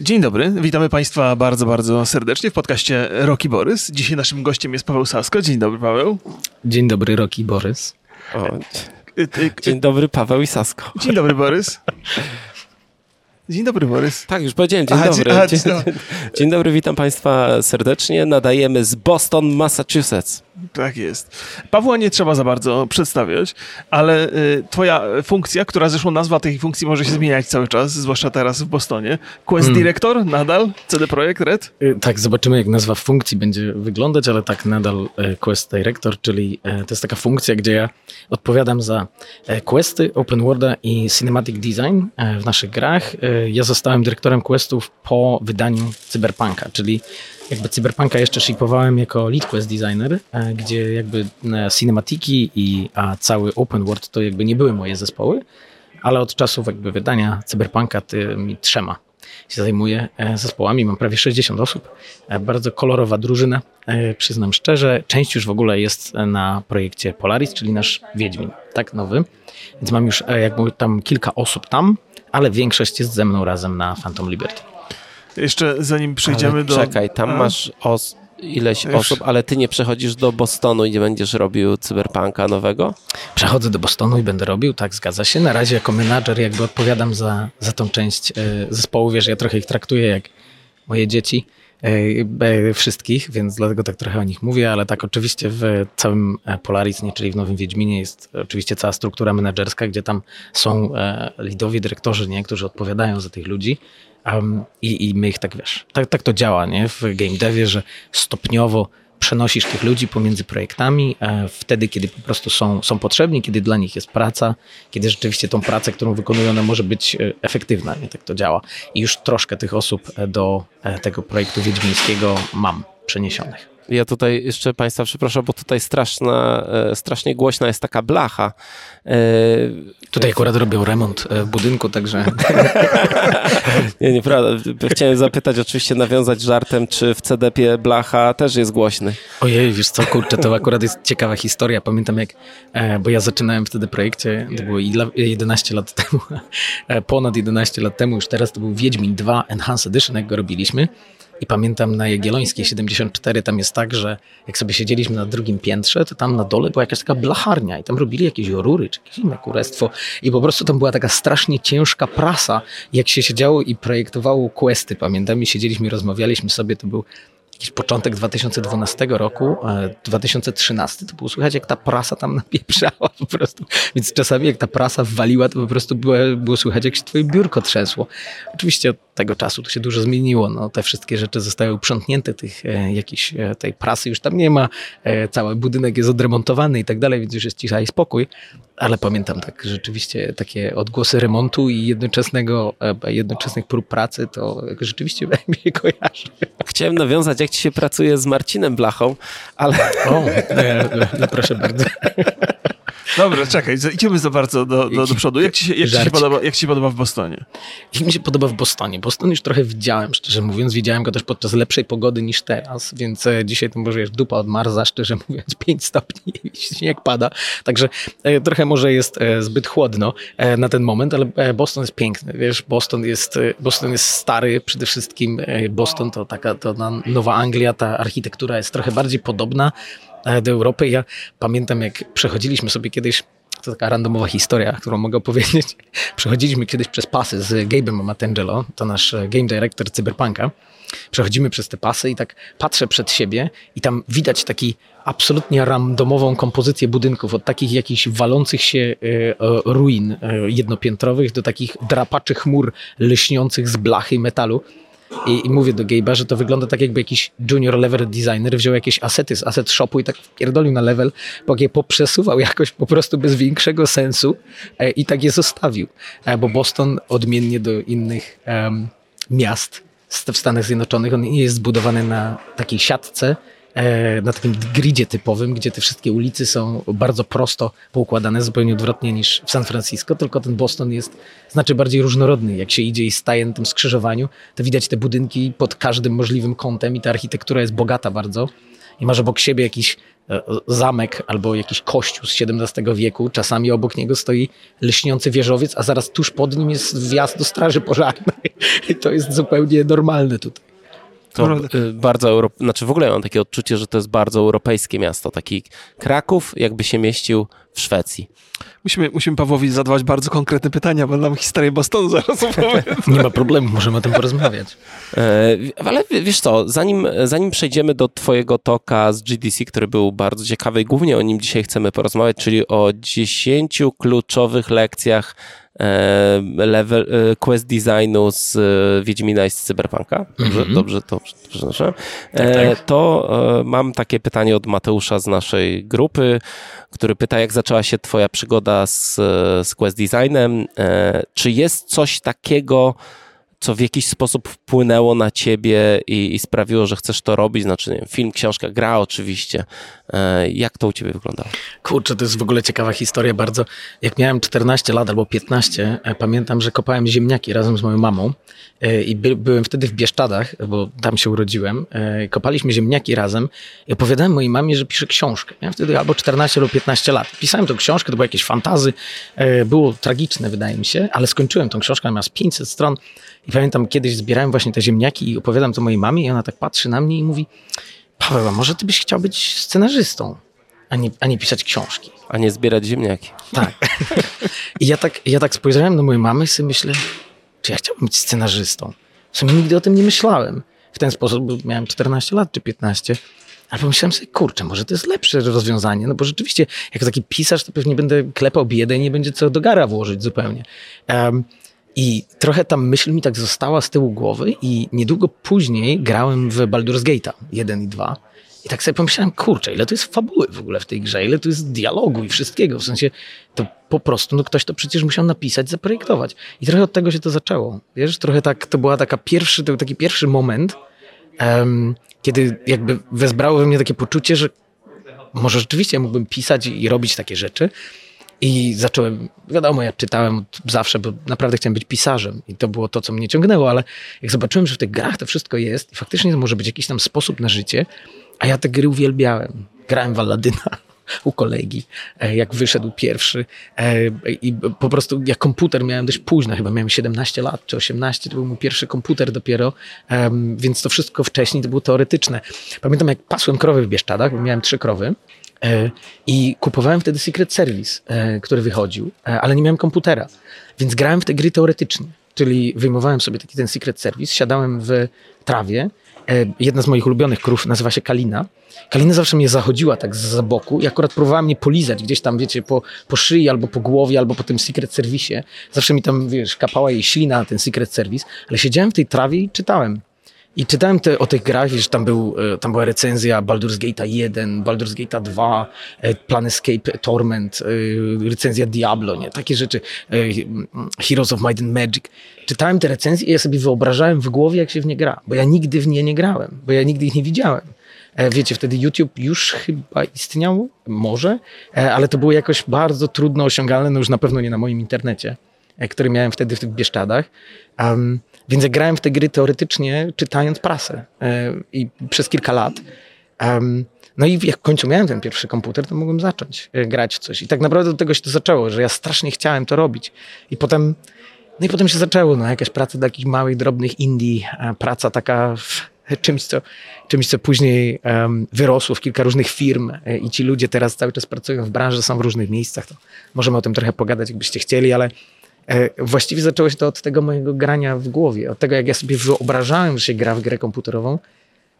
Dzień dobry, witamy Państwa bardzo, bardzo serdecznie w podcaście Roki Borys. Dzisiaj naszym gościem jest Paweł Sasko. Dzień dobry, Paweł. Dzień dobry, Roki Borys. O, dzień dobry, Paweł i Sasko. Dzień dobry, Borys. Dzień dobry, Borys. Tak, już powiedziałem. Dzień aha, dobry. Aha, dzień, dzień, dobry, witam Państwa serdecznie. Nadajemy z Boston, Massachusetts. Tak jest. Pawła nie trzeba za bardzo przedstawiać, ale y, twoja funkcja, która zresztą nazwa tej funkcji może się zmieniać cały czas, zwłaszcza teraz w Bostonie. Quest hmm. Director nadal? CD Projekt Red? Y, tak, zobaczymy jak nazwa funkcji będzie wyglądać, ale tak nadal y, Quest Director, czyli y, to jest taka funkcja, gdzie ja odpowiadam za questy, open worlda i cinematic design w naszych grach. Ja zostałem dyrektorem questów po wydaniu Cyberpunka, czyli jakby Cyberpunka jeszcze shipowałem jako lead quest designer, e, gdzie jakby e, cinematiki i a cały open world to jakby nie były moje zespoły, ale od czasów jakby wydania Cyberpunka tymi trzema się zajmuję e, zespołami. Mam prawie 60 osób. Bardzo kolorowa drużyna, przyznam szczerze. Część już w ogóle jest na projekcie Polaris, czyli nasz Wiedźmin, tak nowy. Więc mam już jakby tam kilka osób tam, ale większość jest ze mną razem na Phantom Liberty. Jeszcze zanim przejdziemy ale do... Czekaj, tam A? masz os ileś Już. osób, ale ty nie przechodzisz do Bostonu i nie będziesz robił cyberpunka nowego? Przechodzę do Bostonu i będę robił, tak, zgadza się. Na razie jako menadżer jakby odpowiadam za, za tą część e, zespołu, wiesz, ja trochę ich traktuję jak moje dzieci wszystkich, więc dlatego tak trochę o nich mówię, ale tak oczywiście w całym e, Polaris, nie, czyli w Nowym Wiedźminie jest oczywiście cała struktura menedżerska, gdzie tam są lidowi dyrektorzy, nie, którzy odpowiadają za tych ludzi Um, i, I my ich tak wiesz, tak, tak to działa nie? w game devie, że stopniowo przenosisz tych ludzi pomiędzy projektami e, wtedy, kiedy po prostu są, są potrzebni, kiedy dla nich jest praca, kiedy rzeczywiście tą pracę, którą wykonują, ona może być e, efektywna. Nie? Tak to działa. I już troszkę tych osób e, do tego projektu wiedźmińskiego mam przeniesionych. Ja tutaj jeszcze Państwa przepraszam, bo tutaj straszna, e, strasznie głośna jest taka blacha. E, tutaj akurat robią remont e, w budynku, także... nie, nieprawda. Chciałem zapytać, oczywiście nawiązać żartem, czy w CDP blacha też jest głośny. Ojej, wiesz co, kurczę, to akurat jest ciekawa historia. Pamiętam jak, bo ja zaczynałem wtedy projekcie, to było 11 lat temu, ponad 11 lat temu, już teraz to był Wiedźmin 2 Enhanced Edition, jak go robiliśmy. I pamiętam na Jagiellońskiej 74 tam jest tak, że jak sobie siedzieliśmy na drugim piętrze, to tam na dole była jakaś taka blacharnia i tam robili jakieś rury czy jakieś inne kurestwo i po prostu tam była taka strasznie ciężka prasa. Jak się siedziało i projektowało questy, pamiętam, i siedzieliśmy rozmawialiśmy sobie, to był jakiś początek 2012 roku, 2013, e, to było słychać jak ta prasa tam napieprzała po prostu. Więc czasami jak ta prasa waliła, to po prostu było, było słychać jak się twoje biurko trzęsło. Oczywiście tego czasu to się dużo zmieniło. No, te wszystkie rzeczy zostały uprzątnięte, tych e, jakiejś e, tej prasy już tam nie ma, e, cały budynek jest odremontowany i tak dalej, więc już jest cisza i spokój. Ale pamiętam tak rzeczywiście takie odgłosy remontu i jednoczesnego, e, jednoczesnych prób pracy, to rzeczywiście mi się kojarzy. Chciałem nawiązać, jak ci się pracuje z Marcinem Blachą, ale... O, no, no proszę bardzo. Dobra, czekaj, idziemy za bardzo do, do, do przodu. Jak ci, się, jak, ci się podoba, jak ci się podoba w Bostonie? Jak mi się podoba w Bostonie? Boston już trochę widziałem, szczerze mówiąc. Widziałem go też podczas lepszej pogody niż teraz, więc e, dzisiaj to może jest dupa od Marza, szczerze mówiąc, 5 stopni śnieg pada. Także e, trochę może jest e, zbyt chłodno na ten moment, ale Boston jest piękny. Wiesz, Boston jest, Boston jest stary przede wszystkim. Boston to taka to Nowa Anglia, ta architektura jest trochę bardziej podobna do Europy. Ja pamiętam, jak przechodziliśmy sobie kiedyś to taka randomowa historia, którą mogę opowiedzieć. Przechodziliśmy kiedyś przez pasy z Gabe'em Matangelo, to nasz game director Cyberpunka. Przechodzimy przez te pasy i tak patrzę przed siebie i tam widać taki absolutnie randomową kompozycję budynków, od takich jakichś walących się e, e, ruin e, jednopiętrowych do takich drapaczy chmur lśniących z blachy metalu. I, I, mówię do Gabe'a, że to wygląda tak jakby jakiś junior level designer wziął jakieś asety z asset shopu i tak pierdolił na level, bo je poprzesuwał jakoś po prostu bez większego sensu e, i tak je zostawił. E, bo Boston odmiennie do innych miast w Stanach Zjednoczonych, on nie jest zbudowany na takiej siatce, na takim gridzie typowym, gdzie te wszystkie ulice są bardzo prosto poukładane, zupełnie odwrotnie niż w San Francisco, tylko ten Boston jest znacznie bardziej różnorodny. Jak się idzie i staje na tym skrzyżowaniu, to widać te budynki pod każdym możliwym kątem i ta architektura jest bogata bardzo i masz obok siebie jakiś e, zamek albo jakiś kościół z XVII wieku, czasami obok niego stoi lśniący wieżowiec, a zaraz tuż pod nim jest wjazd do straży pożarnej. I to jest zupełnie normalne tutaj. To bardzo Euro... znaczy w ogóle mam takie odczucie, że to jest bardzo europejskie miasto. Taki Kraków jakby się mieścił w Szwecji. Musimy, musimy Pawłowi zadawać bardzo konkretne pytania, bo nam historię Bostonu zaraz opowiem. Nie ma problemu, możemy o tym porozmawiać. E, ale wiesz co, zanim, zanim przejdziemy do twojego toka z GDC, który był bardzo ciekawy i głównie o nim dzisiaj chcemy porozmawiać, czyli o 10 kluczowych lekcjach level, e, quest designu z Wiedźmina i z Cyberpunka. Dobrze, mm -hmm. dobrze to przepraszam. Tak, tak. To mam takie pytanie od Mateusza z naszej grupy, który pyta, jak zaczęła się twoja przygoda z, z quest designem. Czy jest coś takiego, co w jakiś sposób wpłynęło na ciebie i, i sprawiło, że chcesz to robić? Znaczy, wiem, film, książka, gra oczywiście. E, jak to u ciebie wyglądało? Kurczę, to jest w ogóle ciekawa historia bardzo. Jak miałem 14 lat albo 15, e, pamiętam, że kopałem ziemniaki razem z moją mamą e, i by, byłem wtedy w Bieszczadach, bo tam się urodziłem. Kopaliśmy ziemniaki razem i opowiadałem mojej mamie, że piszę książkę. Miałem wtedy albo 14 albo 15 lat. Pisałem tę książkę, to były jakieś fantazy. Było tragiczne, wydaje mi się, ale skończyłem tą książkę, miała 500 stron i pamiętam, kiedyś zbierałem właśnie te ziemniaki i opowiadam to mojej mamie i ona tak patrzy na mnie i mówi Paweł, a może ty byś chciał być scenarzystą, a nie, a nie pisać książki. A nie zbierać ziemniaki. Tak. I ja tak, ja tak spojrzałem na moją mamę i sobie myślę, czy ja chciałbym być scenarzystą? W sumie nigdy o tym nie myślałem. W ten sposób miałem 14 lat czy 15. Ale pomyślałem sobie, kurczę, może to jest lepsze rozwiązanie, no bo rzeczywiście, jako taki pisarz, to pewnie będę klepał biedę i nie będzie co do gara włożyć zupełnie. Um, i trochę ta myśl mi tak została z tyłu głowy i niedługo później grałem w Baldur's Gate'a 1 i 2. I tak sobie pomyślałem, kurczę, ile to jest fabuły w ogóle w tej grze, ile to jest dialogu i wszystkiego. W sensie to po prostu, no ktoś to przecież musiał napisać, zaprojektować. I trochę od tego się to zaczęło. Wiesz, trochę tak, to była taka pierwszy, to taki pierwszy moment, um, kiedy jakby wezbrało we mnie takie poczucie, że może rzeczywiście mógłbym pisać i robić takie rzeczy. I zacząłem, wiadomo, ja czytałem zawsze, bo naprawdę chciałem być pisarzem i to było to, co mnie ciągnęło, ale jak zobaczyłem, że w tych grach to wszystko jest i faktycznie może być jakiś tam sposób na życie, a ja te gry uwielbiałem. Grałem w Aladyna u kolegi, e, jak wyszedł pierwszy e, i po prostu jak komputer miałem dość późno, chyba miałem 17 lat czy 18, to był mój pierwszy komputer dopiero, więc to wszystko wcześniej to było teoretyczne. Pamiętam jak pasłem krowy w Bieszczadach, bo miałem trzy krowy I kupowałem wtedy Secret Service, e, który wychodził, e, ale nie miałem komputera, więc grałem w te gry teoretycznie. Czyli wyjmowałem sobie taki ten Secret Service, siadałem w trawie. Jedna z moich ulubionych krów nazywa się Kalina. Kalina zawsze mnie zachodziła tak z boku i akurat próbowała mnie polizać gdzieś tam, wiecie, po, po szyi albo po głowie, albo po tym Secret Service. Zawsze mi tam, wiesz, kapała jej ślina na ten Secret Service, ale siedziałem w tej trawie i czytałem. I czytałem te, o tych grach, wiesz, tam, był, e, tam była recenzja Baldur's Gate 1, Baldur's Gate 2, e, Planescape Torment, e, recenzja Diablo, nie? Takie rzeczy, Heroes of Might and Magic. Czytałem te recenzje i ja sobie wyobrażałem w głowie, jak się w nie gra, bo ja nigdy w nie nie grałem, bo ja nigdy ich nie widziałem. Wiecie, wtedy YouTube już chyba istniał, może, ale to było jakoś bardzo trudno osiągalne, no już na pewno nie na moim internecie, który miałem wtedy w tych Bieszczadach. Um, więc ja grałem w te gry teoretycznie, czytając prasę e, i przez kilka lat. no i jak w końcu miałem ten pierwszy komputer, to mogłem zacząć e, grać w coś. I tak naprawdę do tego się to zaczęło, że ja strasznie chciałem to robić. I potem, no i potem się zaczęło, no jakaś praca dla takich małych, drobnych indie, praca taka w czymś, co, czymś, co później um, wyrosło w kilka różnych firm e, i ci ludzie teraz cały czas pracują w branży, są w różnych miejscach, to możemy o tym trochę pogadać, jakbyście chcieli, ale właściwie zaczęło się to od tego mojego grania w głowie, od tego jak ja sobie wyobrażałem, że się gra w grę komputerową,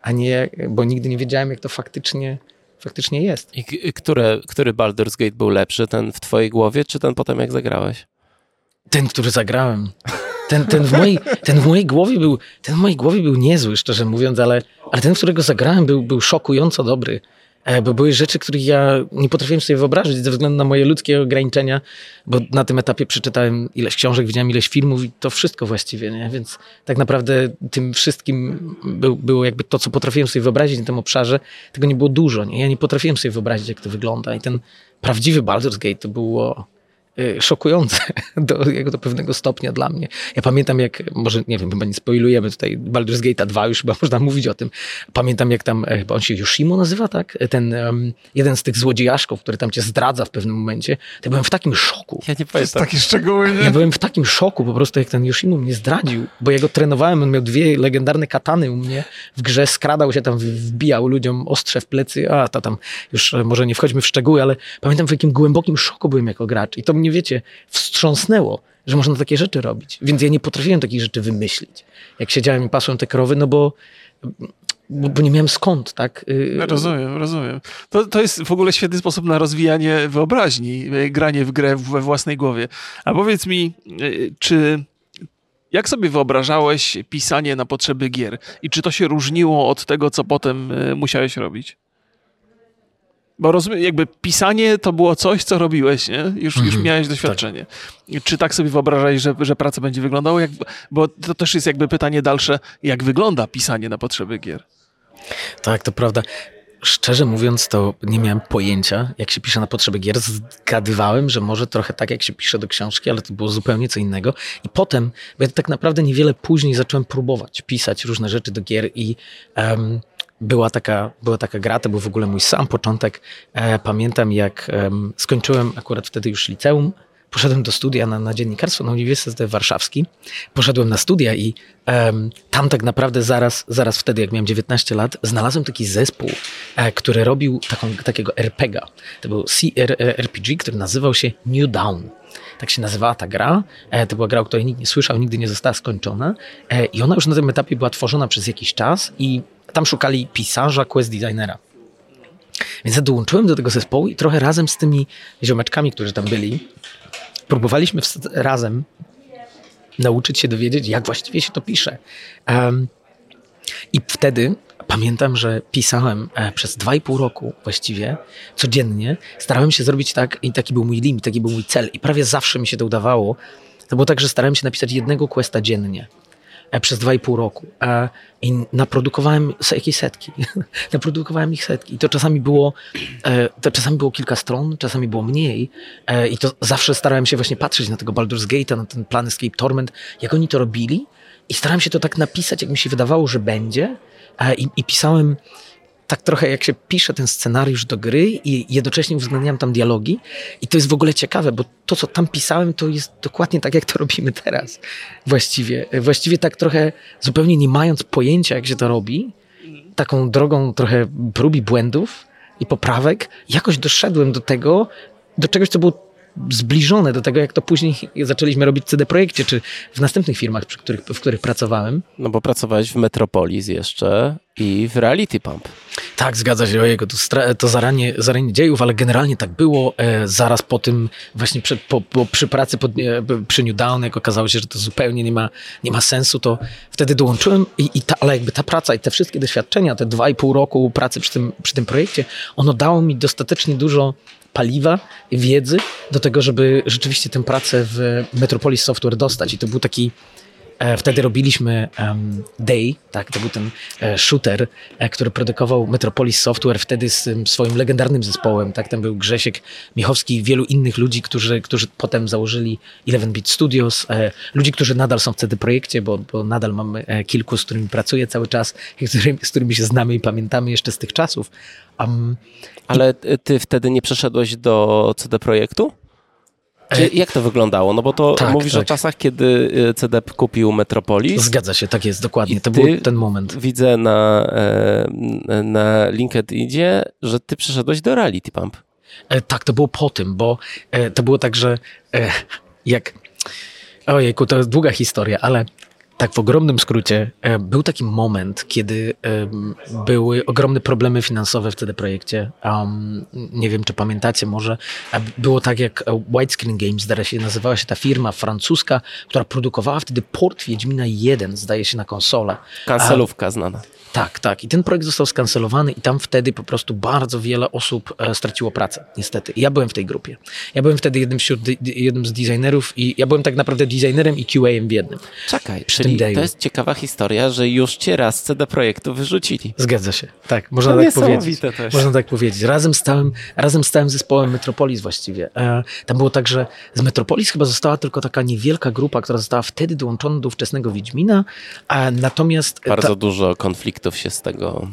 a nie, bo nigdy nie wiedziałem jak to faktycznie, faktycznie jest. I które, który Baldur's Gate był lepszy, ten w twojej głowie, czy ten potem jak zagrałeś? Ten, który zagrałem. Ten, ten, w mojej, ten w mojej głowie był, ten w mojej głowie był niezły, szczerze mówiąc, ale, ale ten, w którego zagrałem, był, był szokująco dobry. E, bo były rzeczy, których ja nie potrafiłem sobie wyobrazić ze względu na moje ludzkie ograniczenia, bo na tym etapie przeczytałem ileś książek, widziałem ileś filmów i to wszystko właściwie, nie? więc tak naprawdę tym wszystkim był, było jakby to, co potrafiłem sobie wyobrazić na tym obszarze, tego nie było dużo, nie? ja nie potrafiłem sobie wyobrazić, jak to wygląda i ten prawdziwy Baldur's Gate to było szokujące do, jak do pewnego stopnia dla mnie. Ja pamiętam jak, może nie wiem, chyba nie spoilujemy tutaj Baldur's Gate 2, już chyba można mówić o tym. Pamiętam jak tam, e, chyba on się Yoshimo nazywa, tak? Ten um, jeden z tych złodziejaszków, który tam cię zdradza w pewnym momencie. To byłem w takim szoku. Ja nie pamiętam. takie szczegóły, nie? Ja byłem w takim szoku po prostu, jak ten Yoshimo mnie zdradził, bo ja go trenowałem, on miał dwie legendarne katany u mnie w grze, skradał się tam, wbijał ludziom ostrze w plecy, a to tam już e, może nie wchodźmy w szczegóły, ale pamiętam w jakim głębokim szoku byłem jako gracz i to mnie, wiecie, wstrząsnęło, że można takie rzeczy robić, więc ja nie potrafiłem takich rzeczy wymyślić. Jak siedziałem i pasłem te krowy, no bo bo, bo nie miałem skąd, tak? Y, Rozumiem, rozumiem. To, to jest w ogóle świetny sposób na rozwijanie wyobraźni, y, granie w grę we własnej głowie. A powiedz mi, y, czy jak sobie wyobrażałeś pisanie na potrzeby gier i czy to się różniło od tego, co potem musiałeś robić? Bo rozumiem, jakby pisanie to było coś, co robiłeś, nie? Już, już Mhm, miałeś doświadczenie. Czy tak sobie wyobrażałeś, że, że praca będzie wyglądała? Jak, bo to też jest jakby pytanie dalsze, jak wygląda pisanie na potrzeby gier? Tak, to prawda. Szczerze mówiąc, to nie miałem pojęcia, jak się pisze na potrzeby gier. Zgadywałem, że może trochę tak, jak się pisze do książki, ale to było zupełnie co innego. I potem, bo ja tak naprawdę niewiele później zacząłem próbować pisać różne rzeczy do gier i em, była, taka, była taka gra, to był w ogóle mój sam początek. E, pamiętam, jak em, skończyłem akurat wtedy już liceum, poszedłem do studia na, na dziennikarstwo na Uniwersytet Warszawski. Poszedłem na studia i em, tam tak naprawdę zaraz, zaraz wtedy, jak miałem 19 lat, znalazłem taki zespół, e, który robił taką, takiego RPG-a. To był CRPG, który nazywał się New Dawn. Tak się nazywała ta gra. E, to była gra, o której nikt nie słyszał, nigdy nie została skończona. I ona już na tym etapie była tworzona przez jakiś czas i tam szukali pisarza, quest designera. Więc dołączyłem do tego zespołu i trochę razem z tymi ziomeczkami, którzy tam byli, próbowaliśmy razem nauczyć się dowiedzieć, jak właściwie się to pisze. Em, I wtedy pamiętam, że pisałem e, przez dwa i pół roku właściwie codziennie. Starałem się zrobić tak i taki był mój limit, taki był mój cel i prawie zawsze mi się to udawało. To było tak, że starałem się napisać jednego questa dziennie przez dwa i pół roku. E, i naprodukowałem jakieś setki. naprodukowałem ich setki. I to czasami było e, to czasami było kilka stron, czasami było mniej. E, i to zawsze starałem się właśnie patrzeć na tego Baldur's Gate'a, na ten plan Escape Torment, jak oni to robili. I starałem się to tak napisać, jak mi się wydawało, że będzie. E, i, i pisałem tak trochę jak się pisze ten scenariusz do gry i jednocześnie uwzględniam tam dialogi i to jest w ogóle ciekawe, bo to, co tam pisałem, to jest dokładnie tak, jak to robimy teraz właściwie. Właściwie tak trochę zupełnie nie mając pojęcia, jak się to robi, taką drogą trochę prób i błędów i poprawek, jakoś doszedłem do tego, do czegoś, co było zbliżone do tego, jak to później zaczęliśmy robić w CD Projekcie, czy w następnych firmach, przy których, w których pracowałem. No bo pracowałeś w Metropolis jeszcze i w Reality Pump. Tak, zgadza się, ojego, to, to zaranie, zaranie dziejów, ale generalnie tak było. E, zaraz po tym, właśnie przy, po, po, przy pracy pod, e, przy New Down, jak okazało się, że to zupełnie nie ma, nie ma sensu, to wtedy dołączyłem, i, i ta, ale jakby ta praca i te wszystkie doświadczenia, te dwa i pół roku pracy przy tym, przy tym projekcie, ono dało mi dostatecznie dużo paliwa, wiedzy do tego, żeby rzeczywiście tę pracę w Metropolis Software dostać. I to był taki E, Wtedy robiliśmy um, Day, tak, to był ten e, shooter, e, który produkował Metropolis Software wtedy z tym swoim legendarnym zespołem, tak, tam był Grzesiek Michowski i wielu innych ludzi, którzy, którzy potem założyli 11-bit Studios, e, ludzi, którzy nadal są w CD Projekcie, bo, bo nadal mamy e, kilku, z którymi pracuję cały czas, z którymi, z którymi się znamy i pamiętamy jeszcze z tych czasów. Um, Ale ty wtedy nie przeszedłeś do CD Projektu? Czy, jak to wyglądało? No bo to tak, mówisz o tak. czasach, kiedy y, CD kupił Metropolis. zgadza się, tak jest, dokładnie, to był ten moment. Widzę na, e, na LinkedInie, że ty przeszedłeś do Reality Pump. E, tak, to było po tym, bo e, to było tak, że e, jak. Ojejku, to jest długa historia, ale tak w ogromnym skrócie, e, był taki moment, kiedy em, były ogromne problemy finansowe w CD Projekcie. Um, nie wiem, czy pamiętacie może. Było tak jak e, Widescreen Games, zdaje się, nazywała się ta firma francuska, która produkowała wtedy port Wiedźmina 1, zdaje się, na konsolę. Kancelówka znana. Tak, tak. I ten projekt został skancelowany i tam wtedy po prostu bardzo wiele osób e, straciło pracę, niestety. I ja byłem w tej grupie. Ja byłem wtedy jednym, wśród, jednym z designerów i ja byłem tak naprawdę designerem i QA-em w jednym. Czekaj, Przy Czyli to jest ciekawa historia, że już cię raz CD Projektu wyrzucili. Zgadza się. Tak, można To tak powiedzieć. też. Można tak powiedzieć. Razem z całym, razem z całym zespołem Metropolis właściwie. E, tam było tak, że z Metropolis chyba została tylko taka niewielka grupa, która została wtedy dołączona do ówczesnego Wiedźmina, a natomiast Bardzo ta, dużo konfliktów się z tego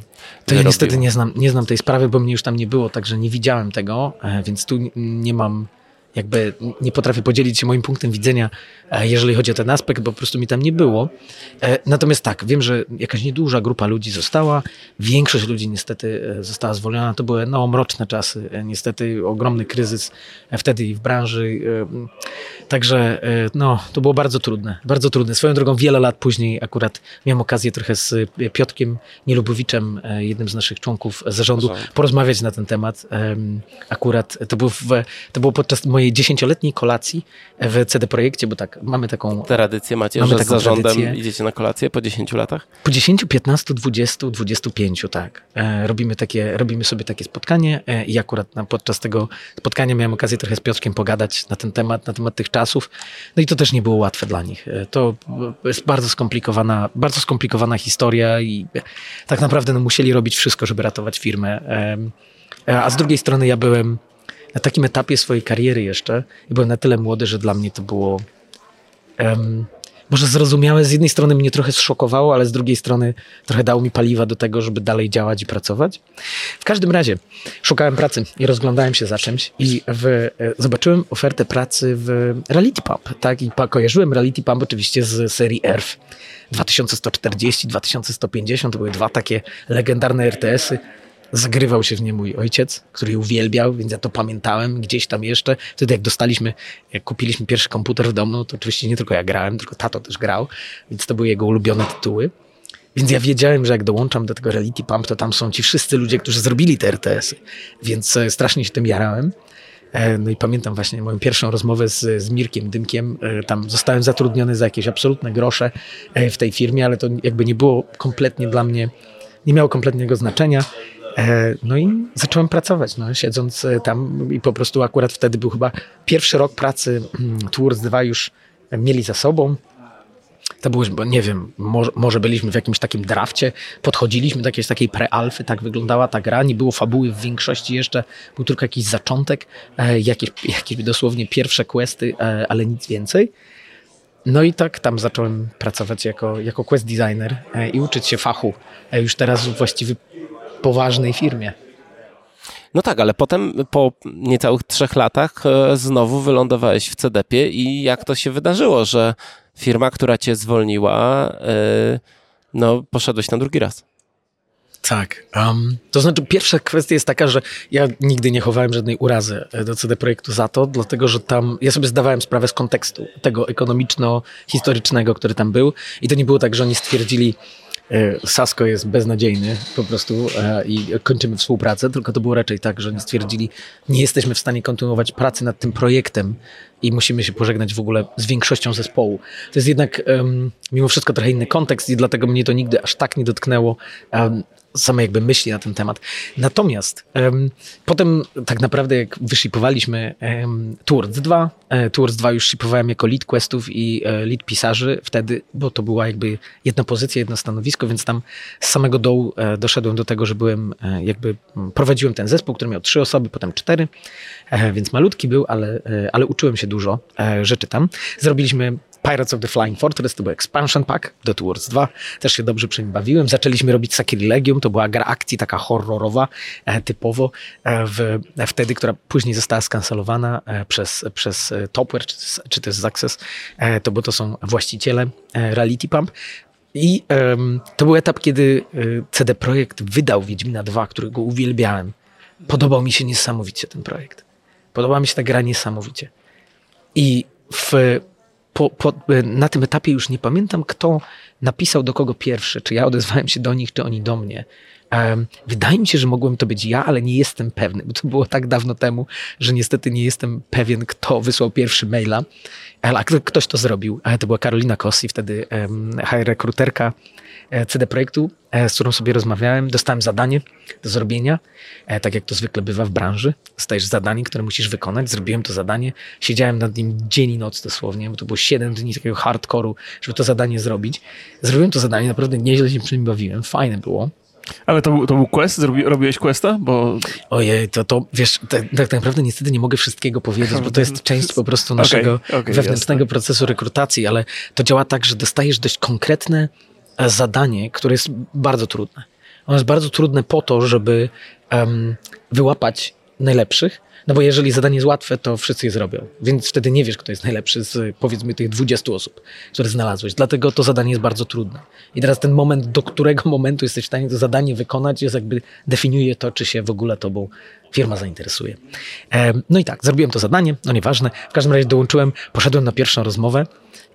to ja niestety nie znam, nie znam tej sprawy, bo mnie już tam nie było, także nie widziałem tego, e, więc tu nie mam jakby nie potrafię podzielić się moim punktem widzenia, e, jeżeli chodzi o ten aspekt, bo po prostu mi tam nie było. E, Natomiast tak, wiem, że jakaś nieduża grupa ludzi została, większość ludzi niestety e, została zwolniona. To były no, mroczne czasy, niestety ogromny kryzys wtedy i w branży. Także no, to było bardzo trudne, bardzo trudne. Swoją drogą wiele lat później akurat miałem okazję trochę z Piotkiem Nielubowiczem, jednym z naszych członków zarządu, porozmawiać na ten temat. Em, Akurat to było, w, to było podczas mojej dziesięcioletniej kolacji w CD Projekcie, bo tak, mamy taką Tradycję macie, Mamy że z taką zarządem tradycję. idziecie na kolację po 10 latach? po 10, 15, 20, 25, tak. E, robimy, takie, robimy sobie takie spotkanie e, i akurat na, podczas tego spotkania miałem okazję trochę z Piotrkiem pogadać na ten temat, na temat tych czasów. No i to też nie było łatwe dla nich. E, to jest bardzo skomplikowana, bardzo skomplikowana historia i tak naprawdę no, musieli robić wszystko, żeby ratować firmę. E, A z drugiej strony ja byłem na takim etapie swojej kariery jeszcze i byłem na tyle młody, że dla mnie to było em, może zrozumiałe. Z jednej strony mnie trochę zszokowało, ale z drugiej strony trochę dało mi paliwa do tego, żeby dalej działać i pracować. W każdym razie szukałem pracy i rozglądałem się za czymś i w, e, zobaczyłem ofertę pracy w Reality Pump. Tak? I kojarzyłem Reality Pump oczywiście z serii ERF. 2140, 2150 to były dwa takie legendarne RTS-y. Zagrywał się w nie mój ojciec, który je uwielbiał, więc ja to pamiętałem gdzieś tam jeszcze. Wtedy jak dostaliśmy, jak kupiliśmy pierwszy komputer w domu, to oczywiście nie tylko ja grałem, tylko tato też grał, więc to były jego ulubione tytuły. Więc ja wiedziałem, że jak dołączam do tego Reality Pump, to tam są ci wszyscy ludzie, którzy zrobili te RTS-y, więc e, strasznie się tym jarałem. E, No i pamiętam właśnie moją pierwszą rozmowę z, z Mirkiem Dymkiem. E, Tam zostałem zatrudniony za jakieś absolutne grosze w tej firmie, ale to jakby nie było kompletnie dla mnie, nie miało kompletnego znaczenia. E, No i zacząłem pracować, no, siedząc e, tam i po prostu akurat wtedy był chyba pierwszy rok pracy mm, Tours 2 już mieli za sobą. To było, bo nie wiem, może, może byliśmy w jakimś takim drafcie, podchodziliśmy do jakiejś takiej prealfy, tak wyglądała ta gra, nie było fabuły w większości jeszcze, był tylko jakiś zaczątek, e, jakieś, jakieś dosłownie pierwsze questy, ale nic więcej. No i tak tam zacząłem pracować jako, jako quest designer i uczyć się fachu już teraz właściwie poważnej firmie. No tak, ale potem po niecałych trzech latach e, znowu wylądowałeś w CDP-ie i jak to się wydarzyło, że firma, która cię zwolniła, e, no poszedłeś na drugi raz. Tak. Um, to znaczy, pierwsza kwestia jest taka, że ja nigdy nie chowałem żadnej urazy e, do CD Projektu za to, dlatego że tam ja sobie zdawałem sprawę z kontekstu tego ekonomiczno-historycznego, który tam był. I to nie było tak, że oni stwierdzili, Sasko jest beznadziejny po prostu e, i kończymy współpracę, tylko to było raczej tak, że oni stwierdzili, nie jesteśmy w stanie kontynuować pracy nad tym projektem i musimy się pożegnać w ogóle z większością zespołu. To jest jednak mimo wszystko trochę inny kontekst i dlatego mnie to nigdy aż tak nie dotknęło. Same jakby myśli na ten temat. Natomiast em, potem tak naprawdę jak wyshipowaliśmy um, Tours 2, e, Tours 2 już shipowałem jako lead questów i e, lead pisarzy wtedy, bo to była jakby jedna pozycja, jedno stanowisko, więc tam z samego dołu e, doszedłem do tego, że byłem e, jakby prowadziłem ten zespół, który miał trzy osoby, potem cztery, e, więc malutki był, ale, e, ale uczyłem się dużo e, rzeczy tam. Zrobiliśmy Pirates of the Flying Fortress to był expansion pack do Tours 2. Też się dobrze przy nim bawiłem. Zaczęliśmy robić Sacrilegium, to była gra akcji taka horrorowa e, typowo e, w, e, wtedy, która później została skancelowana przez, przez Topware czy, czy też Success, to bo to są właściciele Reality Pump. I to był etap, kiedy CD Projekt wydał Wiedźmina 2, którego uwielbiałem. Podobał mi się niesamowicie ten projekt. Podobała mi się ta gra niesamowicie. I w, po, po, na tym etapie już nie pamiętam, kto napisał do kogo pierwszy, czy ja odezwałem się do nich, czy oni do mnie. Um, wydaje mi się, że mogłem to być ja, ale nie jestem pewny, bo to było tak dawno temu, że niestety nie jestem pewien, kto wysłał pierwszy maila, ale kto- ktoś to zrobił. To była Karolina Kossi, wtedy um, HR rekruterka e, CD Projektu, e, z którą sobie rozmawiałem, dostałem zadanie do zrobienia, e, tak jak to zwykle bywa w branży. Dostajesz zadanie, które musisz wykonać. Zrobiłem to zadanie, siedziałem nad nim dzień i noc dosłownie, bo to było 7 dni takiego hardcore'u, żeby to zadanie zrobić. Zrobiłem to zadanie, naprawdę nieźle się przy nim bawiłem, fajne było. Ale to był, to był quest? Zrobi, robiłeś questa? Bo... Ojej, to, to wiesz, tak, tak naprawdę niestety nie mogę wszystkiego powiedzieć, bo to jest część po prostu naszego Okay, okay, wewnętrznego jasne. procesu rekrutacji, ale to działa tak, że dostajesz dość konkretne e, zadanie, które jest bardzo trudne. Ono jest bardzo trudne po to, żeby em, wyłapać najlepszych, no bo jeżeli zadanie jest łatwe, to wszyscy je zrobią. Więc wtedy nie wiesz, kto jest najlepszy z powiedzmy tych 20 osób, które znalazłeś. Dlatego to zadanie jest bardzo trudne. I teraz ten moment, do którego momentu jesteś w stanie to zadanie wykonać, jest jakby definiuje to, czy się w ogóle tobą firma zainteresuje. No i tak, zrobiłem to zadanie, no nieważne. W każdym razie dołączyłem, poszedłem na pierwszą rozmowę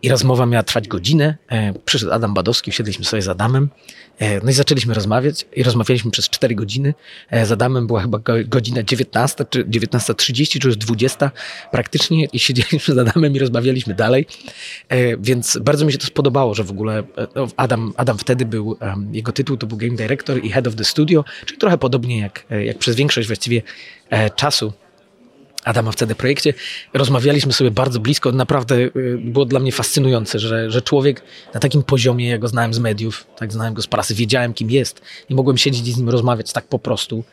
i rozmowa miała trwać godzinę. E, Przyszedł Adam Badowski, wsiedliśmy sobie z Adamem. E, No i zaczęliśmy rozmawiać i rozmawialiśmy przez 4 godziny. E, Z Adamem była chyba go- godzina 19 czy 19.30 czy już 20 praktycznie i siedzieliśmy z Adamem i rozmawialiśmy dalej. Więc bardzo mi się to spodobało, że w ogóle no, Adam, Adam wtedy był, jego tytuł to był Game Director i Head of the Studio, czyli trochę podobnie jak, jak przez większość właściwie czasu Adama CD Projekcie. Rozmawialiśmy sobie bardzo blisko. Naprawdę y, było dla mnie fascynujące, że, że człowiek na takim poziomie, ja go znałem z mediów, tak znałem go z prasy, wiedziałem kim jest i mogłem siedzieć i z nim rozmawiać tak po prostu.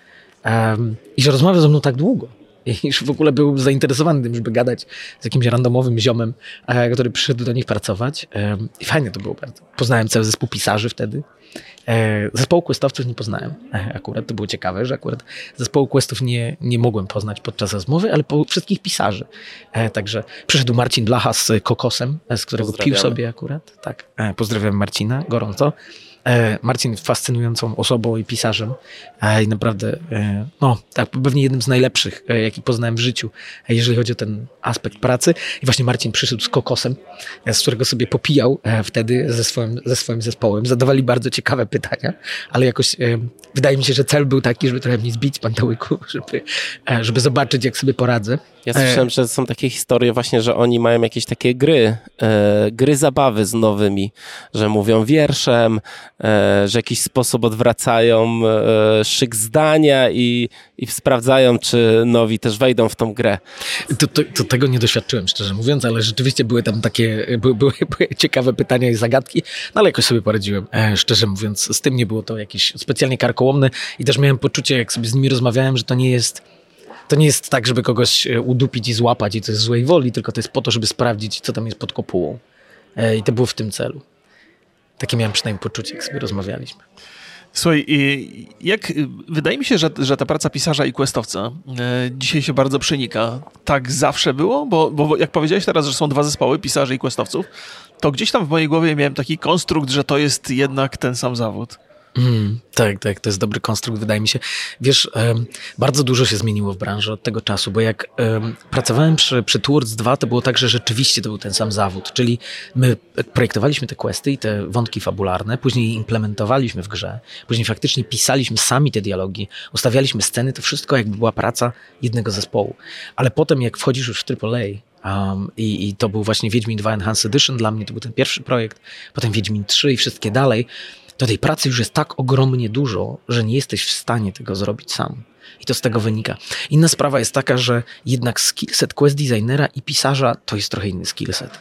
Em, I że rozmawiał ze mną tak długo. I że w ogóle był zainteresowany tym, żeby gadać z jakimś randomowym ziomem, e, który przyszedł do nich pracować. Em, I fajnie to było bardzo. Poznałem cały zespół pisarzy wtedy. E, Zespołu questowców nie poznałem. E, Akurat to było ciekawe, że akurat zespołu questów nie, nie mogłem poznać podczas rozmowy, ale po wszystkich pisarzy. E, Także przyszedł Marcin Blacha z Kokosem, z którego pił sobie akurat. Tak, pozdrawiam Marcina gorąco. E, Marcin jest fascynującą osobą i pisarzem e, i naprawdę, e, no tak, pewnie jednym z najlepszych, jaki poznałem w życiu, jeżeli chodzi o ten aspekt pracy. I właśnie Marcin przyszedł z kokosem, z którego sobie popijał wtedy ze swoim, ze swoim zespołem. Zadawali bardzo ciekawe pytania, ale jakoś wydaje mi się, że cel był taki, żeby trochę mnie zbić z pantałyku, żeby, żeby zobaczyć, jak sobie poradzę. Ja słyszałem, że są takie historie właśnie, że oni mają jakieś takie gry, gry zabawy z nowymi, że mówią wierszem, że w jakiś sposób odwracają e, szyk zdania i, i sprawdzają, czy nowi też wejdą w tą grę. To, to, to tego nie doświadczyłem, szczerze mówiąc, ale rzeczywiście były tam takie, były, były, były ciekawe pytania i zagadki, no ale jakoś sobie poradziłem, e, szczerze mówiąc. Z tym nie było to jakieś specjalnie karkołomne i też miałem poczucie, jak sobie z nimi rozmawiałem, że to nie jest, to nie jest tak, żeby kogoś e, udupić i złapać i to jest złej woli, tylko to jest po to, żeby sprawdzić, co tam jest pod kopułą. E, I to było w tym celu. Takie miałem przynajmniej poczucie, jak sobie rozmawialiśmy. Słuchaj, i jak, y, wydaje mi się, że, że ta praca pisarza i questowca e, dzisiaj się bardzo przenika. Tak zawsze było? Bo, bo jak powiedziałeś teraz, że są dwa zespoły, pisarzy i questowców, to gdzieś tam w mojej głowie miałem taki konstrukt, że to jest jednak ten sam zawód. Mm, tak, tak, to jest dobry konstrukt, wydaje mi się. Wiesz, em, bardzo dużo się zmieniło w branży od tego czasu, bo jak em, pracowałem przy, przy Towards 2, to było tak, że rzeczywiście to był ten sam zawód, czyli my projektowaliśmy te questy i te wątki fabularne, później je implementowaliśmy w grze, później faktycznie pisaliśmy sami te dialogi, ustawialiśmy sceny, to wszystko jakby była praca jednego zespołu. Ale potem jak wchodzisz już w AAA, Um, i, I to był właśnie Wiedźmin 2 Enhanced Edition, dla mnie to był ten pierwszy projekt, potem Wiedźmin 3 i wszystkie dalej, to tej pracy już jest tak ogromnie dużo, że nie jesteś w stanie tego zrobić sam. I to z tego wynika. Inna sprawa jest taka, że jednak skillset quest designera i pisarza to jest trochę inny skillset.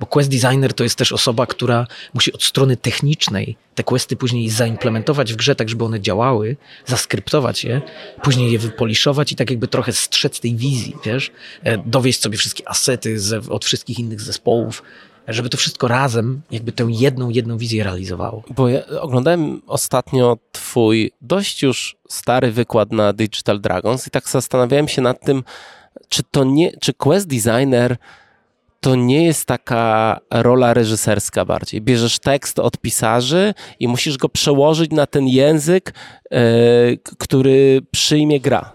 Bo quest designer to jest też osoba, która musi od strony technicznej te questy później zaimplementować w grze, tak żeby one działały, zaskryptować je, później je wypoliszować i tak jakby trochę strzec tej wizji, wiesz, E, dowieść sobie wszystkie asety z, od wszystkich innych zespołów, żeby to wszystko razem, jakby tę jedną, jedną wizję realizowało. Bo ja oglądałem ostatnio twój dość już stary wykład na Digital Dragons i tak zastanawiałem się nad tym, czy to nie, czy quest designer to nie jest taka rola reżyserska bardziej. Bierzesz tekst od pisarzy i musisz go przełożyć na ten język, k- który przyjmie gra.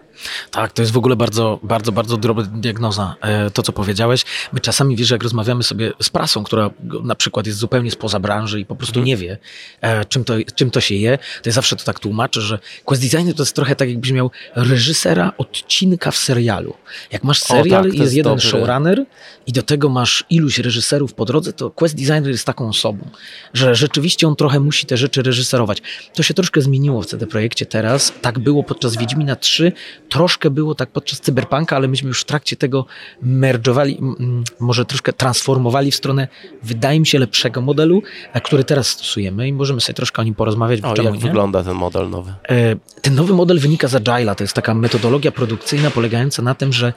Tak, to jest w ogóle bardzo, bardzo, bardzo drobna diagnoza, e, to co powiedziałeś. My czasami, wiesz, jak rozmawiamy sobie z prasą, która na przykład jest zupełnie spoza branży i po prostu Mhm. nie wie, e, czym to, czym to się je, to ja zawsze to tak tłumaczę, że quest designer to jest trochę tak, jakbyś miał reżysera odcinka w serialu. Jak masz serial tak, to i jest jest jeden dobry. showrunner i do tego masz iluś reżyserów po drodze, to quest designer jest taką osobą, że rzeczywiście on trochę musi te rzeczy reżyserować. To się troszkę zmieniło w CD Projekcie teraz. Tak było podczas Wiedźmina 3, troszkę było tak podczas Cyberpunka, ale myśmy już w trakcie tego merge'owali, m, m, może troszkę transformowali w stronę, wydaje mi się, lepszego modelu, który teraz stosujemy i możemy sobie troszkę o nim porozmawiać, O, jak nie? wygląda ten model nowy? E, Ten nowy model wynika z Agile'a. To jest taka metodologia produkcyjna polegająca na tym, że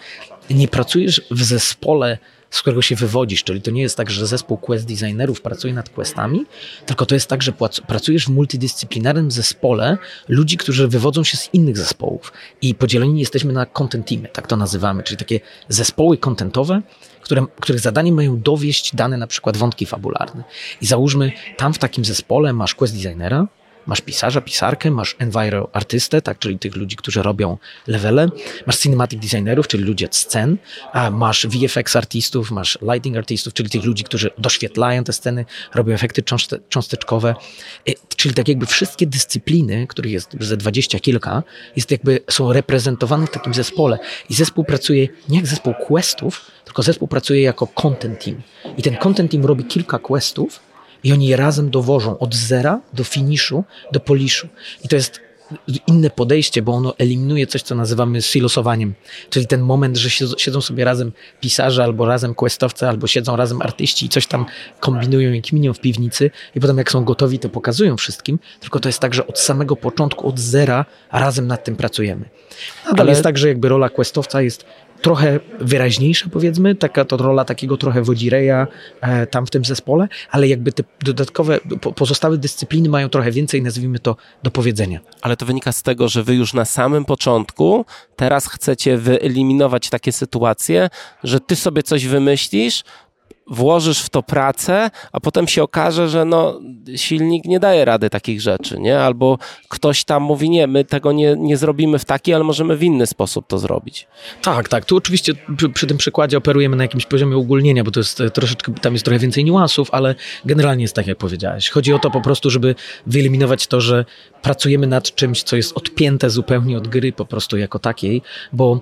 nie pracujesz w zespole, z którego się wywodzisz, czyli to nie jest tak, że zespół quest designerów pracuje nad questami, tylko to jest tak, że pracujesz w multidyscyplinarnym zespole ludzi, którzy wywodzą się z innych zespołów i podzieleni jesteśmy na content teamy, tak to nazywamy, czyli takie zespoły contentowe, które, których zadaniem mają dowieść dane na przykład wątki fabularne. I załóżmy, tam w takim zespole masz quest designera, Masz pisarza, pisarkę, masz enviro artystę, tak, czyli tych ludzi, którzy robią levele, masz cinematic designerów, czyli ludzi od scen, a masz VFX artystów, masz lighting artystów, czyli tych ludzi, którzy doświetlają te sceny, robią efekty cząste, cząsteczkowe, Y, czyli tak jakby wszystkie dyscypliny, których jest ze dwadzieścia kilka, jest jakby, są reprezentowane w takim zespole. I zespół pracuje nie jak zespół questów, tylko zespół pracuje jako content team. I ten content team robi kilka questów, i oni je razem dowożą od zera do finiszu, do poliszu. I to jest inne podejście, bo ono eliminuje coś, co nazywamy silosowaniem. Czyli ten moment, że siedzą, sobie razem pisarze, albo razem questowcy, albo siedzą razem artyści i coś tam kombinują i kminią w piwnicy i potem jak są gotowi, to pokazują wszystkim. Tylko to jest tak, że od samego początku, od zera razem nad tym pracujemy. Nadal Ale- jest tak, że jakby rola questowca jest trochę wyraźniejsza, powiedzmy, taka to rola takiego trochę wodzireja e, tam w tym zespole, ale jakby te dodatkowe, po, pozostałe dyscypliny mają trochę więcej, nazwijmy to, do powiedzenia. Ale to wynika z tego, że wy już na samym początku teraz chcecie wyeliminować takie sytuacje, że ty sobie coś wymyślisz, włożysz w to pracę, a potem się okaże, że no, silnik nie daje rady takich rzeczy, nie? Albo ktoś tam mówi, nie, my tego nie, nie zrobimy w taki, ale możemy w inny sposób to zrobić. Tak, tak. Tu oczywiście przy, przy tym przykładzie operujemy na jakimś poziomie ogólnienia, bo to jest e, troszeczkę, tam jest trochę więcej niuansów, ale generalnie jest tak, jak powiedziałeś. Chodzi o to po prostu, żeby wyeliminować to, że pracujemy nad czymś, co jest odpięte zupełnie od gry po prostu jako takiej, bo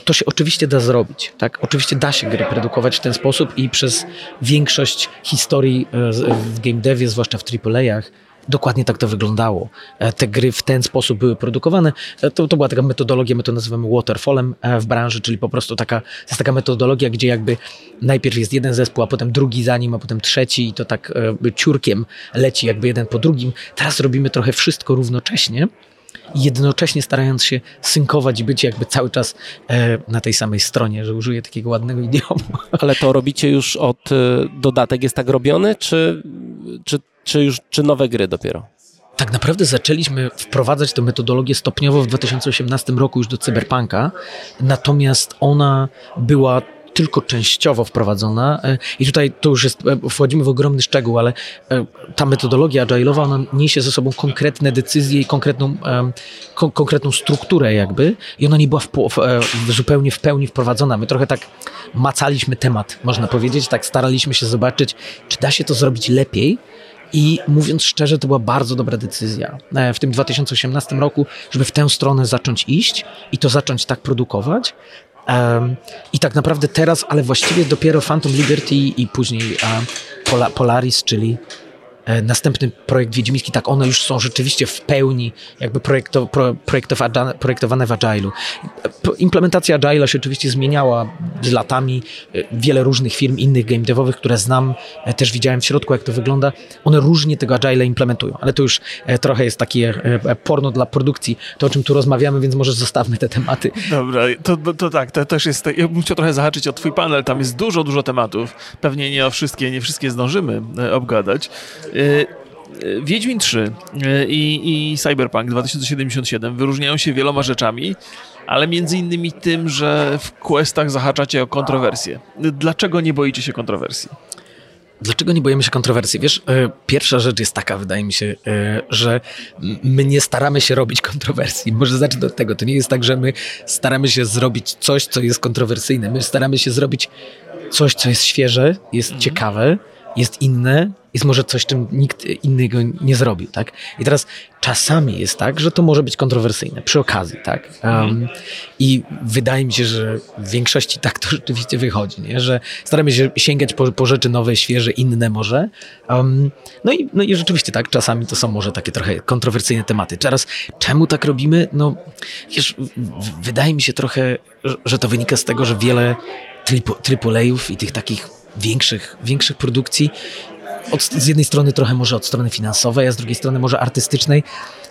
to się oczywiście da zrobić, tak? Oczywiście da się gry produkować w ten sposób i przez większość historii e, w game devie, zwłaszcza w AAA-ach, Dokładnie tak to wyglądało. E, Te gry w ten sposób były produkowane. E, To, to była taka metodologia, my to nazywamy waterfallem w branży, czyli po prostu taka, jest taka metodologia, gdzie jakby najpierw jest jeden zespół, a potem drugi za nim, a potem trzeci i to tak ciurkiem leci jakby jeden po drugim. Teraz robimy trochę wszystko równocześnie jednocześnie starając się synkować i być jakby cały czas e, na tej samej stronie, że użyję takiego ładnego idiomu. Ale to robicie już od, y, dodatek jest tak robiony, czy, czy, czy już, czy nowe gry dopiero? Tak naprawdę zaczęliśmy wprowadzać tę metodologię stopniowo w 2018 roku już do Cyberpunka, natomiast ona była tylko częściowo wprowadzona e, i tutaj to już jest, e, wchodzimy w ogromny szczegół, ale e, ta metodologia agile'owa, ona niesie ze sobą konkretne decyzje i konkretną, konkretną strukturę jakby i ona nie była w, w, zupełnie w pełni wprowadzona. My trochę tak macaliśmy temat, można powiedzieć, tak staraliśmy się zobaczyć, czy da się to zrobić lepiej, i mówiąc szczerze, to była bardzo dobra decyzja w tym 2018 roku, żeby w tę stronę zacząć iść i to zacząć tak produkować. Em, I tak naprawdę teraz, ale właściwie dopiero Phantom Liberty i później Pola, Polaris, czyli następny projekt Wiedźmiński, tak one już są rzeczywiście w pełni jakby projekto, pro, projektowa- projektowane w Agile'u. Implementacja Agile'a się oczywiście zmieniała z latami. E, Wiele różnych firm, innych game devowych, które znam, e, też widziałem w środku, jak to wygląda. One różnie tego Agile'a implementują, ale to już e, trochę jest takie e, porno dla produkcji, to o czym tu rozmawiamy, więc może zostawmy te tematy. Dobra, to, to, tak, to też jest. Ja bym chciał trochę zahaczyć o Twój panel. Tam jest dużo, dużo tematów. Pewnie nie o wszystkie, nie wszystkie zdążymy e, obgadać. E, e, Wiedźmin 3 e, i, i Cyberpunk 2077 wyróżniają się wieloma rzeczami, ale między innymi tym, że w questach zahaczacie o kontrowersje. Dlaczego nie boicie się kontrowersji? Dlaczego nie boimy się kontrowersji? Wiesz, e, pierwsza rzecz jest taka, wydaje mi się, e, że my nie staramy się robić kontrowersji. Może zacznę od tego. To nie jest tak, że my staramy się zrobić coś, co jest kontrowersyjne. My staramy się zrobić coś, co jest świeże, jest mhm. ciekawe, jest inne, jest może coś, czym nikt innego nie zrobił, tak? I teraz czasami jest tak, że to może być kontrowersyjne, przy okazji, tak? Um, I wydaje mi się, że w większości tak to rzeczywiście wychodzi, nie? Że staramy się sięgać po, po rzeczy nowe, świeże, inne może. Um, no, i, no i rzeczywiście tak, czasami to są może takie trochę kontrowersyjne tematy. Teraz, czemu tak robimy? No, wiesz, wydaje mi się trochę, że to wynika z tego, że wiele AAA-ów i tych takich większych, większych produkcji. Od, z jednej strony trochę może od strony finansowej, a z drugiej strony może artystycznej.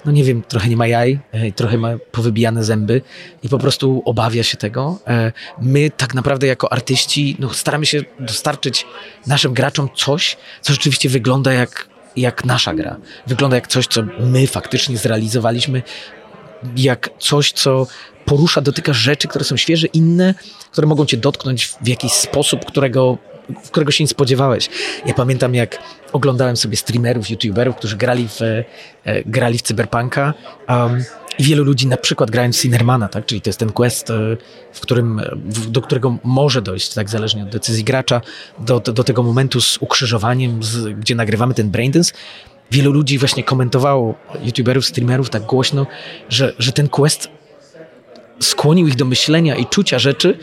No nie wiem, trochę nie ma jaj, e, trochę ma powybijane zęby i po prostu obawia się tego. E, my tak naprawdę jako artyści no, staramy się dostarczyć naszym graczom coś, co rzeczywiście wygląda jak, jak nasza gra. Wygląda jak coś, co my faktycznie zrealizowaliśmy, jak coś, co porusza, dotyka rzeczy, które są świeże, inne, które mogą cię dotknąć w jakiś sposób, którego którego się nie spodziewałeś. Ja pamiętam, jak oglądałem sobie streamerów, youtuberów, którzy grali w, e, grali w Cyberpunka um, i wielu ludzi na przykład grając w Cinermana, tak? czyli to jest ten quest, e, w którym, w, do którego może dojść, tak zależnie od decyzji gracza, do, do, do tego momentu z ukrzyżowaniem, z, gdzie nagrywamy ten braindance, wielu ludzi właśnie komentowało, youtuberów, streamerów tak głośno, że, że ten quest skłonił ich do myślenia i czucia rzeczy,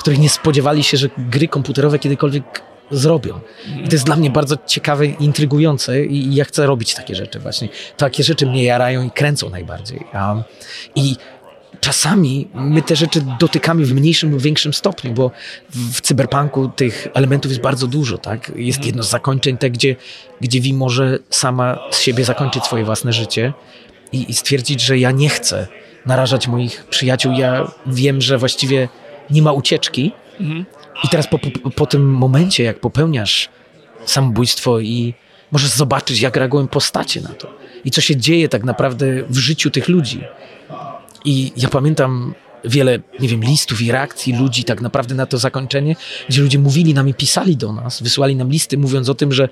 których nie spodziewali się, że gry komputerowe kiedykolwiek zrobią. I to jest dla mnie bardzo ciekawe i intrygujące i ja chcę robić takie rzeczy właśnie. Takie rzeczy mnie jarają i kręcą najbardziej. I czasami my te rzeczy dotykamy w mniejszym lub większym stopniu, bo w cyberpunku tych elementów jest bardzo dużo, tak? Jest jedno z zakończeń, te, gdzie, gdzie Vi może sama z siebie zakończyć swoje własne życie i, i stwierdzić, że ja nie chcę narażać moich przyjaciół. Ja wiem, że właściwie nie ma ucieczki. Mhm. I teraz po, po, po, tym momencie, jak popełniasz samobójstwo i możesz zobaczyć, jak reagują postacie na to i co się dzieje tak naprawdę w życiu tych ludzi. I ja pamiętam wiele, nie wiem, listów i reakcji ludzi tak naprawdę na to zakończenie, gdzie ludzie mówili nam i pisali do nas, wysłali nam listy, mówiąc o tym, że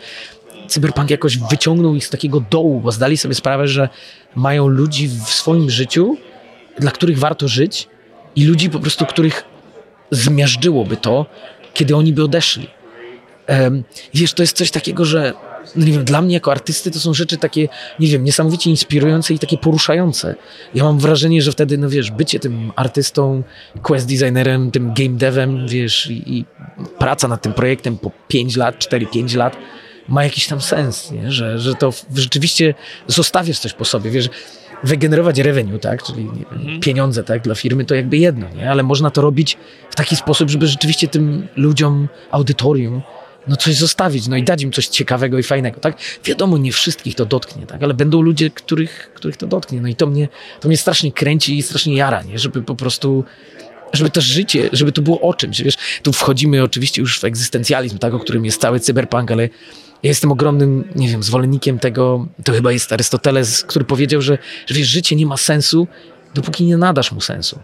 cyberpunk jakoś wyciągnął ich z takiego dołu, bo zdali sobie sprawę, że mają ludzi w swoim życiu, dla których warto żyć i ludzi po prostu, których zmiażdżyłoby to, kiedy oni by odeszli. Wiesz, to jest coś takiego, że no nie wiem, dla mnie jako artysty to są rzeczy takie, nie wiem, niesamowicie inspirujące i takie poruszające. Ja mam wrażenie, że wtedy, no wiesz, bycie tym artystą, quest designerem, tym game devem, wiesz, i, i praca nad tym projektem po 5 lat, 4-5 lat ma jakiś tam sens, nie? Że, że to rzeczywiście zostawiasz coś po sobie, wiesz, wygenerować revenue, tak, czyli mhm. pieniądze tak, dla firmy, to jakby jedno, nie? ale można to robić w taki sposób, żeby rzeczywiście tym ludziom, audytorium, no coś zostawić, no i dać im coś ciekawego i fajnego, tak? Wiadomo, nie wszystkich to dotknie, tak? Ale będą ludzie, których, których to dotknie. No i to mnie, to mnie strasznie kręci i strasznie jara, nie? Żeby po prostu, żeby to życie, żeby to było o czymś, wiesz? Tu wchodzimy oczywiście już w egzystencjalizm, tak? O którym jest cały cyberpunk, ale ja jestem ogromnym, nie wiem, zwolennikiem tego, to chyba jest Arystoteles, który powiedział, że, że wiesz, życie nie ma sensu, dopóki nie nadasz mu sensu.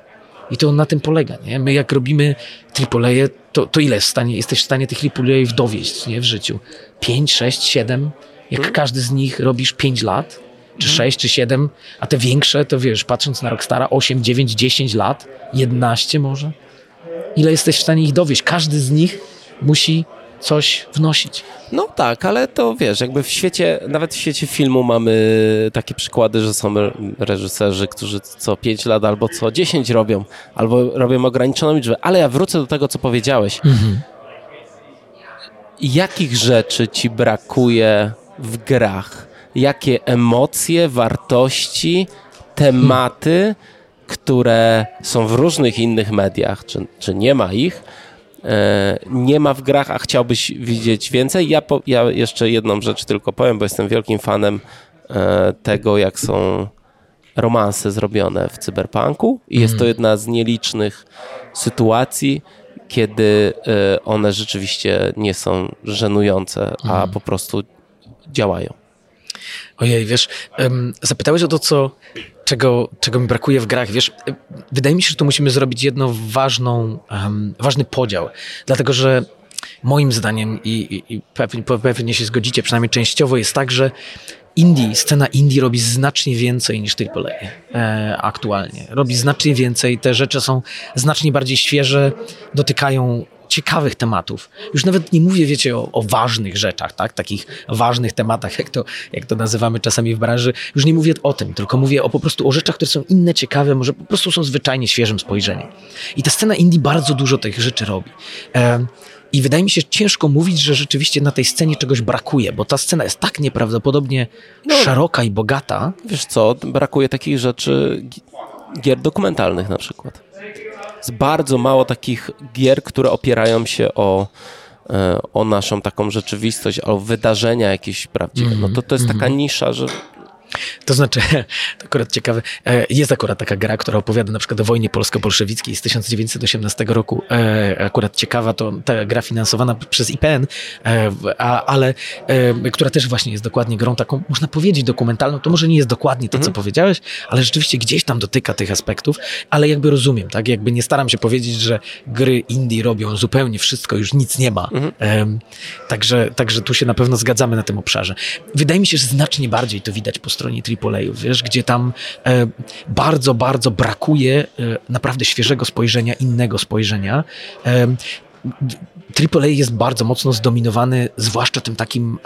I to na tym polega, nie? My jak robimy AAA, to, to ile w stanie, jesteś w stanie tych AAA dowieść, nie? W życiu? 5, 6, 7? Jak hmm. każdy z nich robisz 5 lat, czy 6, hmm. czy 7, a te większe, to wiesz, patrząc na Rockstara, 8, 9, 10 lat, 11 może? Ile jesteś w stanie ich dowieść? Każdy z nich musi coś wnosić. No tak, ale to wiesz, jakby w świecie, nawet w świecie filmu mamy takie przykłady, że są reżyserzy, którzy co 5 lat albo co 10 robią, albo robią ograniczoną liczbę. Ale ja wrócę do tego, co powiedziałeś. Mhm. Jakich rzeczy ci brakuje w grach? Jakie emocje, wartości, tematy, które są w różnych innych mediach, czy, czy nie ma ich, E, nie ma w grach, a chciałbyś widzieć więcej. Ja, po, ja jeszcze jedną rzecz tylko powiem, bo jestem wielkim fanem e, tego, jak są romanse zrobione w cyberpunku i jest to mhm. jedna z nielicznych sytuacji, kiedy e, one rzeczywiście nie są żenujące, a mhm. po prostu działają. Ojej, wiesz, zapytałeś o to, co, czego, czego mi brakuje w grach. Wiesz, wydaje mi się, że tu musimy zrobić jedną ważną, ważny podział, dlatego że moim zdaniem i, i, i pewnie, pewnie się zgodzicie, przynajmniej częściowo jest tak, że indie, scena indie robi znacznie więcej niż AAA e, aktualnie. Robi znacznie więcej, te rzeczy są znacznie bardziej świeże, dotykają ciekawych tematów. Już nawet nie mówię, wiecie, o, o, ważnych rzeczach, tak? takich ważnych tematach, jak to, jak to nazywamy czasami w branży. Już nie mówię o tym, tylko mówię o po prostu o rzeczach, które są inne, ciekawe, może po prostu są zwyczajnie świeżym spojrzeniem. I ta scena indie bardzo dużo tych rzeczy robi. E, i wydaje mi się ciężko mówić, że rzeczywiście na tej scenie czegoś brakuje, bo ta scena jest tak nieprawdopodobnie no, szeroka i bogata. Wiesz co, brakuje takich rzeczy, gier dokumentalnych na przykład. Jest bardzo mało takich gier, które opierają się o, e, o naszą taką rzeczywistość, o wydarzenia jakieś prawdziwe. No to to jest taka mhm. nisza, że to znaczy, to akurat ciekawe, e, jest akurat taka gra, która opowiada na przykład o wojnie polsko-bolszewickiej z 1918 roku. E, akurat ciekawa to ta gra finansowana przez IPN, e, ale która też właśnie jest dokładnie grą taką, można powiedzieć, dokumentalną. To może nie jest dokładnie to, co mhm. powiedziałeś, ale rzeczywiście gdzieś tam dotyka tych aspektów, ale jakby rozumiem, tak? Jakby nie staram się powiedzieć, że gry indie robią zupełnie wszystko, już nic nie ma. Mhm. Także, także tu się na pewno zgadzamy na tym obszarze. Wydaje mi się, że znacznie bardziej to widać po stronie AAA, wiesz, gdzie tam e, bardzo, bardzo brakuje e, naprawdę świeżego spojrzenia, innego spojrzenia. E, AAA jest bardzo mocno zdominowany, zwłaszcza tym takim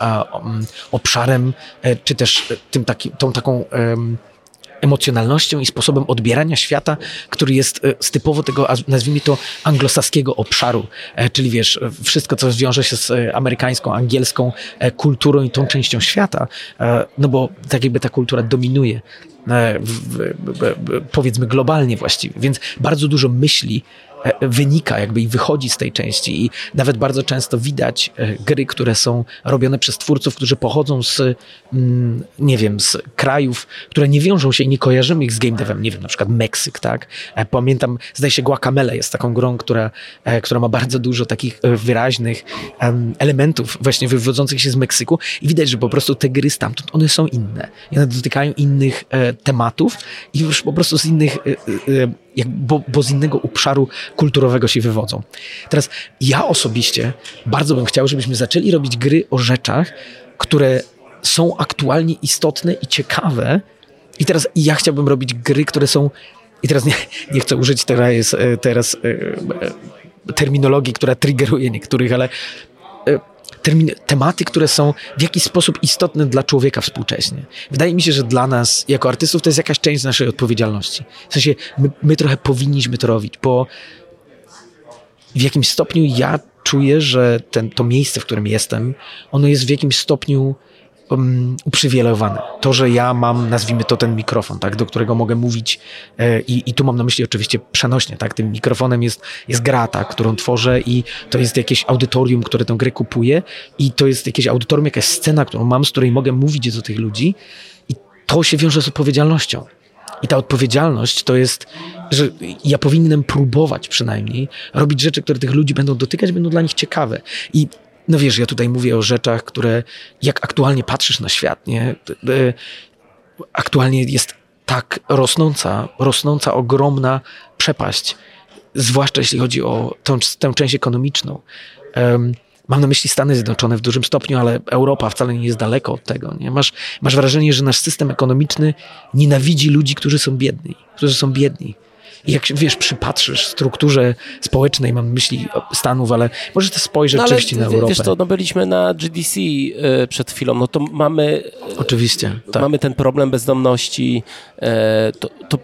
obszarem, e, czy też tym taki, tą taką emocjonalnością i sposobem odbierania świata, który jest e, z typowo tego, nazwijmy to, anglosaskiego obszaru, e, czyli wiesz, wszystko, co wiąże się z e, amerykańską, angielską kulturą i tą częścią świata, no bo tak jakby ta kultura dominuje powiedzmy globalnie właściwie, więc bardzo dużo myśli E, wynika jakby i wychodzi z tej części i nawet bardzo często widać e, gry, które są robione przez twórców, którzy pochodzą z, mm, nie wiem, z krajów, które nie wiążą się i nie kojarzymy ich z game devem, nie wiem, na przykład Meksyk, tak? E, pamiętam, zdaje się Guacamele jest taką grą, która, która ma bardzo dużo takich wyraźnych elementów właśnie wywodzących się z Meksyku i widać, że po prostu te gry stamtąd, one są inne. One dotykają innych tematów i już po prostu z innych jak, bo, bo z innego obszaru kulturowego się wywodzą. Teraz ja osobiście bardzo bym chciał, żebyśmy zaczęli robić gry o rzeczach, które są aktualnie istotne i ciekawe. I teraz ja chciałbym robić gry, które są. I teraz nie, nie chcę użyć teraz, e, teraz e, e, terminologii, która triggeruje niektórych, ale tematy, które są w jakiś sposób istotne dla człowieka współcześnie. Wydaje mi się, że dla nas, jako artystów, to jest jakaś część naszej odpowiedzialności. W sensie, my, my trochę powinniśmy to robić, bo w jakimś stopniu ja czuję, że ten, to miejsce, w którym jestem, ono jest w jakimś stopniu um, uprzywilejowane. To, że ja mam, nazwijmy to ten mikrofon, tak, do którego mogę mówić e, i, i tu mam na myśli oczywiście przenośnie, tak, tym mikrofonem jest, jest gra, tak, którą tworzę i to jest jakieś audytorium, które tę grę kupuje i to jest jakieś audytorium, jakaś scena, którą mam, z której mogę mówić do tych ludzi i to się wiąże z odpowiedzialnością. I ta odpowiedzialność to jest, że ja powinienem próbować przynajmniej robić rzeczy, które tych ludzi będą dotykać, będą dla nich ciekawe. I no wiesz, ja tutaj mówię o rzeczach, które jak aktualnie patrzysz na świat, nie? Aktualnie jest tak rosnąca, rosnąca ogromna przepaść, zwłaszcza jeśli chodzi o tę, tę część ekonomiczną. Um, Mam na myśli Stany Zjednoczone w dużym stopniu, ale Europa wcale nie jest daleko od tego. Nie? Masz, masz wrażenie, że nasz system ekonomiczny nienawidzi ludzi, którzy są biedni, którzy są biedni. Jak wiesz, przypatrzysz strukturze społecznej, mam myśli Stanów, ale może też spojrzeć no, na Europę. Wiesz to, no byliśmy na GDC y, przed chwilą, no to mamy... Oczywiście, tak. Mamy ten problem bezdomności, e, to, to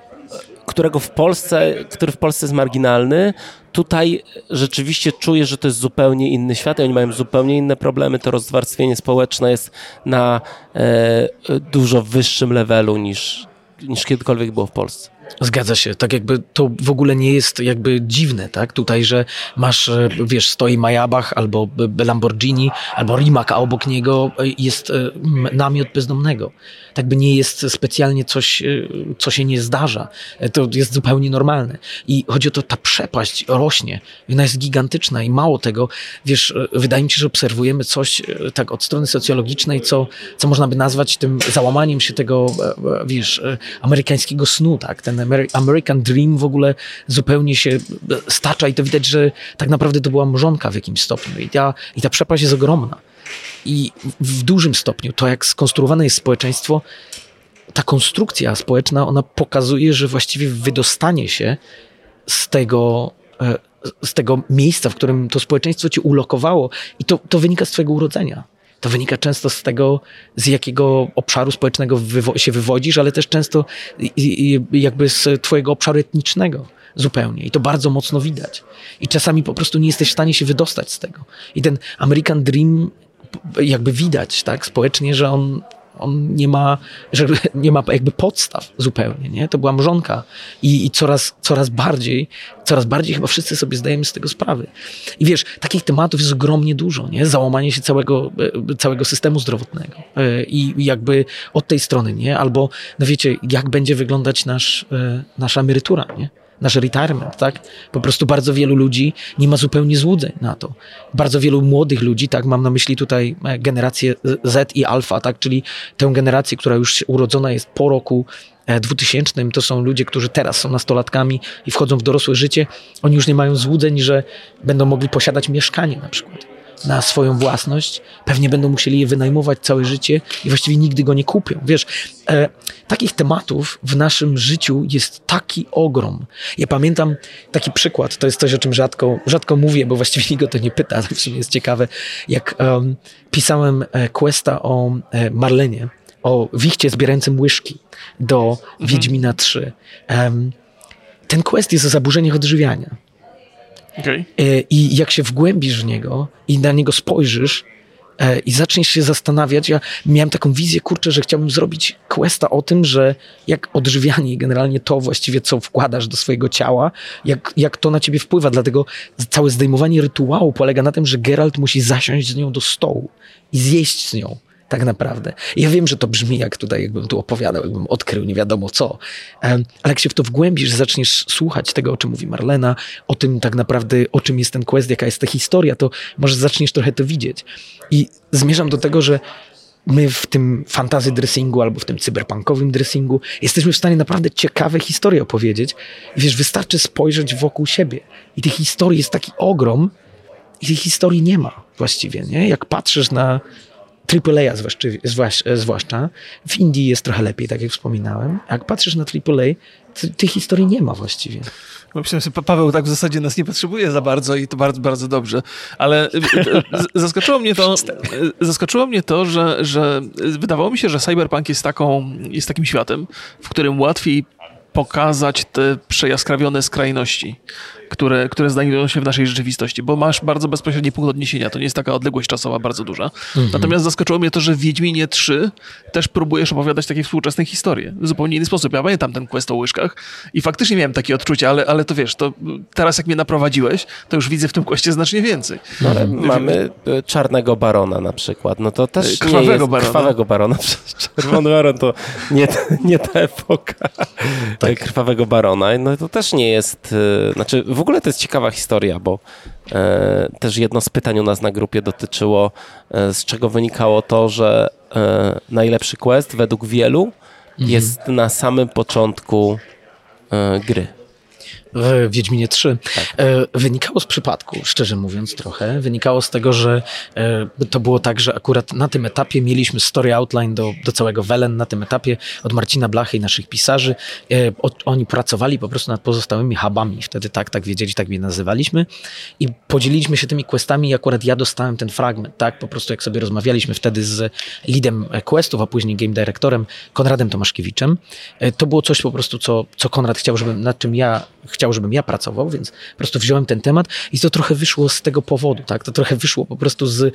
którego w Polsce, który w Polsce jest marginalny, tutaj rzeczywiście czuję, że to jest zupełnie inny świat i oni mają zupełnie inne problemy. To rozwarstwienie społeczne jest na e, dużo wyższym levelu niż, niż kiedykolwiek było w Polsce. Zgadza się, tak jakby to w ogóle nie jest jakby dziwne, tak? Tutaj, że masz, e, wiesz, stoi Majabach albo Lamborghini, albo Rimac, a obok niego jest e, namiot bezdomnego. Tak by nie jest specjalnie coś, y, co się nie zdarza. E, To jest zupełnie normalne. I chodzi o to, ta przepaść rośnie. Ona jest gigantyczna i mało tego, wiesz, e, wydaje mi się, że obserwujemy coś e, tak od strony socjologicznej, co, co można by nazwać tym załamaniem się tego, wiesz, amerykańskiego snu, tak? Ten American Dream w ogóle zupełnie się stacza i to widać, że tak naprawdę to była mrzonka w jakimś stopniu i ta, i ta przepaść jest ogromna. I w dużym stopniu to, jak skonstruowane jest społeczeństwo, ta konstrukcja społeczna, ona pokazuje, że właściwie wydostanie się z tego, e, z tego miejsca, w którym to społeczeństwo cię ulokowało, i to, to wynika z twojego urodzenia. To wynika często z tego, z jakiego obszaru społecznego wywo- się wywodzisz, ale też często i, i, jakby z twojego obszaru etnicznego zupełnie. I to bardzo mocno widać. I czasami po prostu nie jesteś w stanie się wydostać z tego. I ten American Dream jakby widać, tak, społecznie, że on, on nie ma, że nie ma jakby podstaw zupełnie, nie? To była mrzonka i, i coraz, coraz bardziej, coraz bardziej chyba wszyscy sobie zdajemy z tego sprawy. I wiesz, takich tematów jest ogromnie dużo, nie? Załamanie się całego, e, całego systemu zdrowotnego E, i jakby od tej strony, nie? Albo, no wiecie, jak będzie wyglądać nasz, e, nasza emerytura, nie? Nasz retirement, tak? Po prostu bardzo wielu ludzi nie ma zupełnie złudzeń na to. Bardzo wielu młodych ludzi, tak? Mam na myśli tutaj e, generację Z i Alfa, tak? Czyli tę generację, która już urodzona jest po roku e, 2000. To są ludzie, którzy teraz są nastolatkami i wchodzą w dorosłe życie. Oni już nie mają złudzeń, że będą mogli posiadać mieszkanie na przykład na swoją własność, pewnie będą musieli je wynajmować całe życie i właściwie nigdy go nie kupią. Wiesz, e, takich tematów w naszym życiu jest taki ogrom. Ja pamiętam taki przykład, to jest coś, o czym rzadko, rzadko mówię, bo właściwie nikt o to nie pyta, ale w sumie jest ciekawe. Jak em, pisałem e, questa o e, Marlenie, o wichcie zbierającym łyżki do Wiedźmina 3. Em, ten quest jest o zaburzeniach odżywiania. Okej. E, I jak się wgłębisz w niego i na niego spojrzysz e, i zaczniesz się zastanawiać, ja miałem taką wizję, kurczę, że chciałbym zrobić questa o tym, że jak odżywianie generalnie to właściwie, co wkładasz do swojego ciała, jak, jak to na ciebie wpływa. Dlatego całe zdejmowanie rytuału polega na tym, że Geralt musi zasiąść z nią do stołu i zjeść z nią. Tak naprawdę. Ja wiem, że to brzmi jak tutaj, jakbym tu opowiadał, jakbym odkrył nie wiadomo co. Ale jak się w to wgłębisz, zaczniesz słuchać tego, o czym mówi Marlena, o tym tak naprawdę, o czym jest ten quest, jaka jest ta historia, to może zaczniesz trochę to widzieć. I zmierzam do tego, że my w tym fantasy dressingu albo w tym cyberpunkowym dressingu jesteśmy w stanie naprawdę ciekawe historie opowiedzieć. Wiesz, wystarczy spojrzeć wokół siebie. I tych historii jest taki ogrom, i tych historii nie ma właściwie, nie? Jak patrzysz na AAA zwłaszcza, zwłasz- zwłaszcza, w Indii jest trochę lepiej, tak jak wspominałem. Jak patrzysz na AAA, tych historii nie ma właściwie. Bo Myślałem sobie, Pa- Paweł tak w zasadzie nas nie potrzebuje za bardzo i to bardzo, bardzo dobrze. Ale y, y, z- zaskoczyło mnie to, y, zaskoczyło mnie to że, że wydawało mi się, że cyberpunk jest, taką, jest takim światem, w którym łatwiej pokazać te przejaskrawione skrajności, które, które znajdują się w naszej rzeczywistości, bo masz bardzo bezpośredni punkt odniesienia. To nie jest taka odległość czasowa bardzo duża. Natomiast zaskoczyło mnie to, że w Wiedźminie 3 też próbujesz opowiadać takie współczesne historie. W zupełnie inny sposób. Ja pamiętam ten quest o łyżkach i faktycznie miałem takie odczucia, ale, ale to wiesz, to teraz jak mnie naprowadziłeś, to już widzę w tym questie znacznie więcej. No, ale mamy e, czarnego barona na przykład. No to też E, nie krwawego jest, barona. Krwawego barona. Czerwony baron to nie, nie ta epoka Tak. krwawego barona. No to też nie jest... e, Znaczy w ogóle to jest ciekawa historia, bo e, też jedno z pytań u nas na grupie dotyczyło, e, z czego wynikało to, że e, najlepszy quest według wielu jest na samym początku e, gry. W Wiedźminie 3. E, wynikało z przypadku, szczerze mówiąc trochę. Wynikało z tego, że e, to było tak, że akurat na tym etapie mieliśmy story outline do, do całego Welen, na tym etapie od Marcina Blachy i naszych pisarzy. E, oni pracowali po prostu nad pozostałymi hubami. Wtedy tak, tak wiedzieli, tak je nazywaliśmy. I podzieliliśmy się tymi questami i akurat ja dostałem ten fragment, tak? Po prostu jak sobie rozmawialiśmy wtedy z leadem questów, a później game directorem Konradem Tomaszkiewiczem, e, to było coś po prostu, co, co Konrad chciał, żebym, nad czym ja chciał, żebym ja pracował, więc po prostu wziąłem ten temat i to trochę wyszło z tego powodu, tak? To trochę wyszło po prostu z e,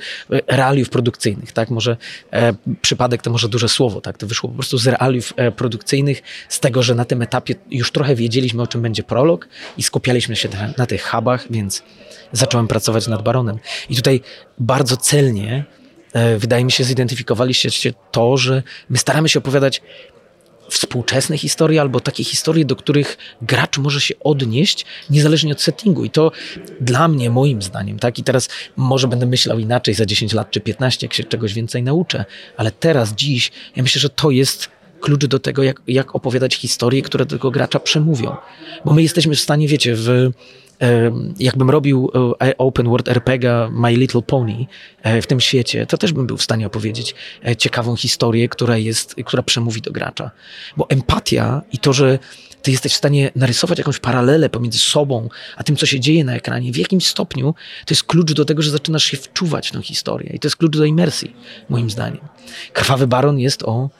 realiów produkcyjnych, tak? Może e, przypadek to może duże słowo, tak? To wyszło po prostu z realiów e, produkcyjnych, z tego, że na tym etapie już trochę wiedzieliśmy, o czym będzie prolog i skupialiśmy się na, na tych hubach, więc zacząłem pracować nad Baronem. I tutaj bardzo celnie e, wydaje mi się, zidentyfikowaliście to, że my staramy się opowiadać współczesne historie albo takie historie, do których gracz może się odnieść niezależnie od settingu. I to dla mnie, moim zdaniem, tak? I teraz może będę myślał inaczej za 10 lat czy 15, jak się czegoś więcej nauczę, ale teraz, dziś, ja myślę, że to jest klucz do tego, jak, jak opowiadać historie, które do tego gracza przemówią. Bo my jesteśmy w stanie, wiecie, w jakbym robił e, open world RPG My Little Pony e, w tym świecie, to też bym był w stanie opowiedzieć e, ciekawą historię, która jest, która przemówi do gracza. Bo empatia i to, że ty jesteś w stanie narysować jakąś paralelę pomiędzy sobą, a tym, co się dzieje na ekranie, w jakimś stopniu to jest klucz do tego, że zaczynasz się wczuwać w tę historię. I to jest klucz do imersji, moim zdaniem. Krwawy Baron jest o E,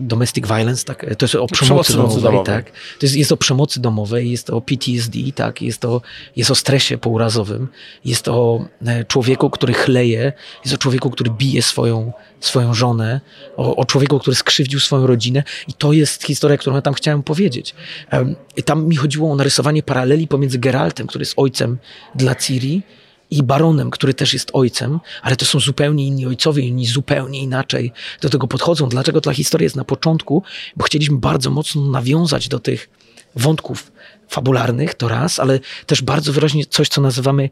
domestic violence, tak, e, to jest o przemocy, przemocy domowej, domowej, tak. To jest, jest o przemocy domowej, jest o PTSD, tak, jest o, jest o stresie pourazowym, jest o e, człowieku, który chleje, jest o człowieku, który bije swoją, swoją żonę, o, o człowieku, który skrzywdził swoją rodzinę. I to jest historia, którą ja tam chciałem powiedzieć. I tam mi chodziło o narysowanie paraleli pomiędzy Geraltem, który jest ojcem dla Ciri, i baronem, który też jest ojcem, ale to są zupełnie inni ojcowie oni zupełnie inaczej do tego podchodzą. Dlaczego ta historia jest na początku? Bo chcieliśmy bardzo mocno nawiązać do tych wątków fabularnych, to raz, ale też bardzo wyraźnie coś, co nazywamy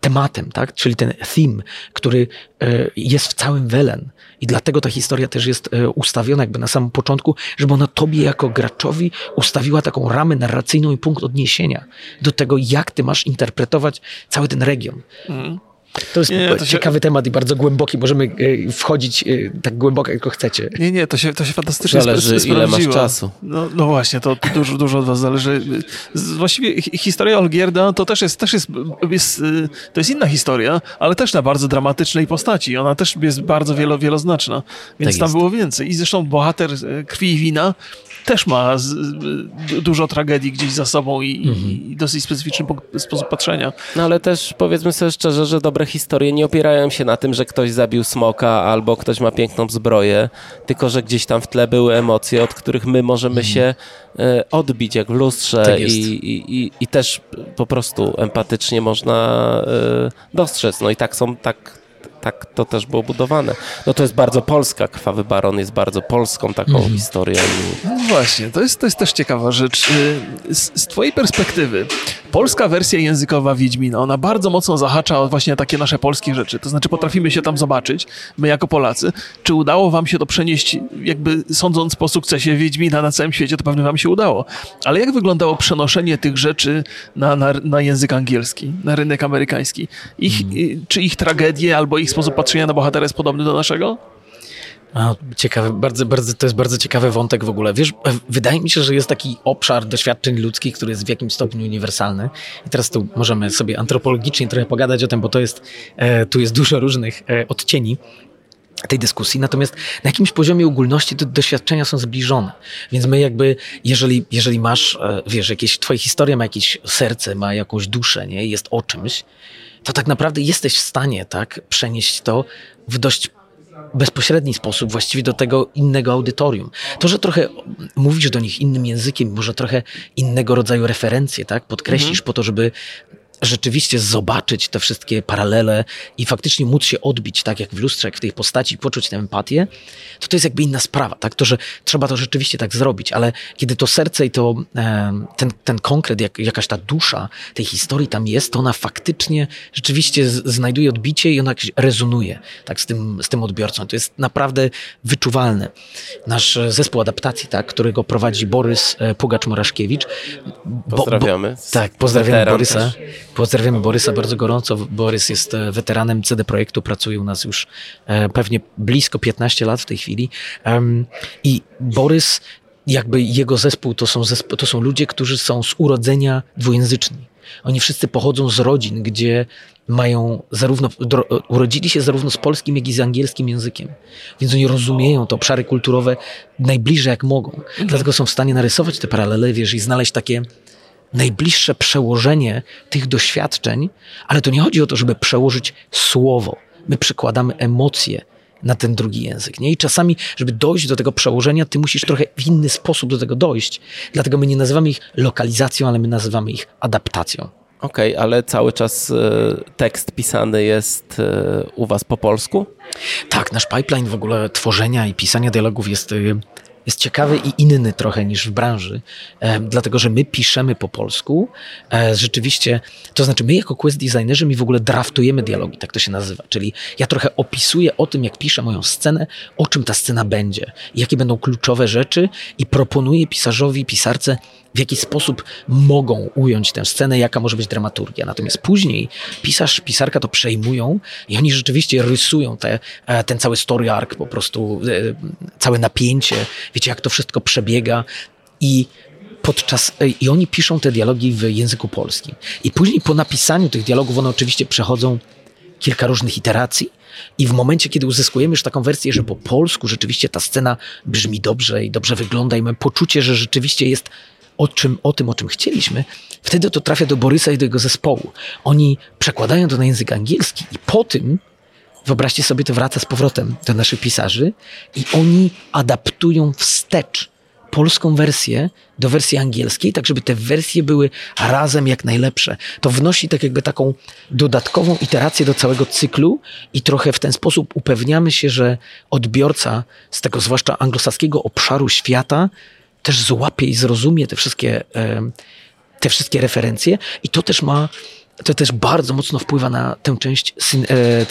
tematem, tak? czyli ten theme, który e, jest w całym Welen. I dlatego ta historia też jest e, ustawiona jakby na samym początku, żeby ona tobie jako graczowi ustawiła taką ramę narracyjną i punkt odniesienia do tego, jak ty masz interpretować cały ten region. Mm. To jest nie, to ciekawy się... temat i bardzo głęboki. Możemy e, wchodzić e, tak głęboko, jak chcecie. Nie, nie, to się, to się fantastycznie Zależy, ile masz czasu. No, no właśnie, to, dużo, dużo od was zależy. Właściwie historia Olgierda to też jest, też jest, jest, e, to jest inna historia, ale też na bardzo dramatycznej postaci. Ona też jest bardzo wielo, wieloznaczna, więc tak tam jest. było więcej. I zresztą bohater Krwi i Wina też ma z, dużo tragedii gdzieś za sobą i, mhm. i dosyć specyficzny sposób patrzenia. No ale też powiedzmy sobie szczerze, że dobre historie nie opierają się na tym, że ktoś zabił smoka albo ktoś ma piękną zbroję, tylko że gdzieś tam w tle były emocje, od których my możemy mhm. się e, odbić jak w lustrze tak i, i, i, też po prostu empatycznie można e, dostrzec. No i tak są, tak, tak to też było budowane. No to jest bardzo polska, Krwawy Baron jest bardzo polską taką mm. historią. No właśnie, to jest, to jest też ciekawa rzecz. Y, z, z twojej perspektywy, polska wersja językowa Wiedźmina, ona bardzo mocno zahacza o właśnie takie nasze polskie rzeczy. To znaczy potrafimy się tam zobaczyć, my jako Polacy. Czy udało wam się to przenieść, jakby sądząc po sukcesie Wiedźmina na całym świecie, to pewnie wam się udało. Ale jak wyglądało przenoszenie tych rzeczy na, na, na język angielski, na rynek amerykański? Ich, mm. Czy ich tragedie albo ich sposób patrzenia na bohatera jest podobny do naszego? A, ciekawy, bardzo, bardzo, to jest bardzo ciekawy wątek w ogóle. Wiesz, e, wydaje mi się, że jest taki obszar doświadczeń ludzkich, który jest w jakimś stopniu uniwersalny. I teraz tu możemy sobie antropologicznie trochę pogadać o tym, bo to jest, e, tu jest dużo różnych e, odcieni tej dyskusji, natomiast na jakimś poziomie ogólności te doświadczenia są zbliżone. Więc my jakby, jeżeli, jeżeli masz, wiesz, jakieś, twoja historia ma jakieś serce, ma jakąś duszę, nie, jest o czymś, to tak naprawdę jesteś w stanie, tak, przenieść to w dość bezpośredni sposób właściwie do tego innego audytorium. To, że trochę mówisz do nich innym językiem, może trochę innego rodzaju referencje, tak? Podkreślisz mhm. po to, żeby rzeczywiście zobaczyć te wszystkie paralele i faktycznie móc się odbić, tak jak w lustrze, jak w tej postaci, poczuć tę empatię, to to jest jakby inna sprawa, tak? To, że trzeba to rzeczywiście tak zrobić, ale kiedy to serce i to ten, ten konkret, jak, jakaś ta dusza tej historii tam jest, to ona faktycznie rzeczywiście znajduje odbicie i ona rezonuje, tak, z tym, z tym odbiorcą. To jest naprawdę wyczuwalne. Nasz zespół adaptacji, tak, którego prowadzi Borys e, Pugacz-Moraszkiewicz. Pozdrawiamy. Bo, tak, pozdrawiamy Borysa. Też. Pozdrawiamy Borysa bardzo gorąco. Borys jest e, weteranem CD Projektu, pracuje u nas już e, pewnie blisko 15 lat w tej chwili. I Borys, jakby jego zespół, to są, zespo- to są ludzie, którzy są z urodzenia dwujęzyczni. Oni wszyscy pochodzą z rodzin, gdzie mają zarówno, urodzili się zarówno z polskim, jak i z angielskim językiem. Więc oni rozumieją te obszary kulturowe najbliżej jak mogą. Dlatego są w stanie narysować te paralele, wiesz, i znaleźć takie najbliższe przełożenie tych doświadczeń, ale to nie chodzi o to, żeby przełożyć słowo. My przekładamy emocje na ten drugi język. Nie? I czasami, żeby dojść do tego przełożenia, ty musisz trochę w inny sposób do tego dojść. Dlatego my nie nazywamy ich lokalizacją, ale my nazywamy ich adaptacją. Okej, ale cały czas e, tekst pisany jest e, u was po polsku? Tak, nasz pipeline w ogóle tworzenia i pisania dialogów jest, y, jest ciekawy i inny trochę niż w branży, dlatego że my piszemy po polsku. E, rzeczywiście, to znaczy my jako quest designerzy mi w ogóle draftujemy dialogi, tak to się nazywa. Czyli ja trochę opisuję o tym, jak piszę moją scenę, o czym ta scena będzie, jakie będą kluczowe rzeczy i proponuję pisarzowi, pisarce, w jaki sposób mogą ująć tę scenę, jaka może być dramaturgia. Natomiast później pisarz, pisarka to przejmują i oni rzeczywiście rysują te, e, ten cały story arc, po prostu e, całe napięcie, wiecie, jak to wszystko przebiega i podczas, e, i oni piszą te dialogi w języku polskim. I później po napisaniu tych dialogów one oczywiście przechodzą kilka różnych iteracji. I w momencie, kiedy uzyskujemy już taką wersję, że po polsku rzeczywiście ta scena brzmi dobrze i dobrze wygląda, i mamy poczucie, że rzeczywiście jest o, czym, o tym, o czym chcieliśmy, wtedy to trafia do Borysa i do jego zespołu. Oni przekładają to na język angielski i po tym, wyobraźcie sobie, to wraca z powrotem do naszych pisarzy i oni adaptują wstecz polską wersję do wersji angielskiej, tak żeby te wersje były razem jak najlepsze. To wnosi tak jakby taką dodatkową iterację do całego cyklu i trochę w ten sposób upewniamy się, że odbiorca z tego zwłaszcza anglosaskiego obszaru świata też złapie i zrozumie te wszystkie, te wszystkie referencje i to też ma to też bardzo mocno wpływa na tę część cin, e, e,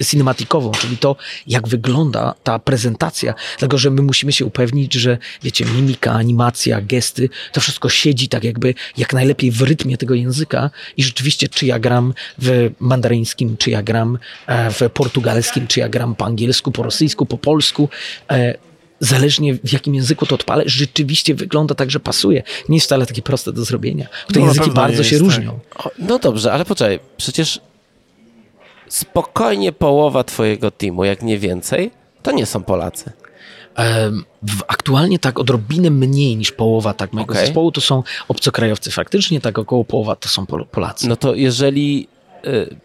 e, cinematikową, czyli to, jak wygląda ta prezentacja. Dlatego, że my musimy się upewnić, że wiecie, mimika, animacja, gesty, to wszystko siedzi tak jakby jak najlepiej w rytmie tego języka i rzeczywiście, czy ja gram w mandaryńskim, czy ja gram e, w portugalskim, czy ja gram po angielsku, po rosyjsku, po polsku, e, zależnie w jakim języku to odpalę, rzeczywiście wygląda tak, że pasuje. Nie jest wcale takie proste do zrobienia. Te no, języki bardzo się różnią. O, no dobrze, ale poczekaj, przecież spokojnie połowa twojego teamu, jak nie więcej, to nie są Polacy. Aktualnie tak odrobinę mniej niż połowa tak mojego okay. zespołu to są obcokrajowcy. Faktycznie tak około połowa to są Polacy. No to jeżeli y,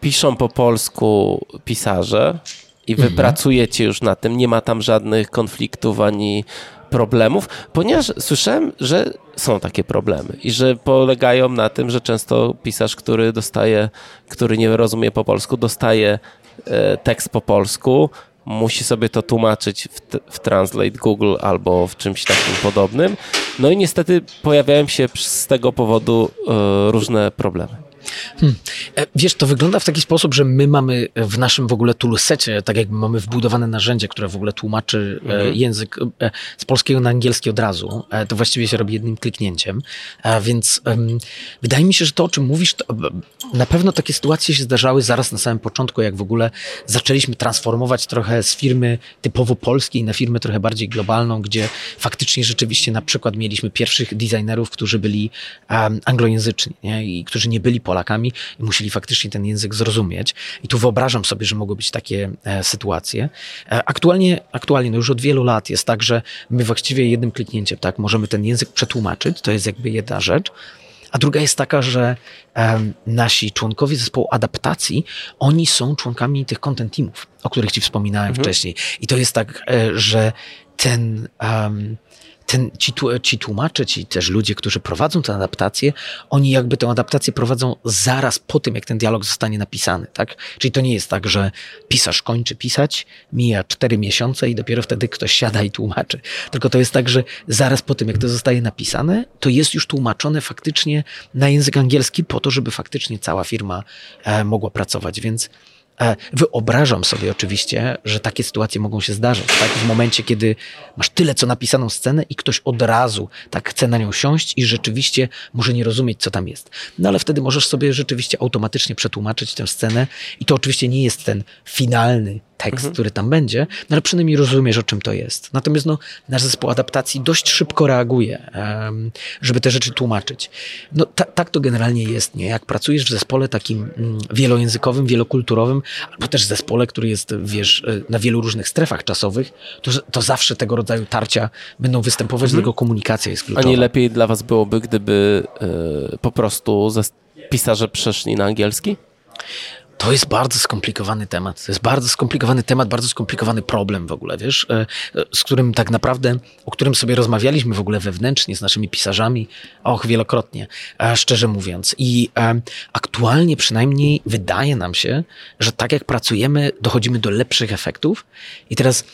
piszą po polsku pisarze, i wy mhm. pracujecie już na tym, nie ma tam żadnych konfliktów ani problemów, ponieważ słyszałem, że są takie problemy i że polegają na tym, że często pisarz, który dostaje, który nie rozumie po polsku, dostaje e, tekst po polsku, musi sobie to tłumaczyć w, w, Translate Google albo w czymś takim podobnym. No i niestety pojawiają się z tego powodu e, różne problemy. Hmm. E, wiesz, to wygląda w taki sposób, że my mamy w naszym w ogóle toolsecie, tak jakby mamy wbudowane narzędzie, które w ogóle tłumaczy e, mhm. język e, z polskiego na angielski od razu. To właściwie się robi jednym kliknięciem. Więc um, wydaje mi się, że to, o czym mówisz, na pewno takie sytuacje się zdarzały zaraz na samym początku, jak w ogóle zaczęliśmy transformować trochę z firmy typowo polskiej na firmę trochę bardziej globalną, gdzie faktycznie rzeczywiście na przykład mieliśmy pierwszych designerów, którzy byli um, anglojęzyczni nie? i którzy nie byli Polakami Polakami i musieli faktycznie ten język zrozumieć. I tu wyobrażam sobie, że mogły być takie e, sytuacje. E, aktualnie, aktualnie no już od wielu lat jest tak, że my właściwie jednym kliknięciem tak, możemy ten język przetłumaczyć. To jest jakby jedna rzecz. A druga jest taka, że um, nasi członkowie zespołu adaptacji, oni są członkami tych content teamów, o których ci wspominałem mhm. wcześniej. I to jest tak, e, że ten, um, ten, ci, ci tłumacze, ci też ludzie, którzy prowadzą tę adaptację, oni jakby tę adaptację prowadzą zaraz po tym, jak ten dialog zostanie napisany, tak? Czyli to nie jest tak, że pisarz kończy pisać, mija cztery miesiące i dopiero wtedy ktoś siada i tłumaczy. Tylko to jest tak, że zaraz po tym, jak to zostaje napisane, to jest już tłumaczone faktycznie na język angielski po to, żeby faktycznie cała firma e, mogła pracować, więc wyobrażam sobie oczywiście, że takie sytuacje mogą się zdarzyć. Tak? W momencie, kiedy masz tyle co napisaną scenę i ktoś od razu tak chce na nią siąść i rzeczywiście może nie rozumieć, co tam jest. No ale wtedy możesz sobie rzeczywiście automatycznie przetłumaczyć tę scenę i to oczywiście nie jest ten finalny tekst, mhm. który tam będzie, no ale przynajmniej rozumiesz, o czym to jest. Natomiast no, nasz zespół adaptacji dość szybko reaguje, żeby te rzeczy tłumaczyć. No ta, tak to generalnie jest, nie? Jak pracujesz w zespole takim mm, wielojęzykowym, wielokulturowym, albo też zespole, który jest, wiesz, e, na wielu różnych strefach czasowych, to, to zawsze tego rodzaju tarcia będą występować, mhm. dlatego komunikacja jest kluczowa. A nie lepiej dla was byłoby, gdyby y, po prostu pisarze przeszli na angielski? To jest bardzo skomplikowany temat. To jest bardzo skomplikowany temat, bardzo skomplikowany problem w ogóle, wiesz, e, e, z którym tak naprawdę, o którym sobie rozmawialiśmy w ogóle wewnętrznie z naszymi pisarzami, och, wielokrotnie, e, szczerze mówiąc. I aktualnie przynajmniej wydaje nam się, że tak jak pracujemy, dochodzimy do lepszych efektów. I teraz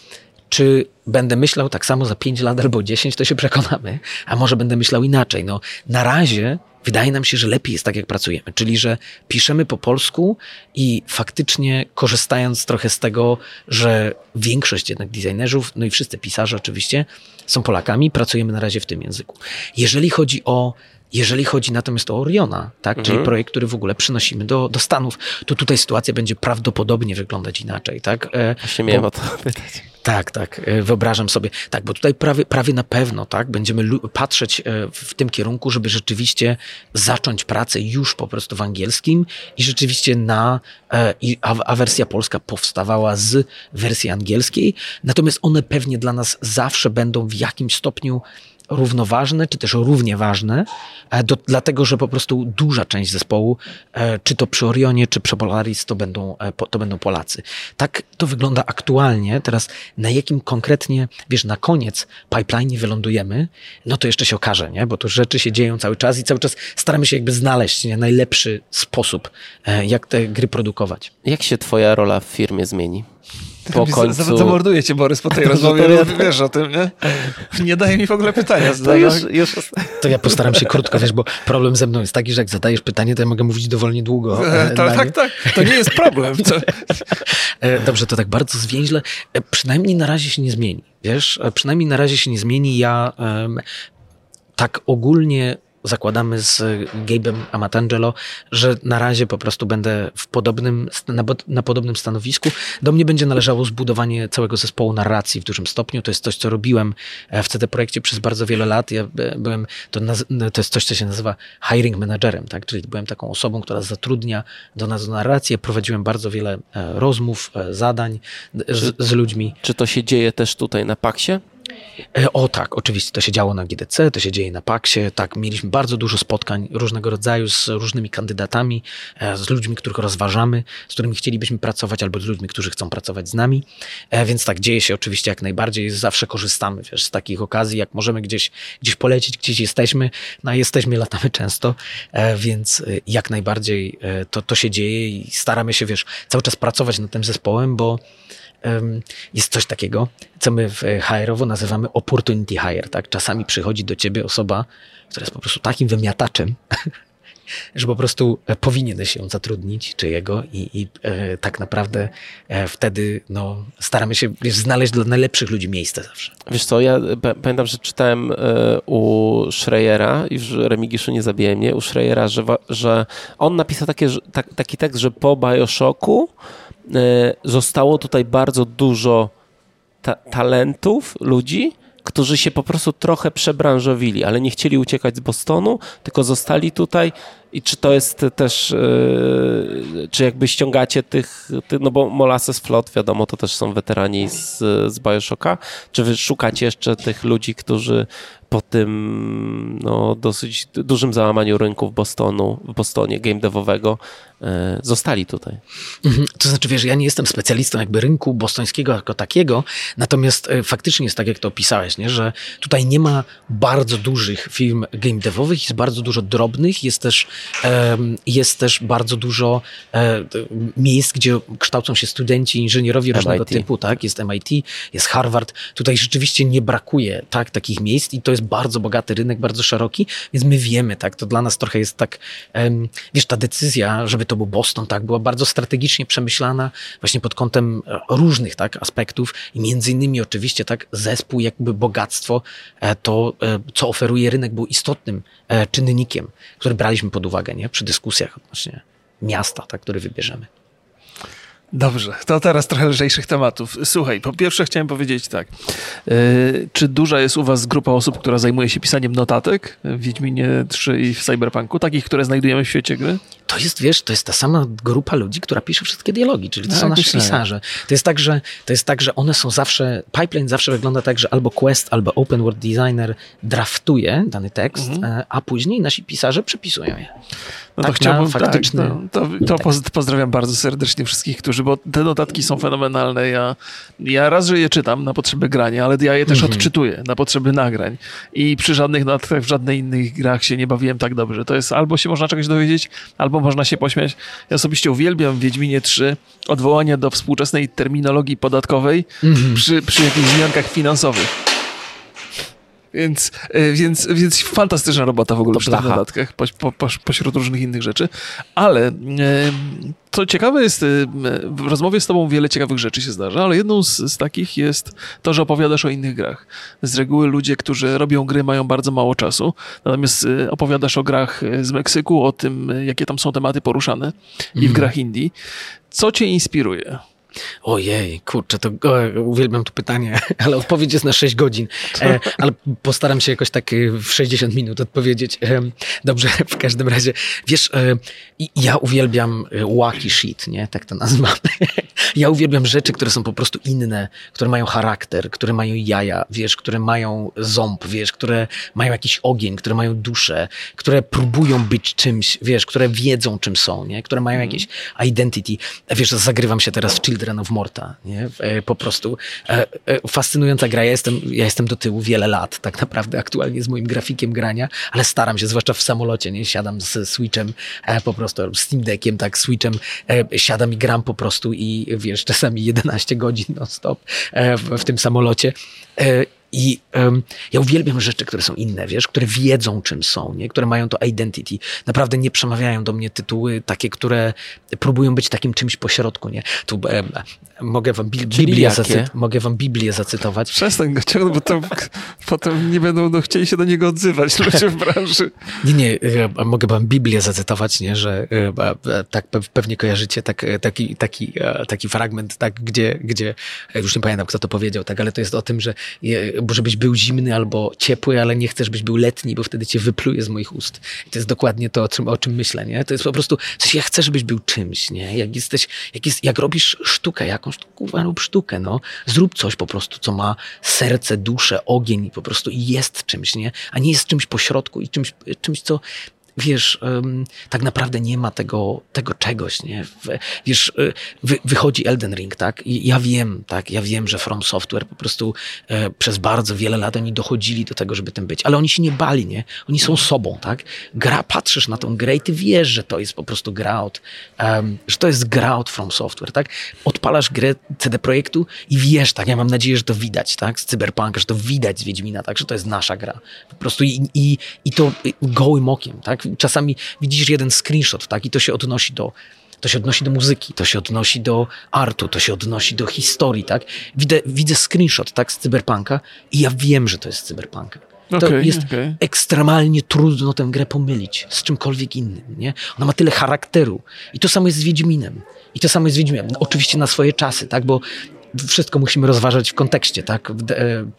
czy będę myślał tak samo za 5 lat albo 10, to się przekonamy, a może będę myślał inaczej. No, na razie wydaje nam się, że lepiej jest tak, jak pracujemy, czyli że piszemy po polsku i faktycznie korzystając trochę z tego, że większość jednak designerów, no i wszyscy pisarze oczywiście, są Polakami, pracujemy na razie w tym języku. Jeżeli chodzi o jeżeli chodzi natomiast o Oriona, tak, mhm. czyli projekt, który w ogóle przynosimy do, do Stanów, to tutaj sytuacja będzie prawdopodobnie wyglądać inaczej, tak? E, Właśnie miałem o to pytać. Tak, tak, e, wyobrażam sobie. Tak, bo tutaj prawie, prawie na pewno, tak, będziemy patrzeć e, w tym kierunku, żeby rzeczywiście zacząć pracę już po prostu w angielskim i rzeczywiście na, a, a wersja polska powstawała z wersji angielskiej, natomiast one pewnie dla nas zawsze będą w jakimś stopniu równoważne, czy też równie ważne, e, do, dlatego że po prostu duża część zespołu, e, czy to przy Orionie, czy przy Polaris, to będą, e, to będą Polacy. Tak to wygląda aktualnie. Teraz na jakim konkretnie, wiesz, na koniec pipeline wylądujemy, no to jeszcze się okaże, nie? bo to rzeczy się dzieją cały czas i cały czas staramy się jakby znaleźć nie? najlepszy sposób, jak te gry produkować. Jak się twoja rola w firmie zmieni? Po końcu... Zamorduję cię, Borys, po tej rozmowie. Ja... Wiesz o tym, nie? Nie daje mi w ogóle pytania. To, już, już... to ja postaram się krótko, wiesz, bo problem ze mną jest taki, że jak zadajesz pytanie, to ja mogę mówić dowolnie długo. E, to, tak, tak. To nie jest problem. To... E, dobrze, to tak bardzo zwięźle. E, przynajmniej na razie się nie zmieni. Wiesz, przynajmniej na razie się nie zmieni. Ja um, tak ogólnie zakładamy z Gabe'em Amatangelo, że na razie po prostu będę w podobnym, na, na, podobnym stanowisku. Do mnie będzie należało zbudowanie całego zespołu narracji w dużym stopniu. To jest coś, co robiłem e, w CD Projekcie przez bardzo wiele lat. Ja byłem, to, to jest coś, co się nazywa hiring managerem, tak? czyli byłem taką osobą, która zatrudnia do nas narrację. Prowadziłem bardzo wiele e, rozmów, e, zadań z, z ludźmi. Czy to się dzieje też tutaj na Paksie? E, o tak, oczywiście to się działo na GDC, to się dzieje na Paksie, tak, mieliśmy bardzo dużo spotkań różnego rodzaju z różnymi kandydatami, e, z ludźmi, których rozważamy, z którymi chcielibyśmy pracować, albo z ludźmi, którzy chcą pracować z nami, e, więc tak, dzieje się oczywiście jak najbardziej, zawsze korzystamy wiesz, z takich okazji, jak możemy gdzieś, gdzieś polecić, gdzieś jesteśmy, no jesteśmy, latamy często, więc jak najbardziej to, to się dzieje i staramy się, wiesz, cały czas pracować nad tym zespołem, bo jest coś takiego, co my w HR-owo nazywamy opportunity hire. Tak? Czasami przychodzi do ciebie osoba, która jest po prostu takim wymiataczem, że po prostu e, powinieneś ją zatrudnić, czy jego i, i e, tak naprawdę e, wtedy no, staramy się wiesz, znaleźć dla najlepszych ludzi miejsce zawsze. Wiesz co, ja pamiętam, że czytałem e, u Schreiera, już Remigiszu nie zabije mnie, u Schreiera, że, że on napisał takie, tak, taki tekst, że po Bioshocku E, zostało tutaj bardzo dużo ta talentów, ludzi, którzy się po prostu trochę przebranżowili, ale nie chcieli uciekać z Bostonu, tylko zostali tutaj. I czy to jest też, yy, czy jakby ściągacie tych, ty, no bo Molasses Flot, wiadomo, to też są weterani z, z Bioshocka, czy wy szukacie jeszcze tych ludzi, którzy po tym no, dosyć dużym załamaniu rynku w Bostonu, w Bostonie game devowego e, zostali tutaj. Mhm. To znaczy, wiesz, ja nie jestem specjalistą jakby rynku bostońskiego jako takiego, natomiast e, faktycznie jest tak, jak to opisałeś, nie? że tutaj nie ma bardzo dużych firm game devowych, jest bardzo dużo drobnych, jest też, jest też bardzo dużo e, miejsc, gdzie kształcą się studenci, inżynierowie różnego MIT. typu, tak? Jest MIT, jest Harvard. Tutaj rzeczywiście nie brakuje tak, takich miejsc i to jest jest bardzo bogaty rynek, bardzo szeroki, więc my wiemy, tak, to dla nas trochę jest tak, wiesz, ta decyzja, żeby to był Boston, tak, była bardzo strategicznie przemyślana właśnie pod kątem e, różnych, tak, aspektów i między innymi oczywiście, tak, zespół, jakby bogactwo, e, to, e, co oferuje rynek, był istotnym czynnikiem, który braliśmy pod uwagę, nie, przy dyskusjach odnośnie miasta, tak, który wybierzemy. Dobrze, to teraz trochę lżejszych tematów. Słuchaj, po pierwsze chciałem powiedzieć tak. Yy, czy duża jest u was grupa osób, która zajmuje się pisaniem notatek w Wiedźminie 3 i w Cyberpunku, takich, które znajdujemy w świecie gry? To jest, wiesz, to jest ta sama grupa ludzi, która pisze wszystkie dialogi, czyli to Tak, są nasi myślałem. pisarze. To jest tak, że to jest tak, że one są zawsze, pipeline zawsze wygląda tak, że albo Quest, albo Open World Designer draftuje dany tekst, e, a później nasi pisarze przepisują je. No Tak, to chciałbym, na faktyczny tak, to, to, to poz- pozdrawiam bardzo serdecznie wszystkich, którzy, bo te notatki są fenomenalne. Ja, ja raz, że je czytam na potrzeby grania, ale ja je też Mhm. odczytuję na potrzeby nagrań. I przy żadnych notatkach, w żadnej innych grach się nie bawiłem tak dobrze. To jest albo się można czegoś dowiedzieć, albo można się pośmiać. Ja osobiście uwielbiam w Wiedźminie 3 odwołania do współczesnej terminologii podatkowej Mhm. przy, przy jakichś zmiankach finansowych. Więc, y, więc, więc fantastyczna robota w ogóle To przy tych notatkach, po, po, po, pośród różnych innych rzeczy. Ale e, co ciekawe jest, e, w rozmowie z tobą wiele ciekawych rzeczy się zdarza, ale jedną z, z takich jest to, że opowiadasz o innych grach. Z reguły ludzie, którzy robią gry, mają bardzo mało czasu, natomiast e, opowiadasz o grach e, z Meksyku, o tym, e, jakie tam są tematy poruszane i w grach Indii. Co cię inspiruje? Ojej, kurczę, to o, uwielbiam to pytanie, ale odpowiedź jest na 6 godzin. E, ale postaram się jakoś tak e, w 60 minut odpowiedzieć. E, dobrze, w każdym razie, wiesz, e, ja uwielbiam e, wacky shit, nie? Tak to nazywam. ja uwielbiam rzeczy, które są po prostu inne, które mają charakter, które mają jaja, wiesz, które mają ząb, wiesz, które mają jakiś ogień, które mają duszę, które próbują być czymś, wiesz, które wiedzą czym są, nie? Które mają jakieś identity. Wiesz, zagrywam się teraz w Children of Morta, nie? E, Po prostu e, e, fascynująca gra. Ja jestem, ja jestem do tyłu wiele lat, tak naprawdę aktualnie z moim grafikiem grania, ale staram się, zwłaszcza w samolocie, nie? Siadam z Switchem, po prostu Steam Deckiem, tak, Switchem, siadam i gram po prostu i wiesz, czasami 11 godzin non stop w tym samolocie. I em, ja uwielbiam rzeczy, które są inne, wiesz, które wiedzą, czym są, nie? które mają to identity. Naprawdę nie przemawiają do mnie tytuły takie, które próbują być takim czymś pośrodku, nie? Tu mogę, wam Bi- Biblię zacy- mogę wam Biblię zacytować. Przestań go ciągnąć, bo to, potem nie będą no, chcieli się do niego odzywać ludzie w branży. Nie, nie, e, mogę wam Biblię zacytować, nie, że e, tak pe- pewnie kojarzycie tak, e, taki, taki, taki fragment, tak, gdzie, gdzie, już nie pamiętam kto to powiedział, tak, ale to jest o tym, że e, bo żebyś był zimny albo ciepły, ale nie chcesz, byś był letni, bo wtedy cię wypluje z moich ust. I to jest dokładnie to, o czym, o czym myślę, nie? To jest po prostu coś, ja chcę, żebyś był czymś, nie? Jak jesteś, jak, jest, jak robisz sztukę jakąś, kurwa sztukę, no. Zrób coś po prostu, co ma serce, duszę, ogień i po prostu jest czymś, nie? A nie jest czymś pośrodku i czymś, czymś co wiesz, tak naprawdę nie ma tego, tego czegoś, nie? Wiesz, y, wy, wychodzi Elden Ring, tak? I ja wiem, tak? Ja wiem, że From Software po prostu e, przez bardzo wiele lat oni dochodzili do tego, żeby tym być, ale oni się nie bali, nie? Oni są sobą, tak? Gra, patrzysz na tą grę i ty wiesz, że to jest po prostu gra od, em, że to jest gra od From Software, tak? Odpalasz grę CD Projektu i wiesz, tak? Ja mam nadzieję, że to widać, tak? Z Cyberpunka, że to widać z Wiedźmina, tak? Że to jest nasza gra. Po prostu i, i, i to gołym okiem, tak? Czasami widzisz jeden screenshot, tak? I to się odnosi do to się odnosi do muzyki, to się odnosi do artu, to się odnosi do historii, tak? Widzę, widzę screenshot, tak, z Cyberpunka i ja wiem, że to jest Cyberpunka. To Okej, jest okej. ekstremalnie trudno tę grę pomylić z czymkolwiek innym, nie? Ona ma tyle charakteru. I to samo jest z Wiedźminem. I to samo jest z Wiedźminem. No, oczywiście na swoje czasy, tak? Bo wszystko musimy rozważać w kontekście, tak?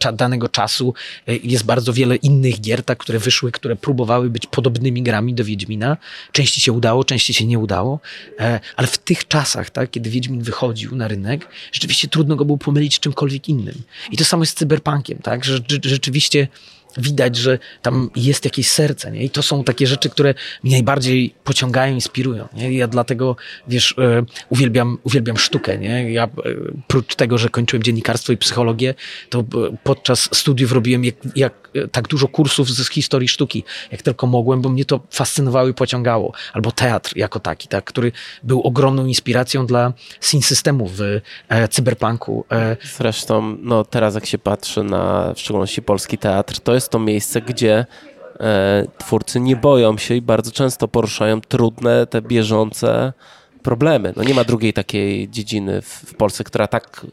E, danego czasu e, jest bardzo wiele innych gier, tak, które wyszły, które próbowały być podobnymi grami do Wiedźmina. Części się udało, części się nie udało, e, ale w tych czasach, tak, kiedy Wiedźmin wychodził na rynek, rzeczywiście trudno go było pomylić z czymkolwiek innym. I to samo jest z Cyberpunkiem, tak? Że, rzeczywiście widać, że tam jest jakieś serce, nie? I to są takie rzeczy, które mnie najbardziej pociągają, inspirują, nie? Ja dlatego, wiesz, e, uwielbiam, uwielbiam sztukę, nie? Ja e, prócz tego, że kończyłem dziennikarstwo i psychologię, to e, podczas studiów robiłem jak, jak, tak dużo kursów z historii sztuki, jak tylko mogłem, bo mnie to fascynowało i pociągało. Albo teatr jako taki, tak? Który był ogromną inspiracją dla scene systemu w e, cyberpunku. E, Zresztą, no teraz jak się patrzy na w szczególności polski teatr, to jest to miejsce, gdzie e, twórcy nie boją się i bardzo często poruszają trudne, te bieżące problemy. No nie ma drugiej takiej dziedziny w, w Polsce, która tak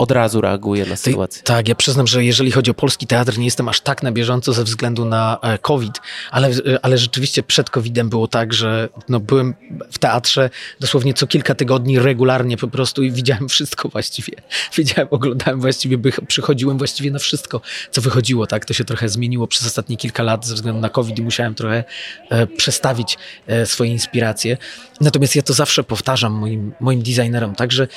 od razu reaguje na sytuację. Tak, ja przyznam, że jeżeli chodzi o polski teatr, nie jestem aż tak na bieżąco ze względu na e, COVID, ale, e, ale rzeczywiście przed COVID-em było tak, że no, byłem w teatrze dosłownie co kilka tygodni regularnie po prostu i widziałem wszystko właściwie. Widziałem, oglądałem właściwie, przychodziłem właściwie na wszystko, co wychodziło, tak? To się trochę zmieniło przez ostatnie kilka lat ze względu na COVID i musiałem trochę e, przestawić e, swoje inspiracje. Natomiast ja to zawsze powtarzam moim, moim designerom, tak, że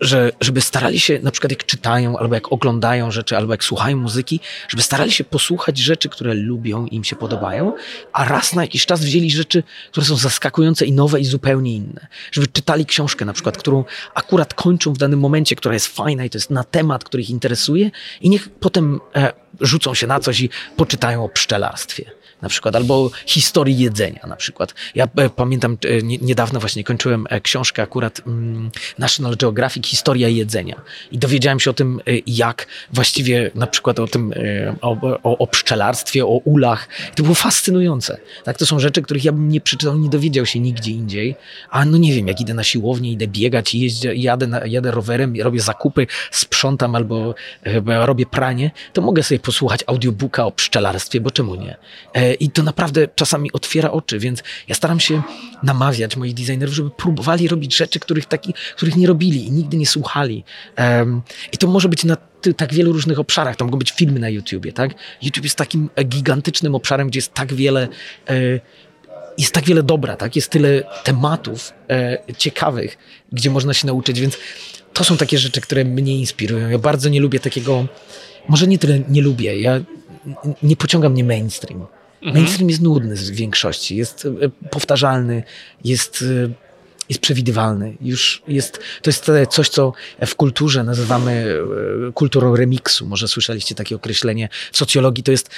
że, żeby starali się, na przykład jak czytają, albo jak oglądają rzeczy, albo jak słuchają muzyki, żeby starali się posłuchać rzeczy, które lubią i im się podobają, a raz na jakiś czas wzięli rzeczy, które są zaskakujące i nowe i zupełnie inne. Żeby czytali książkę na przykład, którą akurat kończą w danym momencie, która jest fajna i to jest na temat, który ich interesuje i niech potem e, rzucą się na coś i poczytają o pszczelarstwie na przykład, albo historii jedzenia na przykład. Ja e, pamiętam, e, niedawno właśnie kończyłem e, książkę akurat mm, National Geographic Historia jedzenia i dowiedziałem się o tym, jak właściwie na przykład o tym, o, o, o pszczelarstwie, o ulach. To było fascynujące. Tak, to są rzeczy, których ja bym nie przeczytał, nie dowiedział się nigdzie indziej, a no nie wiem, jak idę na siłownię, idę biegać, jadę, na, jadę rowerem, robię zakupy, sprzątam albo robię pranie, to mogę sobie posłuchać audiobooka o pszczelarstwie, bo czemu nie? I to naprawdę czasami otwiera oczy, więc ja staram się namawiać moich designerów, żeby próbowali robić rzeczy, których, taki, których nie robili i nigdy nie słuchali. Um, I to może być na tak wielu różnych obszarach. To mogą być filmy na YouTubie, tak? YouTube jest takim gigantycznym obszarem, gdzie jest tak wiele e, jest tak wiele dobra, tak? Jest tyle tematów e, ciekawych, gdzie można się nauczyć, więc to są takie rzeczy, które mnie inspirują. Ja bardzo nie lubię takiego, może nie tyle nie lubię, ja nie pociąga mnie mainstream. Mhm. Mainstream jest nudny w większości, jest e, powtarzalny, jest, e, jest przewidywalny. Już jest, to jest coś, co w kulturze nazywamy e, kulturą remiksu. Może słyszeliście takie określenie. W socjologii to jest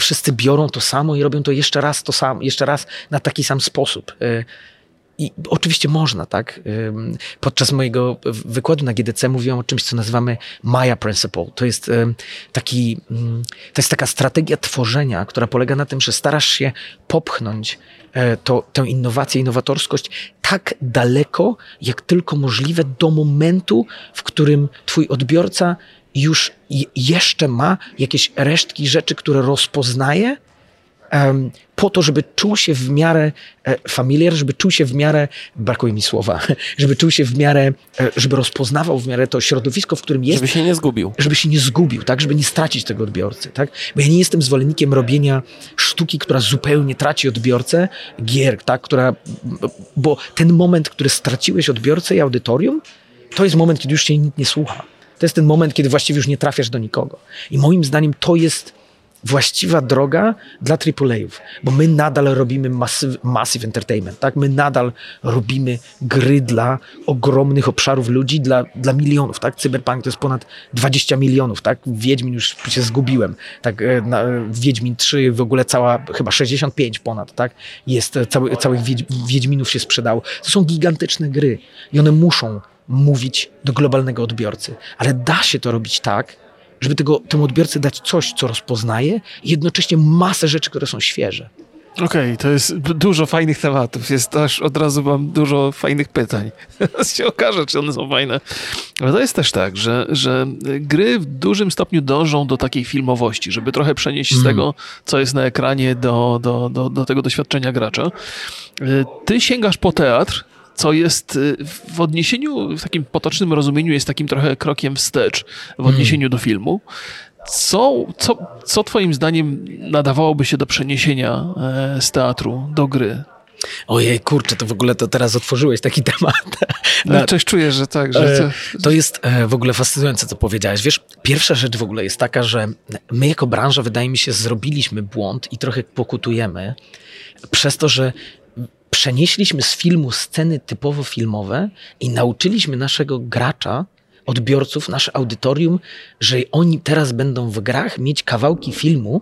wszyscy biorą to samo i robią to jeszcze raz to samo, jeszcze raz na taki sam sposób. I oczywiście można, tak? Podczas mojego wykładu na GDC mówiłem o czymś, co nazywamy Maya Principle. To jest taki, to jest taka strategia tworzenia, która polega na tym, że starasz się popchnąć e, to, tę innowację, innowatorskość tak daleko, jak tylko możliwe do momentu, w którym twój odbiorca już jeszcze ma jakieś resztki rzeczy, które rozpoznaje, po to, żeby czuł się w miarę e, familiar, żeby czuł się w miarę, brakuje mi słowa, żeby czuł się w miarę, e, żeby rozpoznawał w miarę to środowisko, w którym jest. Żeby się nie zgubił. Żeby się nie zgubił, tak? Żeby nie stracić tego odbiorcy, tak? Bo ja nie jestem zwolennikiem robienia sztuki, która zupełnie traci odbiorcę, gier, tak? Która, bo ten moment, który straciłeś odbiorcę i audytorium, to jest moment, kiedy już się nikt nie słucha. To jest ten moment, kiedy właściwie już nie trafiasz do nikogo. I moim zdaniem to jest właściwa droga dla AAA-ów, bo my nadal robimy massive, massive entertainment, tak? My nadal robimy gry dla ogromnych obszarów ludzi, dla, dla milionów, tak? Cyberpunk to jest ponad 20 milionów, tak? Wiedźmin już się zgubiłem, tak? E, na, Wiedźmin 3 w ogóle cała, chyba 65 ponad, tak? Jest, e, cały, całych Wiedźminów się sprzedało. To są gigantyczne gry i one muszą mówić do globalnego odbiorcy, ale da się to robić tak, żeby tego, temu odbiorcy dać coś, co rozpoznaje i jednocześnie masę rzeczy, które są świeże. Okej, okay, to jest dużo fajnych tematów. Jest aż od razu mam dużo fajnych pytań. Teraz się okaże, czy one są fajne. Ale to jest też tak, że, że gry w dużym stopniu dążą do takiej filmowości, żeby trochę przenieść mm. z tego, co jest na ekranie, do, do, do, do tego doświadczenia gracza. Ty sięgasz po teatr, co jest y, w odniesieniu, w takim potocznym rozumieniu, jest takim trochę krokiem wstecz w odniesieniu do filmu. Co, co, co Twoim zdaniem nadawałoby się do przeniesienia e, z teatru do gry? Ojej, kurczę, to w ogóle to teraz otworzyłeś taki temat. No, coś czuję, że tak. Że to... to jest e, w ogóle fascynujące, co powiedziałeś. Wiesz, pierwsza rzecz w ogóle jest taka, że my jako branża, wydaje mi się, zrobiliśmy błąd i trochę pokutujemy przez to, że przenieśliśmy z filmu sceny typowo filmowe i nauczyliśmy naszego gracza, odbiorców, nasze audytorium, że oni teraz będą w grach mieć kawałki filmu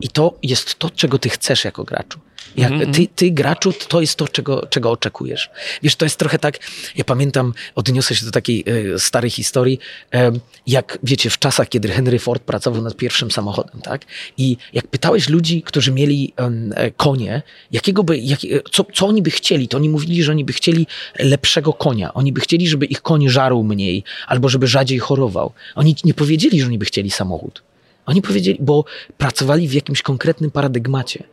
i to jest to, czego ty chcesz jako graczu. Jak Mhm, ty, ty, graczu, to jest to, czego, czego oczekujesz. Wiesz, to jest trochę tak, ja pamiętam, odniosę się do takiej e, starej historii, e, jak wiecie, w czasach, kiedy Henry Ford pracował nad pierwszym samochodem, tak? I jak pytałeś ludzi, którzy mieli e, konie, jakiego by, jak, co, co oni by chcieli, to oni mówili, że oni by chcieli lepszego konia. Oni by chcieli, żeby ich koń żarł mniej, albo żeby rzadziej chorował. Oni nie powiedzieli, że oni by chcieli samochód. Oni powiedzieli, bo pracowali w jakimś konkretnym paradygmacie.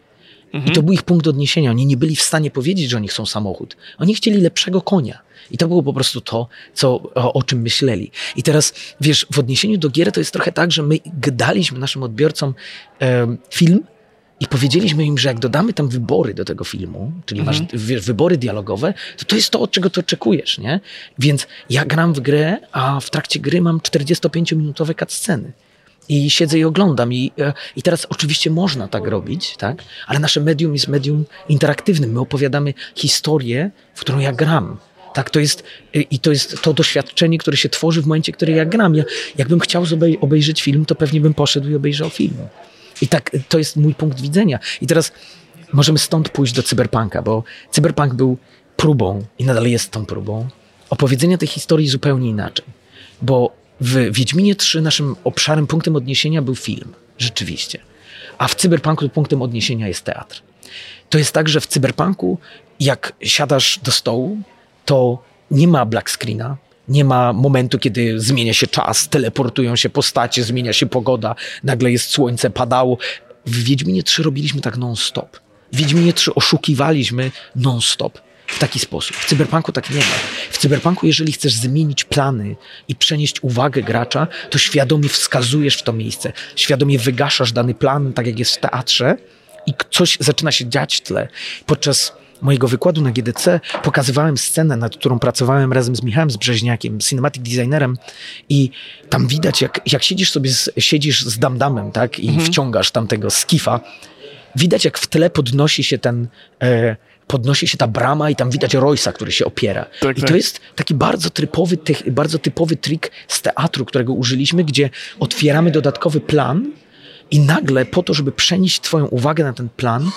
I to był ich punkt odniesienia. Oni nie byli w stanie powiedzieć, że oni chcą samochód. Oni chcieli lepszego konia. I to było po prostu to, co, o, o, czym myśleli. I teraz, wiesz, w odniesieniu do gier to jest trochę tak, że my daliśmy naszym odbiorcom e, film i powiedzieliśmy im, że jak dodamy tam wybory do tego filmu, czyli mhm. masz wiesz, wybory dialogowe, to to jest to, od czego ty oczekujesz, nie? Więc ja gram w grę, a w trakcie gry mam 45-minutowe cutsceny i siedzę i oglądam. I, I teraz oczywiście można tak robić, tak? ale nasze medium jest medium interaktywnym. My opowiadamy historię, w którą ja gram. Tak, to jest, I to jest to doświadczenie, które się tworzy w momencie, kiedy ja gram. Ja, jakbym chciał obejrzeć film, to pewnie bym poszedł i obejrzał film. I tak to jest mój punkt widzenia. I teraz możemy stąd pójść do cyberpunka, bo cyberpunk był próbą i nadal jest tą próbą opowiedzenia tej historii zupełnie inaczej. Bo w Wiedźminie 3 naszym obszarem, punktem odniesienia był film, rzeczywiście. A w Cyberpunku punktem odniesienia jest teatr. To jest tak, że w Cyberpunku, jak siadasz do stołu, to nie ma black screena, nie ma momentu, kiedy zmienia się czas, teleportują się postacie, zmienia się pogoda, nagle jest słońce, padało. W Wiedźminie 3 robiliśmy tak non-stop. W Wiedźminie 3 oszukiwaliśmy non-stop w taki sposób. W cyberpunku tak nie ma. W cyberpunku, jeżeli chcesz zmienić plany i przenieść uwagę gracza, to świadomie wskazujesz w to miejsce, świadomie wygaszasz dany plan, tak jak jest w teatrze, i coś zaczyna się dziać w tle. Podczas mojego wykładu na GDC pokazywałem scenę, nad którą pracowałem razem z Michałem Zbrzeźniakiem, cinematic designerem i tam widać, jak, jak siedzisz sobie, z, siedzisz z Damdamem, tak, i mhm. wciągasz tamtego skifa, widać jak w tle podnosi się ten... E, podnosi się ta brama i tam widać Roysa, który się opiera. Tak, I to tak. jest taki bardzo typowy, bardzo typowy trik z teatru, którego użyliśmy, gdzie otwieramy dodatkowy plan i nagle po to, żeby przenieść twoją uwagę na ten plan,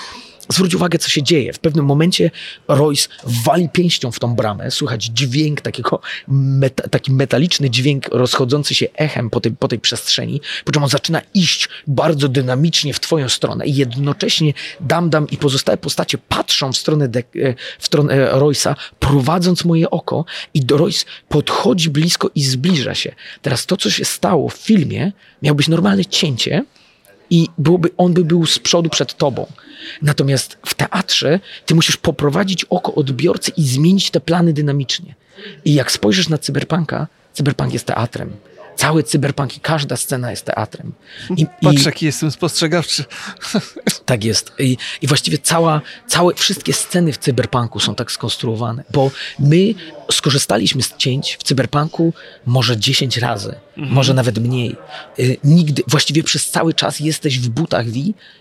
zwróć uwagę, co się dzieje. W pewnym momencie Royce wali pięścią w tą bramę, słychać dźwięk takiego, meta, taki metaliczny dźwięk rozchodzący się echem po tej, po tej przestrzeni, po czym on zaczyna iść bardzo dynamicznie w twoją stronę i jednocześnie Damdam i pozostałe postacie patrzą w stronę, e, stronę e, Royce'a, prowadząc moje oko i Royce podchodzi blisko i zbliża się. Teraz to, co się stało w filmie, miał być normalne cięcie, i byłoby, on by był z przodu przed tobą. Natomiast w teatrze ty musisz poprowadzić oko odbiorcy i zmienić te plany dynamicznie. I jak spojrzysz na cyberpunka, cyberpunk jest teatrem. Cały cyberpunk i każda scena jest teatrem. I, Patrz, i, jaki jestem spostrzegawczy. Tak jest. I, i właściwie cała, całe, wszystkie sceny w cyberpunku są tak skonstruowane, bo my skorzystaliśmy z cięć w cyberpunku może 10 razy, mhm. może nawet mniej. Y, nigdy, właściwie przez cały czas jesteś w butach V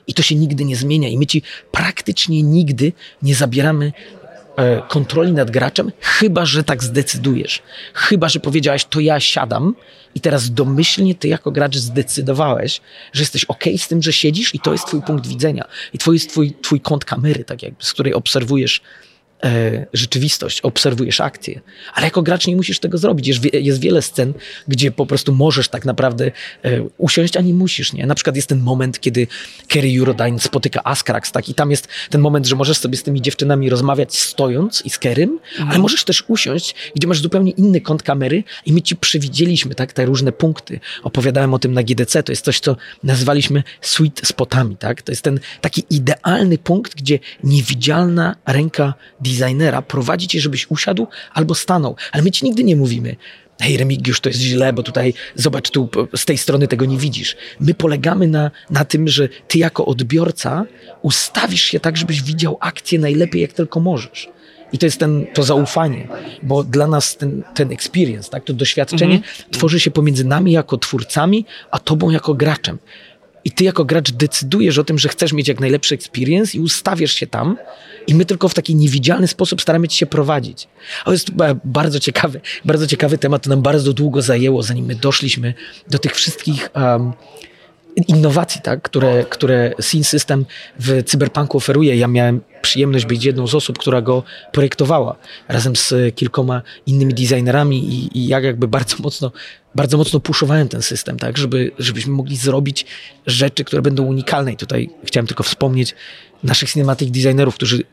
i to się nigdy nie zmienia i my ci praktycznie nigdy nie zabieramy kontroli nad graczem, chyba że tak zdecydujesz. Chyba że powiedziałeś, to ja siadam i teraz domyślnie ty jako gracz zdecydowałeś, że jesteś ok z tym, że siedzisz i to jest twój punkt widzenia. I to jest twój, twój kąt kamery, tak jakby, z której obserwujesz e, rzeczywistość, obserwujesz akcję. Ale jako gracz nie musisz tego zrobić. Jest, jest wiele scen, gdzie po prostu możesz tak naprawdę e, usiąść, a nie musisz. Nie? Na przykład jest ten moment, kiedy Kerry Eurodyne spotyka Askrax, tak? i tam jest ten moment, że możesz sobie z tymi dziewczynami rozmawiać stojąc i z Kerrym, mhm. ale możesz też usiąść, gdzie masz zupełnie inny kąt kamery i my ci przewidzieliśmy tak, te różne punkty. Opowiadałem o tym na GDC, to jest coś, co nazwaliśmy sweet spotami. Tak? To jest ten taki idealny punkt, gdzie niewidzialna ręka designera prowadzi cię, żebyś usiadł albo stanął. Ale my ci nigdy nie mówimy, hej Remigiusz, to jest źle, bo tutaj zobacz, tu z tej strony tego nie widzisz. My polegamy na, na tym, że ty jako odbiorca ustawisz się tak, żebyś widział akcję najlepiej, jak tylko możesz. I to jest ten, to zaufanie, bo dla nas ten, ten experience, tak, to doświadczenie mhm. tworzy się pomiędzy nami jako twórcami, a tobą jako graczem. I ty jako gracz decydujesz o tym, że chcesz mieć jak najlepszy experience i ustawiasz się tam i my tylko w taki niewidzialny sposób staramy się prowadzić. Ale jest bardzo ciekawy, bardzo ciekawy temat, to nam bardzo długo zajęło, zanim my doszliśmy do tych wszystkich um, innowacji, tak, które, które Scene System w Cyberpunku oferuje. Ja miałem przyjemność być jedną z osób, która go projektowała razem z kilkoma innymi designerami i, i ja jakby bardzo mocno, bardzo mocno puszowałem ten system, tak, żeby, żebyśmy mogli zrobić rzeczy, które będą unikalne. I tutaj chciałem tylko wspomnieć naszych cinematic designerów, którzy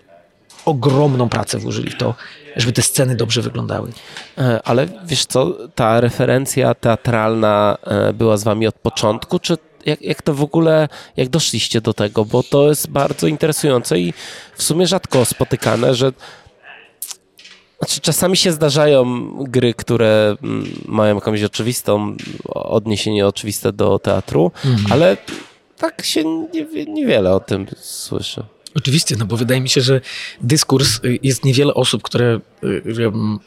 ogromną pracę włożyli w to, żeby te sceny dobrze wyglądały. E, ale wiesz co, ta referencja teatralna e, była z wami od początku, czy jak, jak to w ogóle, jak doszliście do tego, bo to jest bardzo interesujące i w sumie rzadko spotykane, że znaczy, czasami się zdarzają gry, które mm, mają jakąś oczywistą, odniesienie oczywiste do teatru, mhm. ale tak się nie, niewiele o tym słyszy. Oczywiście, no bo wydaje mi się, że dyskurs y, jest niewiele osób, które y,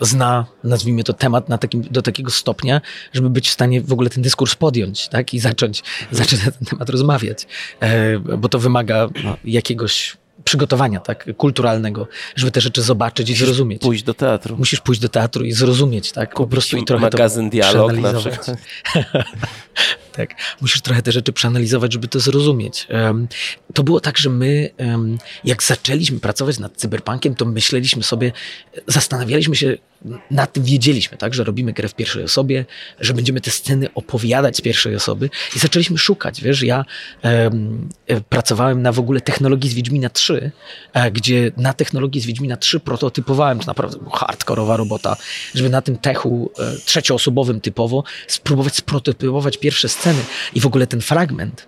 zna, nazwijmy to, temat na takim, do takiego stopnia, żeby być w stanie w ogóle ten dyskurs podjąć tak? i zacząć, zacząć na ten temat rozmawiać, e, bo to wymaga no, jakiegoś przygotowania tak, kulturalnego, żeby te rzeczy zobaczyć i zrozumieć. pójść do teatru. Musisz pójść do teatru i zrozumieć, tak? Po prostu i trochę magazyn dialog na przykład. tak. Musisz trochę te rzeczy przeanalizować, żeby to zrozumieć. To było tak, że my, jak zaczęliśmy pracować nad cyberpunkiem, to myśleliśmy sobie, zastanawialiśmy się nad tym, wiedzieliśmy, tak, że robimy grę w pierwszej osobie, że będziemy te sceny opowiadać z pierwszej osoby i zaczęliśmy szukać, wiesz, ja um, pracowałem na w ogóle technologii z Wiedźmina 3, e, gdzie na technologii z Wiedźmina 3 prototypowałem, to naprawdę hardkorowa robota, żeby na tym techu e, trzecioosobowym typowo spróbować sprototypować pierwsze sceny sceny. I w ogóle ten fragment,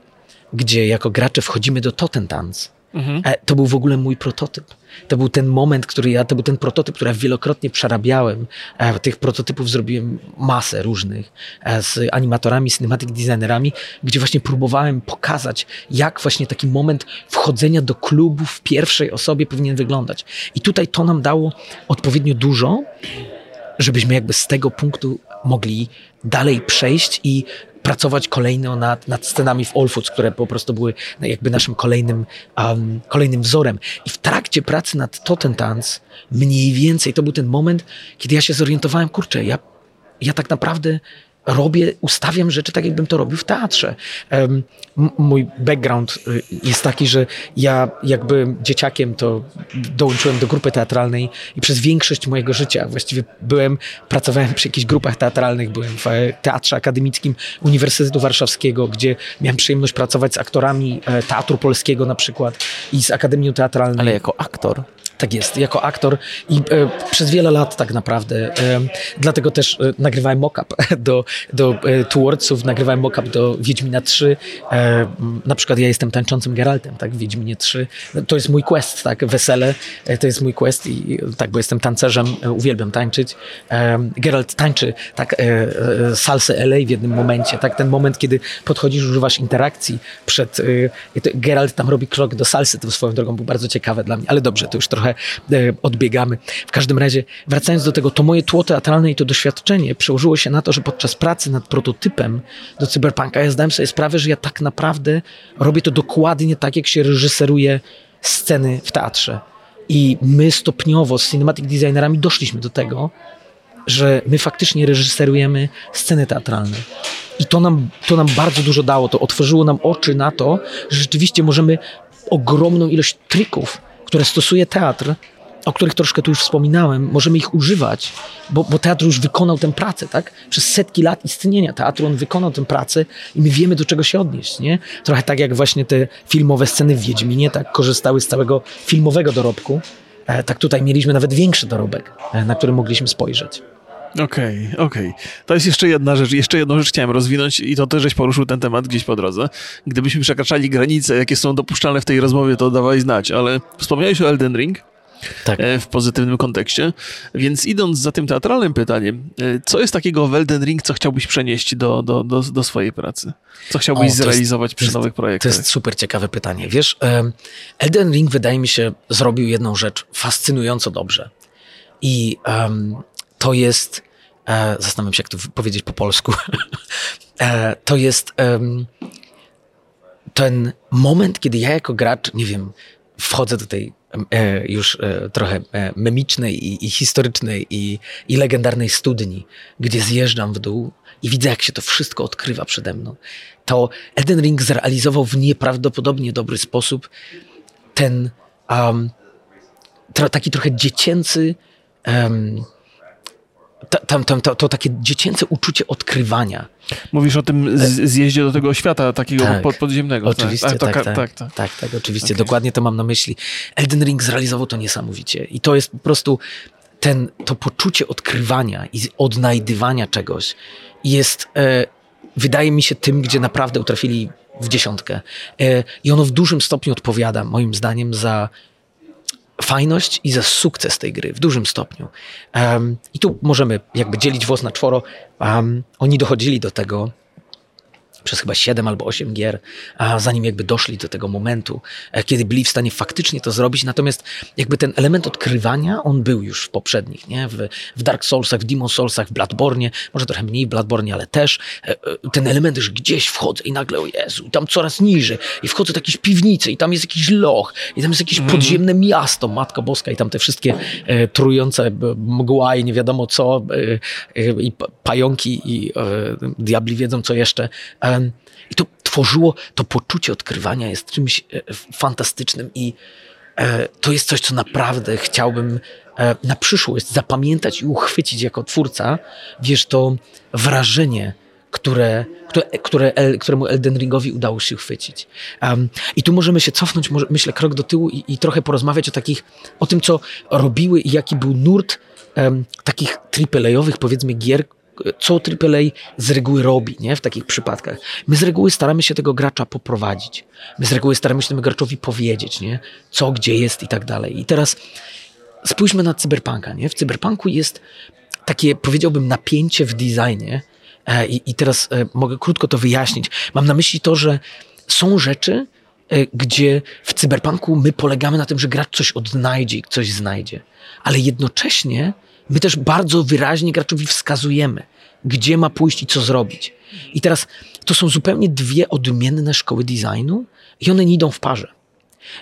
gdzie jako gracze wchodzimy do Totentans, mhm. E, to był w ogóle mój prototyp. To był ten moment, który ja, to był ten prototyp, który ja wielokrotnie przerabiałem. E, tych prototypów zrobiłem masę różnych e, z animatorami, cinematic designerami, gdzie właśnie próbowałem pokazać, jak właśnie taki moment wchodzenia do klubu w pierwszej osobie powinien wyglądać. I tutaj to nam dało odpowiednio dużo, żebyśmy jakby z tego punktu mogli dalej przejść i pracować kolejno nad, nad scenami w All Foods, które po prostu były jakby naszym kolejnym, um, kolejnym wzorem. I w trakcie pracy nad Totentans mniej więcej to był ten moment, kiedy ja się zorientowałem, kurczę, ja, ja tak naprawdę robię, ustawiam rzeczy tak, jakbym to robił w teatrze. Um, mój background y, jest taki, że ja jakby dzieciakiem to dołączyłem do grupy teatralnej i przez większość mojego życia właściwie byłem, pracowałem przy jakichś grupach teatralnych, byłem w e, Teatrze Akademickim Uniwersytetu Warszawskiego, gdzie miałem przyjemność pracować z aktorami e, Teatru Polskiego na przykład i z Akademią Teatralną. Ale jako aktor? Tak jest, jako aktor i e, przez wiele lat tak naprawdę. E, dlatego też e, nagrywałem mock-up do, do e, Towardsów, nagrywałem mock-up do Wiedźmina 3. E, na przykład ja jestem tańczącym Geraltem, tak, w Wiedźminie 3. To jest mój quest, tak, wesele, e, to jest mój quest i tak, bo jestem tancerzem, e, uwielbiam tańczyć. Geralt tańczy, tak, salsę LA w jednym momencie, tak, ten moment, kiedy podchodzisz, używasz interakcji przed, Geralt tam robi krok do salsy, to swoją drogą był bardzo ciekawe dla mnie, ale dobrze, to już trochę E, odbiegamy. W każdym razie, wracając do tego, to moje tło teatralne i to doświadczenie przełożyło się na to, że podczas pracy nad prototypem do cyberpunka ja zdałem sobie sprawę, że ja tak naprawdę robię to dokładnie tak, jak się reżyseruje sceny w teatrze. I my stopniowo z cinematic designerami doszliśmy do tego, że my faktycznie reżyserujemy sceny teatralne. I to nam, to nam bardzo dużo dało. To otworzyło nam oczy na to, że rzeczywiście możemy ogromną ilość trików które stosuje teatr, o których troszkę tu już wspominałem, możemy ich używać, bo, bo, teatr już wykonał tę pracę, tak? Przez setki lat istnienia teatru on wykonał tę pracę i my wiemy, do czego się odnieść, nie? Trochę tak jak właśnie te filmowe sceny w Wiedźminie, tak? Korzystały z całego filmowego dorobku, e, tak tutaj mieliśmy nawet większy dorobek, e, na który mogliśmy spojrzeć. Okej, okay, okej. Okay. To jest jeszcze jedna rzecz. Jeszcze jedną rzecz chciałem rozwinąć i to też, żeś poruszył ten temat gdzieś po drodze. Gdybyśmy przekraczali granice, jakie są dopuszczalne w tej rozmowie, to dawaj znać, ale wspomniałeś o Elden Ring. Tak. E, w pozytywnym kontekście. Więc idąc za tym teatralnym pytaniem, e, co jest takiego w Elden Ring, co chciałbyś przenieść do, do, do, do swojej pracy? Co chciałbyś o, zrealizować jest, przy nowych projektach? To jest super ciekawe pytanie. Wiesz, Elden Ring wydaje mi się zrobił jedną rzecz fascynująco dobrze. I um, to jest, e, zastanawiam się, jak to powiedzieć po polsku, e, to jest e, ten moment, kiedy ja jako gracz, nie wiem, wchodzę do tej e, już e, trochę e, memicznej i, i historycznej i, i legendarnej studni, gdzie zjeżdżam w dół i widzę, jak się to wszystko odkrywa przede mną. To Elden Ring zrealizował w nieprawdopodobnie dobry sposób ten um, tra, taki trochę dziecięcy um, tam, tam, to, to takie dziecięce uczucie odkrywania. Mówisz o tym zjeździe do tego świata takiego Tak. pod, podziemnego. Oczywiście, tak, tak, tak, tak, tak, tak, tak. tak, oczywiście, Okej. dokładnie to mam na myśli. Elden Ring zrealizował to niesamowicie i to jest po prostu ten, to poczucie odkrywania i odnajdywania czegoś jest, e, wydaje mi się, tym, gdzie naprawdę utrafili w dziesiątkę. E, I ono w dużym stopniu odpowiada, moim zdaniem, za fajność i za sukces tej gry w dużym stopniu. Em, I tu możemy jakby dzielić włos na czworo. Um, oni dochodzili do tego przez chyba 7 albo 8 gier, a zanim jakby doszli do tego momentu, e, kiedy byli w stanie faktycznie to zrobić. Natomiast jakby ten element odkrywania, on był już w poprzednich, nie? W, w Dark Soulsach, w Demon Soulsach, w Bloodborne, może trochę mniej w Bloodborne, ale też e, e, ten element, że gdzieś wchodzę i nagle, o Jezu, i tam coraz niżej i wchodzę do jakiejś piwnicy i tam jest jakiś loch i tam jest jakieś podziemne miasto, Matka Boska i tam te wszystkie e, trujące e, mgła i nie wiadomo co e, e, i pa- pająki i e, diabli wiedzą co jeszcze. Em, I to tworzyło, to poczucie odkrywania jest czymś e, fantastycznym i e, to jest coś, co naprawdę chciałbym e, na przyszłość zapamiętać i uchwycić jako twórca. Wiesz, to wrażenie, które, które, które któremu Elden Ringowi udało się uchwycić. Um, I tu możemy się cofnąć, może, myślę, krok do tyłu i, i trochę porozmawiać o takich, o tym, co robiły i jaki był nurt um, takich AAA-owych, powiedzmy, gier, co AAA z reguły robi nie? w takich przypadkach. My z reguły staramy się tego gracza poprowadzić. My z reguły staramy się temu graczowi powiedzieć, nie? co, gdzie jest i tak dalej. I teraz spójrzmy na cyberpunka. Nie? W cyberpunku jest takie, powiedziałbym, napięcie w designie. E, I, I teraz e, mogę krótko to wyjaśnić. Mam na myśli to, że są rzeczy, e, gdzie w cyberpunku my polegamy na tym, że gracz coś odnajdzie i coś znajdzie. Ale jednocześnie my też bardzo wyraźnie graczowi wskazujemy, gdzie ma pójść i co zrobić. I teraz to są zupełnie dwie odmienne szkoły designu i one nie idą w parze.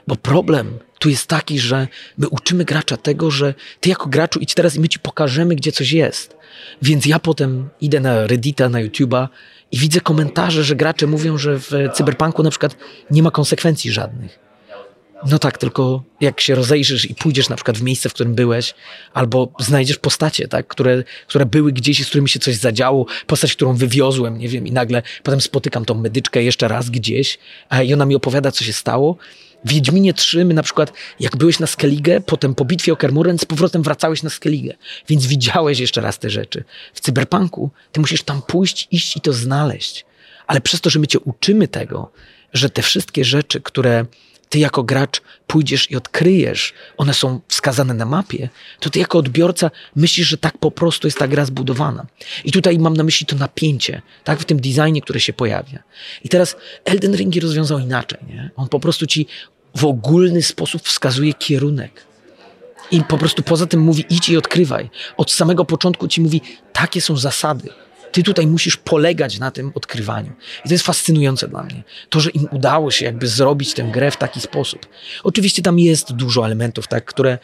Bo problem tu jest taki, że my uczymy gracza tego, że ty jako graczu idź teraz i my ci pokażemy, gdzie coś jest. Więc ja potem idę na Reddita, na YouTube'a i widzę komentarze, że gracze mówią, że w cyberpunku na przykład nie ma konsekwencji żadnych. No tak, tylko jak się rozejrzysz i pójdziesz na przykład w miejsce, w którym byłeś, albo znajdziesz postacie, tak, które, które były gdzieś i z którymi się coś zadziało, postać, którą wywiozłem, nie wiem, i nagle potem spotykam tą medyczkę jeszcze raz gdzieś i ona mi opowiada, co się stało. W Wiedźminie 3 my na przykład, jak byłeś na Skellige, potem po bitwie o Kermuren z powrotem wracałeś na Skellige, więc widziałeś jeszcze raz te rzeczy. W Cyberpunku ty musisz tam pójść, iść i to znaleźć. Ale przez to, że my cię uczymy tego, że te wszystkie rzeczy, które ty jako gracz pójdziesz i odkryjesz, one są wskazane na mapie, to ty jako odbiorca myślisz, że tak po prostu jest ta gra zbudowana. I tutaj mam na myśli to napięcie, tak, w tym designie, które się pojawia. I teraz Elden Ring rozwiązał inaczej, nie? On po prostu ci w ogólny sposób wskazuje kierunek. I po prostu poza tym mówi idź i odkrywaj. Od samego początku ci mówi takie są zasady. Ty tutaj musisz polegać na tym odkrywaniu. I to jest fascynujące dla mnie. To, że im udało się jakby zrobić tę grę w taki sposób. Oczywiście tam jest dużo elementów, tak, które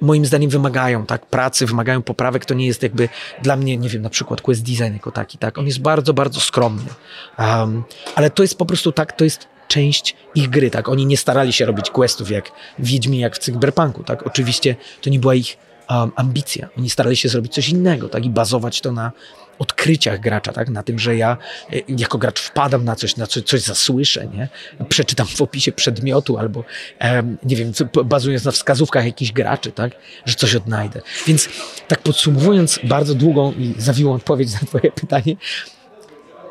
moim zdaniem wymagają tak, pracy, wymagają poprawek. To nie jest jakby dla mnie, nie wiem, na przykład quest design jako taki, tak. On jest bardzo, bardzo skromny. Um, ale to jest po prostu tak, to jest część ich gry, tak. Oni nie starali się robić questów jak w Wiedźminie, jak w Cyberpunku, tak. Oczywiście to nie była ich um, ambicja. Oni starali się zrobić coś innego, tak, i bazować to na odkryciach gracza, tak? na tym, że ja e, jako gracz wpadam na coś, na coś, coś zasłyszę, nie? przeczytam w opisie przedmiotu albo nie wiem, bazując na wskazówkach jakichś graczy, tak? że coś odnajdę. Więc tak podsumowując bardzo długą i zawiłą odpowiedź na twoje pytanie,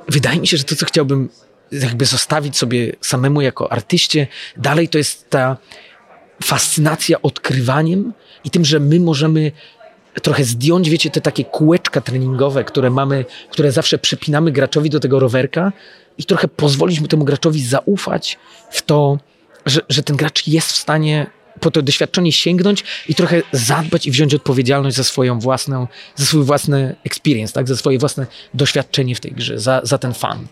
wydaje mi się, że to, co chciałbym jakby zostawić sobie samemu jako artyście, dalej to jest ta fascynacja odkrywaniem i tym, że my możemy trochę zdjąć, wiecie, te takie kółeczka treningowe, które mamy, które zawsze przypinamy graczowi do tego rowerka i trochę pozwolić mu temu graczowi zaufać w to, że, że ten gracz jest w stanie po to doświadczenie sięgnąć i trochę zadbać i wziąć odpowiedzialność za swoją własną, za swój własny experience, tak, za swoje własne doświadczenie w tej grze, za, za ten fan.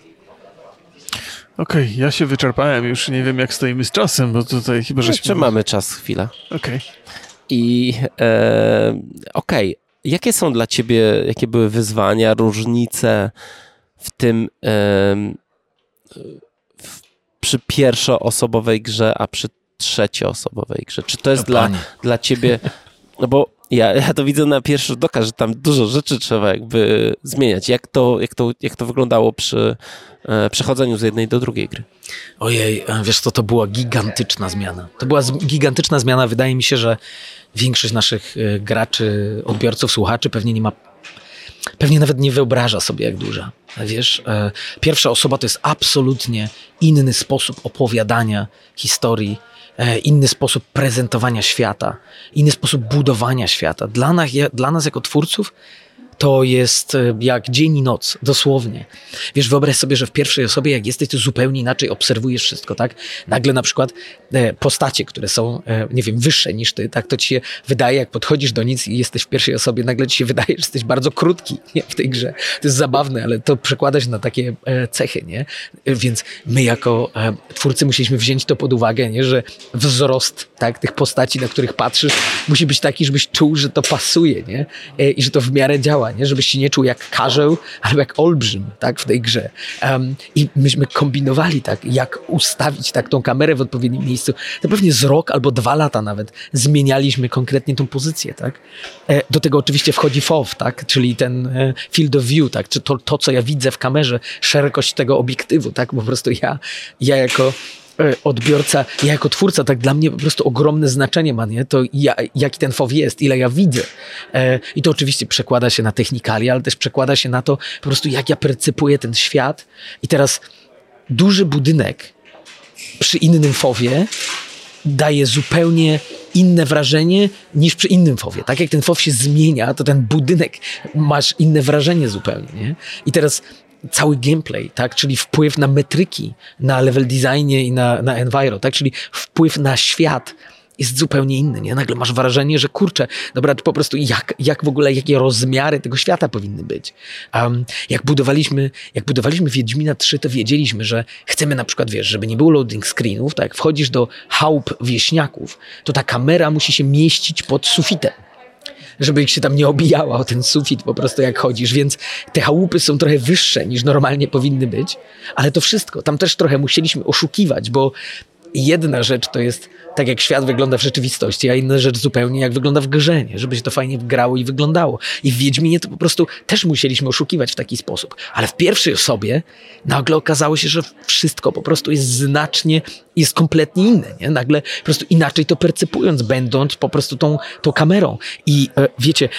Okej, ja się wyczerpałem, już nie wiem jak stoimy z czasem, bo tutaj chyba żeśmy... Jeszcze mamy czas, chwilę. Okej. I e, okej, jakie są dla ciebie, jakie były wyzwania, różnice w tym e, w, przy pierwszoosobowej grze, a przy trzecioosobowej grze? Czy to jest No, dla, dla ciebie, no bo ja, ja to widzę na pierwszy rzut oka, że tam dużo rzeczy trzeba jakby zmieniać. Jak to, jak to, jak to wyglądało przy e, przechodzeniu z jednej do drugiej gry? Ojej, e, wiesz co, to była gigantyczna zmiana. To była gigantyczna zmiana. Wydaje mi się, że większość naszych e, graczy, odbiorców, słuchaczy pewnie nie ma, pewnie nawet nie wyobraża sobie, jak duża. Wiesz, e, pierwsza osoba to jest absolutnie inny sposób opowiadania historii, inny sposób prezentowania świata, inny sposób budowania świata. Dla nas, dla nas jako twórców to jest e, jak dzień i noc, dosłownie. Wiesz, wyobraź sobie, że w pierwszej osobie, jak jesteś, to zupełnie inaczej obserwujesz wszystko, tak? Nagle na przykład e, postacie, które są, e, nie wiem, wyższe niż ty, tak? To ci się wydaje, jak podchodzisz do nic i jesteś w pierwszej osobie, nagle ci się wydaje, że jesteś bardzo krótki nie? w tej grze. To jest zabawne, ale to przekłada się na takie cechy, nie? Więc my jako twórcy musieliśmy wziąć to pod uwagę, nie? Że wzrost, tak? Tych postaci, na których patrzysz, musi być taki, żebyś czuł, że to pasuje, nie? I że to w miarę działa, nie? Żebyś się nie czuł jak karzeł, albo jak olbrzym, tak? W tej grze. Em, I myśmy kombinowali, tak? Jak ustawić tak tą kamerę w odpowiednim miejscu. To pewnie z rok albo dwa lata nawet zmienialiśmy konkretnie tą pozycję, tak? E, Do tego oczywiście wchodzi FOV, tak? Czyli ten e, field of view, tak? Czy to, to, co ja widzę w kamerze, szerokość tego obiektywu, tak? Po prostu ja, ja jako odbiorca, ja jako twórca, tak dla mnie po prostu ogromne znaczenie ma, nie? To ja, jaki ten FOV jest, ile ja widzę. E, I to oczywiście przekłada się na technikalia, ale też przekłada się na to po prostu, jak ja percypuję ten świat. I teraz duży budynek przy innym fowie daje zupełnie inne wrażenie niż przy innym fowie. Tak jak ten fow się zmienia, to ten budynek masz inne wrażenie zupełnie. Nie? I teraz cały gameplay, tak? czyli wpływ na metryki, na level designie i na, na enviro, tak? czyli wpływ na świat jest zupełnie inny. Nie? Nagle masz wrażenie, że kurczę, dobra, to po prostu jak, jak w ogóle, jakie rozmiary tego świata powinny być. Um, jak, budowaliśmy, jak budowaliśmy Wiedźmina 3, to wiedzieliśmy, że chcemy na przykład, wiesz, żeby nie było loading screenów, tak jak wchodzisz do chałup wieśniaków, to ta kamera musi się mieścić pod sufitem żeby ich się tam nie obijała o ten sufit po prostu jak chodzisz, więc te chałupy są trochę wyższe niż normalnie powinny być, ale to wszystko, tam też trochę musieliśmy oszukiwać, bo jedna rzecz to jest tak, jak świat wygląda w rzeczywistości, a inna rzecz zupełnie jak wygląda w grze, nie? żeby się to fajnie grało i wyglądało. I w Wiedźminie to po prostu też musieliśmy oszukiwać w taki sposób. Ale w pierwszej osobie nagle okazało się, że wszystko po prostu jest znacznie, jest kompletnie inne. Nie? Nagle po prostu inaczej to percypując, będąc po prostu tą, tą kamerą. I e, wiecie,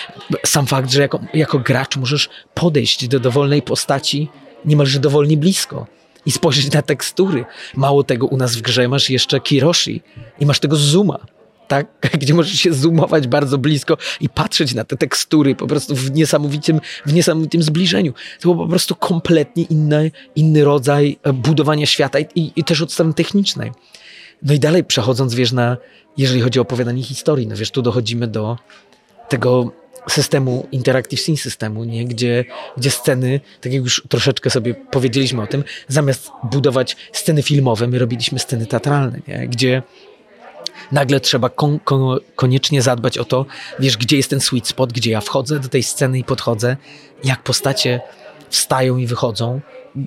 sam fakt, że jako, jako gracz możesz podejść do dowolnej postaci niemalże dowolnie blisko i spojrzeć na tekstury. Mało tego, u nas w grze masz jeszcze Kiroshi i masz tego zooma. Tak, gdzie możesz się zoomować bardzo blisko i patrzeć na te tekstury po prostu w niesamowitym, w niesamowitym zbliżeniu. To był po prostu kompletnie inny, inny rodzaj e, budowania świata i, i, i też od strony technicznej. No i dalej przechodząc, wiesz, na, jeżeli chodzi o opowiadanie historii, no wiesz, tu dochodzimy do tego systemu, interactive scene systemu, nie? Gdzie, gdzie sceny, tak jak już troszeczkę sobie powiedzieliśmy o tym, zamiast budować sceny filmowe, my robiliśmy sceny teatralne, nie? Gdzie nagle trzeba kon, kon, koniecznie zadbać o to, wiesz, gdzie jest ten sweet spot, gdzie ja wchodzę do tej sceny i podchodzę, jak postacie wstają i wychodzą,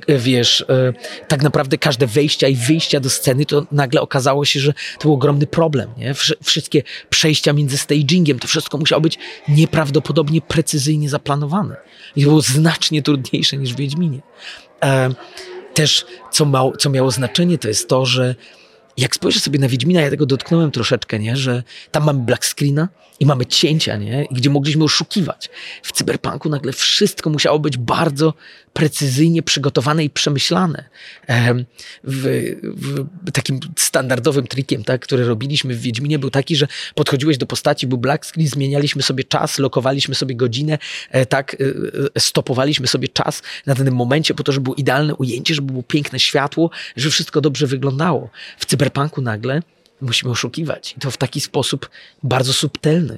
wiesz, e, tak naprawdę każde wejścia i wyjścia do sceny, to nagle okazało się, że to był ogromny problem, nie? Wsz- Wszystkie przejścia między stagingiem, to wszystko musiało być nieprawdopodobnie precyzyjnie zaplanowane. I było znacznie trudniejsze niż w Wiedźminie. E, Też, co, mało, co miało znaczenie, to jest to, że jak spojrzysz sobie na Wiedźmina, ja tego dotknąłem troszeczkę, nie? że tam mamy black screena i mamy cięcia, nie? Gdzie mogliśmy oszukiwać. W cyberpunku nagle wszystko musiało być bardzo precyzyjnie przygotowane i przemyślane. Em, W, w, takim standardowym trikiem, tak, który robiliśmy w Wiedźminie był taki, że podchodziłeś do postaci, był black screen, zmienialiśmy sobie czas, lokowaliśmy sobie godzinę, e, tak, e, e, stopowaliśmy sobie czas na danym momencie po to, żeby było idealne ujęcie, żeby było piękne światło, żeby wszystko dobrze wyglądało. W cyberpunku nagle musimy oszukiwać. I to w taki sposób bardzo subtelny.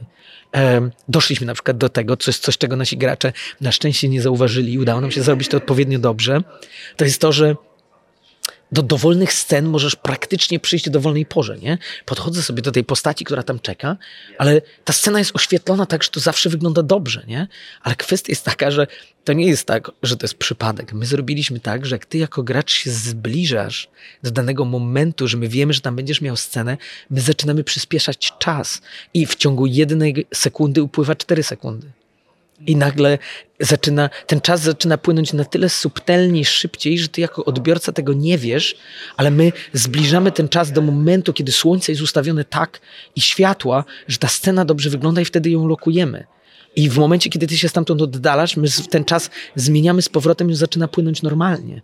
Doszliśmy na przykład do tego, coś, coś, czego nasi gracze na szczęście nie zauważyli i udało nam się zrobić to odpowiednio dobrze. To jest to, że do dowolnych scen możesz praktycznie przyjść do dowolnej porze, nie? Podchodzę sobie do tej postaci, która tam czeka, ale ta scena jest oświetlona tak, że to zawsze wygląda dobrze, nie? Ale kwestia jest taka, że to nie jest tak, że to jest przypadek. My zrobiliśmy tak, że jak ty jako gracz się zbliżasz do danego momentu, że my wiemy, że tam będziesz miał scenę, my zaczynamy przyspieszać czas i w ciągu jednej sekundy upływa cztery sekundy. I nagle zaczyna, ten czas zaczyna płynąć na tyle subtelnie, szybciej, że ty jako odbiorca tego nie wiesz, ale my zbliżamy ten czas do momentu, kiedy słońce jest ustawione tak i światła, że ta scena dobrze wygląda i wtedy ją lokujemy. I w momencie, kiedy ty się stamtąd oddalasz, my ten czas zmieniamy z powrotem i zaczyna płynąć normalnie.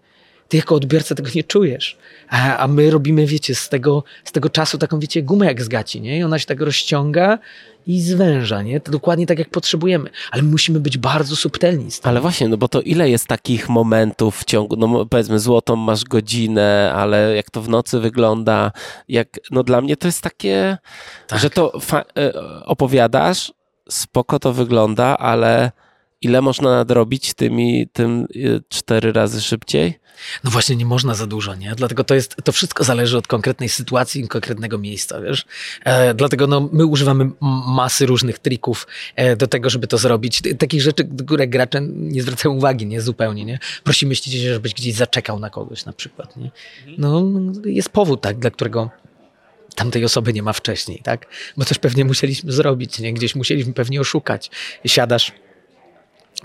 Ty jako odbiorca tego nie czujesz. A, a my robimy, wiecie, z tego, z tego czasu taką, wiecie, gumę jak z gaci, nie? I ona się tak rozciąga i zwęża, nie? To dokładnie tak, jak potrzebujemy. Ale musimy być bardzo subtelni. Ale właśnie, no bo to ile jest takich momentów w ciągu, no powiedzmy złotą masz godzinę, ale jak to w nocy wygląda, jak, no dla mnie to jest takie, tak. że to e, opowiadasz, spoko to wygląda, ale ile można nadrobić tymi, tym y, cztery razy szybciej? No właśnie, nie można za dużo, nie? Dlatego to jest, to wszystko zależy od konkretnej sytuacji konkretnego miejsca, wiesz? E, dlatego no, my używamy masy różnych trików e, do tego, żeby to zrobić. Takich rzeczy, które gracze nie zwracają uwagi, nie? Zupełnie, nie? Prosimy się, żebyś gdzieś zaczekał na kogoś na przykład, nie? No, jest powód, tak, dla którego tamtej osoby nie ma wcześniej, tak? Bo coś pewnie musieliśmy zrobić, nie? Gdzieś musieliśmy pewnie oszukać. Siadasz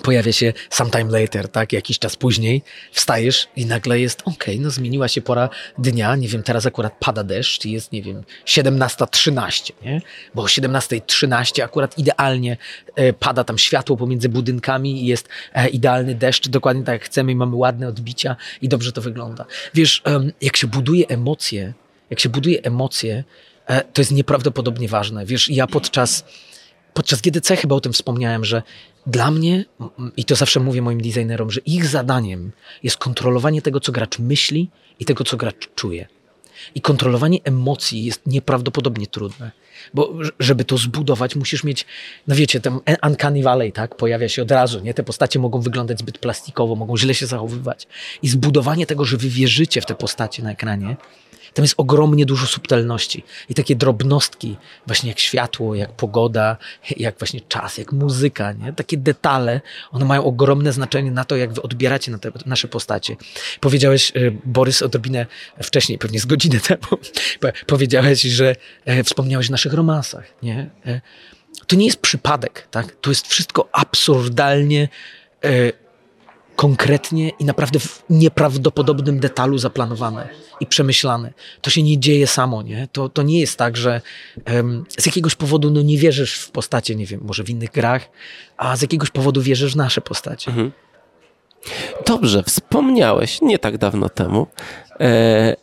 pojawia się sometime later, tak, jakiś czas później, wstajesz i nagle jest, okay, no zmieniła się pora dnia, nie wiem, teraz akurat pada deszcz, jest, nie wiem, 17.13, nie? Bo o 17.13 akurat idealnie e, pada tam światło pomiędzy budynkami i jest e, idealny deszcz, dokładnie tak jak chcemy i mamy ładne odbicia i dobrze to wygląda. Wiesz, e, jak się buduje emocje, jak się buduje emocje, e, to jest nieprawdopodobnie ważne. Wiesz, ja podczas podczas GDC chyba o tym wspomniałem, że dla mnie, i to zawsze mówię moim designerom, że ich zadaniem jest kontrolowanie tego, co gracz myśli i tego, co gracz czuje. I kontrolowanie emocji jest nieprawdopodobnie trudne. Bo żeby to zbudować, musisz mieć, no wiecie, ten Uncanny Valley, tak, pojawia się od razu, nie? Te postacie mogą wyglądać zbyt plastikowo, mogą źle się zachowywać. I zbudowanie tego, że wy wierzycie w te postacie na ekranie, tam jest ogromnie dużo subtelności i takie drobnostki, właśnie jak światło, jak pogoda, jak właśnie czas, jak muzyka, nie? Takie detale, one mają ogromne znaczenie na to, jak wy odbieracie na te nasze postacie. Powiedziałeś, e, Borys, odrobinę wcześniej, pewnie z godziny temu, powiedziałeś, że e, wspomniałeś o naszych romansach, nie? E, to nie jest przypadek, tak? To jest wszystko absurdalnie konkretnie i naprawdę w nieprawdopodobnym detalu zaplanowane i przemyślane. To się nie dzieje samo, nie? To, to nie jest tak, że um, z jakiegoś powodu no, nie wierzysz w postacie, nie wiem, może w innych grach, a z jakiegoś powodu wierzysz w nasze postacie. Mhm. Dobrze, wspomniałeś nie tak dawno temu e,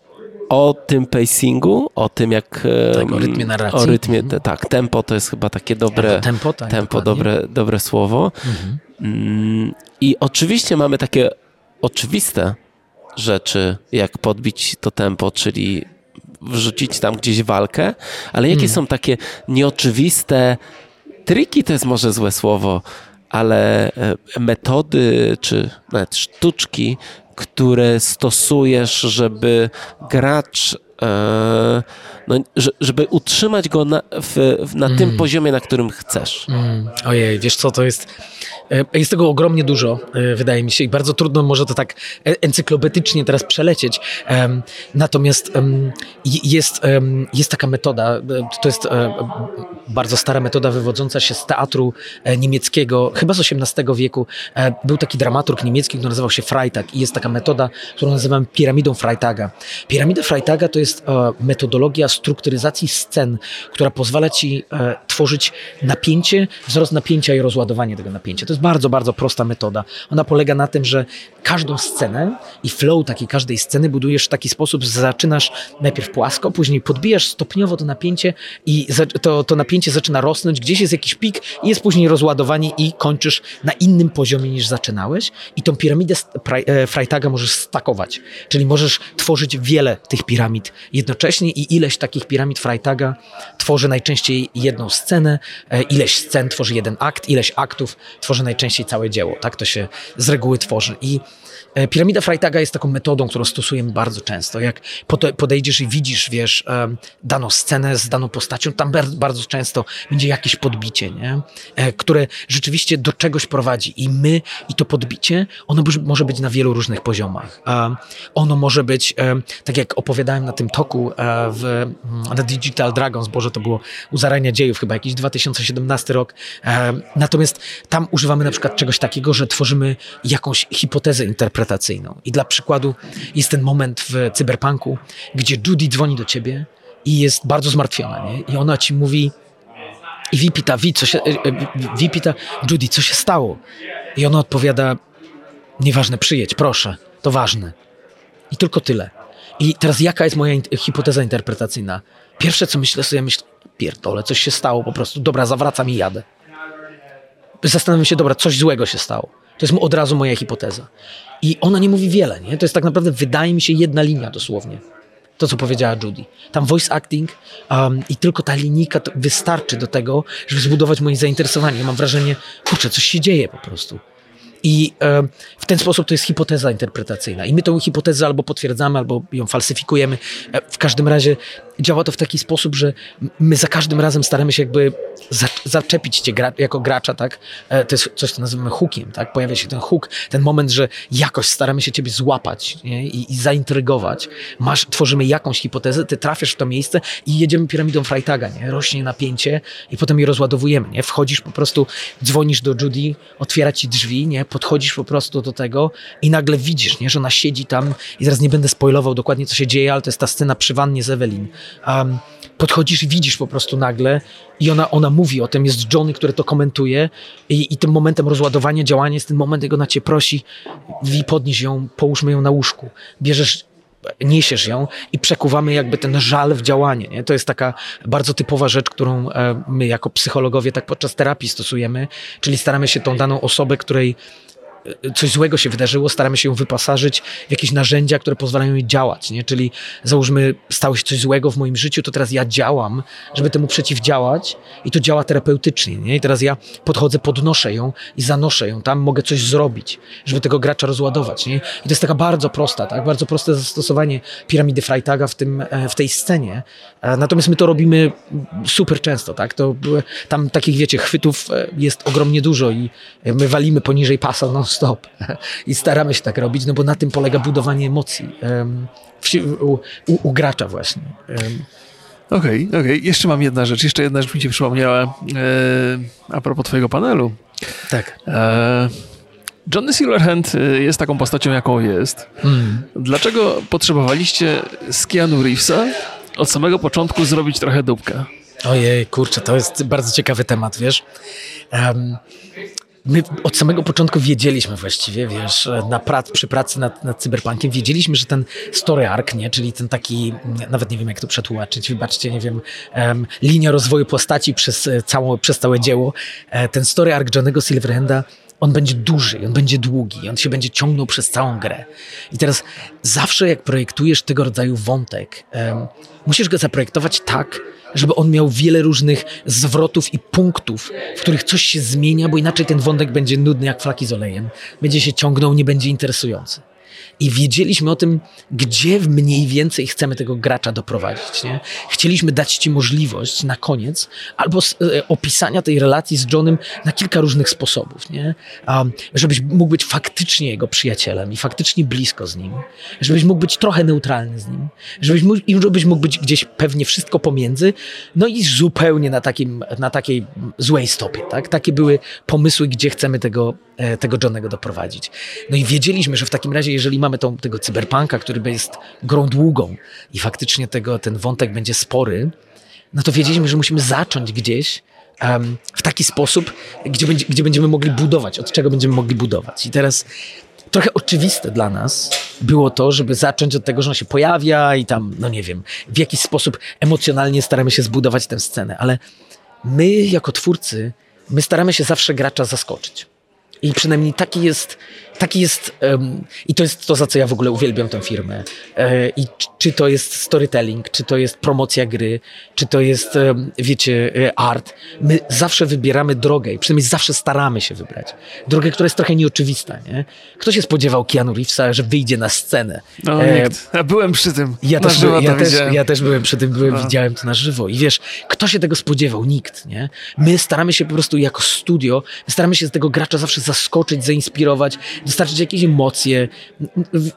o tym pacingu, o tym jak... Tak, o rytmie narracji. O rytmie, mhm. tak, tempo to jest chyba takie dobre... Tempo, tak, tempo dobre, dobre słowo. Mhm. Mm, I oczywiście mamy takie oczywiste rzeczy, jak podbić to tempo, czyli wrzucić tam gdzieś walkę, ale jakie hmm. są takie nieoczywiste triki, to jest może złe słowo, ale e, metody czy nawet sztuczki, które stosujesz, żeby gracz no, żeby utrzymać go na, w, na mm. tym poziomie, na którym chcesz. Mm. Ojej, wiesz co, to jest E, jest tego ogromnie dużo, e, wydaje mi się, i bardzo trudno może to tak e, encyklopedycznie teraz przelecieć. Natomiast jest, jest taka metoda, to jest bardzo stara metoda wywodząca się z teatru niemieckiego, chyba z XVIII wieku. Był taki dramaturg niemiecki, który nazywał się Freitag i jest taka metoda, którą nazywam piramidą Freitaga. Piramida Freitaga to jest metodologia strukturyzacji scen, która pozwala ci tworzyć napięcie, wzrost napięcia i rozładowanie tego napięcia. To jest bardzo, bardzo prosta metoda. Ona polega na tym, że każdą scenę i flow takiej każdej sceny budujesz w taki sposób, że zaczynasz najpierw płasko, później podbijasz stopniowo to napięcie i to, to napięcie zaczyna rosnąć, gdzieś jest jakiś pik i jest później rozładowanie i kończysz na innym poziomie niż zaczynałeś i tą piramidę e, Freitaga możesz stakować, czyli możesz tworzyć wiele tych piramid jednocześnie i ileś takich piramid Freitaga tworzy najczęściej jedną scenę, e, ileś scen tworzy jeden akt, ileś aktów tworzy najczęściej całe dzieło. Tak to się z reguły tworzy. I piramida Freitaga jest taką metodą, którą stosujemy bardzo często. Jak podejdziesz i widzisz, wiesz, e, daną scenę z daną postacią, tam bardzo często będzie jakieś podbicie, nie? które rzeczywiście do czegoś prowadzi i my, i to podbicie, ono może być na wielu różnych poziomach. Ono może być, tak jak opowiadałem na tym toku w, na Digital Dragons, Boże, to było u zarania dziejów, chyba jakiś 2017 rok. Natomiast tam używamy na przykład czegoś takiego, że tworzymy jakąś hipotezę interpretacyjną. I dla przykładu jest ten moment w cyberpunku, gdzie Judy dzwoni do ciebie i jest bardzo zmartwiona, nie? I ona ci mówi, i Vi pyta, Vi, co się, e, pyta, Judy, co się stało? I ona odpowiada, nieważne, przyjedź, proszę, to ważne. I tylko tyle. I teraz jaka jest moja hipoteza interpretacyjna? Pierwsze, co myślę sobie, myślę, pierdolę, coś się stało po prostu, dobra, zawracam i jadę. Zastanawiam się, dobra, coś złego się stało. To jest od razu moja hipoteza. I ona nie mówi wiele, nie? To jest tak naprawdę, wydaje mi się, jedna linia dosłownie. To, co powiedziała Judy. Tam voice acting um, i tylko ta linijka wystarczy do tego, żeby zbudować moje zainteresowanie. Ja mam wrażenie, kurczę, coś się dzieje po prostu. I w ten sposób to jest hipoteza interpretacyjna. I my tą hipotezę albo potwierdzamy, albo ją falsyfikujemy. E, w każdym razie działa to w taki sposób, że my za każdym razem staramy się jakby zaczepić cię gra, jako gracza, tak? E, to jest coś, co nazywamy hookiem, tak? Pojawia się ten hook, ten moment, że jakoś staramy się ciebie złapać? I, i zaintrygować. Masz, tworzymy jakąś hipotezę, ty trafiasz w to miejsce i jedziemy piramidą Freitaga, nie? Rośnie napięcie i potem je rozładowujemy, nie? Wchodzisz po prostu, dzwonisz do Judy, otwiera ci drzwi, nie? Podchodzisz po prostu do tego i nagle widzisz, nie? Że ona siedzi tam i zaraz nie będę spoilował dokładnie, co się dzieje, ale to jest ta scena przy wannie z Evelyn um, podchodzisz i widzisz po prostu nagle i ona, ona mówi o tym, jest Johnny, który to komentuje i, i tym momentem rozładowania działania jest ten moment, jak ona cię prosi, wi podnieś ją, połóżmy ją na łóżku. Bierzesz niesiesz ją i przekuwamy jakby ten żal w działanie. Nie? To jest taka bardzo typowa rzecz, którą e, my jako psychologowie tak podczas terapii stosujemy, czyli staramy się tą daną osobę, której coś złego się wydarzyło, staramy się ją wyposażyć w jakieś narzędzia, które pozwalają jej działać, nie? Czyli załóżmy, stało się coś złego w moim życiu, to teraz ja działam, żeby temu przeciwdziałać i to działa terapeutycznie, nie? I teraz ja podchodzę, podnoszę ją i zanoszę ją tam, mogę coś zrobić, żeby tego gracza rozładować, nie? I to jest taka bardzo prosta, tak? Bardzo proste zastosowanie piramidy Freitaga w, tym, e, w tej scenie. E, natomiast my to robimy super często, tak? To, tam takich, wiecie, chwytów e, jest ogromnie dużo i my walimy poniżej pasa non stop. I staramy się tak robić, no bo na tym polega budowanie emocji u, u, u gracza właśnie. Okej, okay, okej. Okay. Jeszcze mam jedna rzecz. Jeszcze jedna rzecz mi się przypomniała e, a propos twojego panelu. Tak. E, Johnny Silverhand e, jest taką postacią, jaką jest. Mm. Dlaczego potrzebowaliście z Keanu Reevesa od samego początku zrobić trochę dupkę? Ojej, kurczę, to jest bardzo ciekawy temat, wiesz. Um, My od samego początku wiedzieliśmy właściwie, wiesz, na prac, przy pracy nad, nad cyberpunkiem, wiedzieliśmy, że ten story arc, nie, czyli ten taki, nawet nie wiem jak to przetłumaczyć, wybaczcie, nie wiem, um, linia rozwoju postaci przez, e, całą, przez całe dzieło, e, ten story arc Johnego Silverhanda on będzie duży, on będzie długi, on się będzie ciągnął przez całą grę. I teraz zawsze jak projektujesz tego rodzaju wątek, um, musisz go zaprojektować tak, żeby on miał wiele różnych zwrotów i punktów, w których coś się zmienia, bo inaczej ten wątek będzie nudny jak flaki z olejem, będzie się ciągnął, nie będzie interesujący i wiedzieliśmy o tym, gdzie mniej więcej chcemy tego gracza doprowadzić. Nie? Chcieliśmy dać ci możliwość na koniec albo e, opisania tej relacji z Johnem na kilka różnych sposobów. Nie? Um, żebyś mógł być faktycznie jego przyjacielem i faktycznie blisko z nim, żebyś mógł być trochę neutralny z nim, żebyś mógł, żebyś mógł być gdzieś pewnie wszystko pomiędzy, no i zupełnie na, takim, na takiej złej stopie. Tak? Takie były pomysły, gdzie chcemy tego, e, tego Johnego doprowadzić. No i wiedzieliśmy, że w takim razie, jeżeli mamy tą, tego cyberpunka, który jest grą długą i faktycznie tego, ten wątek będzie spory, no to wiedzieliśmy, że musimy zacząć gdzieś um, w taki sposób, gdzie, będzie, gdzie będziemy mogli budować, od czego będziemy mogli budować. I teraz trochę oczywiste dla nas było to, żeby zacząć od tego, że on się pojawia i tam, no nie wiem, w jakiś sposób emocjonalnie staramy się zbudować tę scenę, ale my jako twórcy, my staramy się zawsze gracza zaskoczyć. I przynajmniej taki jest taki jest, um, i to jest to, za co ja w ogóle uwielbiam tę firmę. E, I czy to jest storytelling, czy to jest promocja gry, czy to jest, um, wiecie, e, art. My zawsze wybieramy drogę i przynajmniej zawsze staramy się wybrać. Drogę, która jest trochę nieoczywista, nie? Kto się spodziewał Keanu Reevesa, że wyjdzie na scenę? No, E, nikt. Ja byłem przy tym. ja też, żywo ja, też, ja też byłem przy tym, byłem, No. widziałem to na żywo. I wiesz, kto się tego spodziewał? Nikt, nie? My staramy się po prostu jako studio, my staramy się z tego gracza zawsze zaskoczyć, zainspirować, dostarczyć jakieś emocje.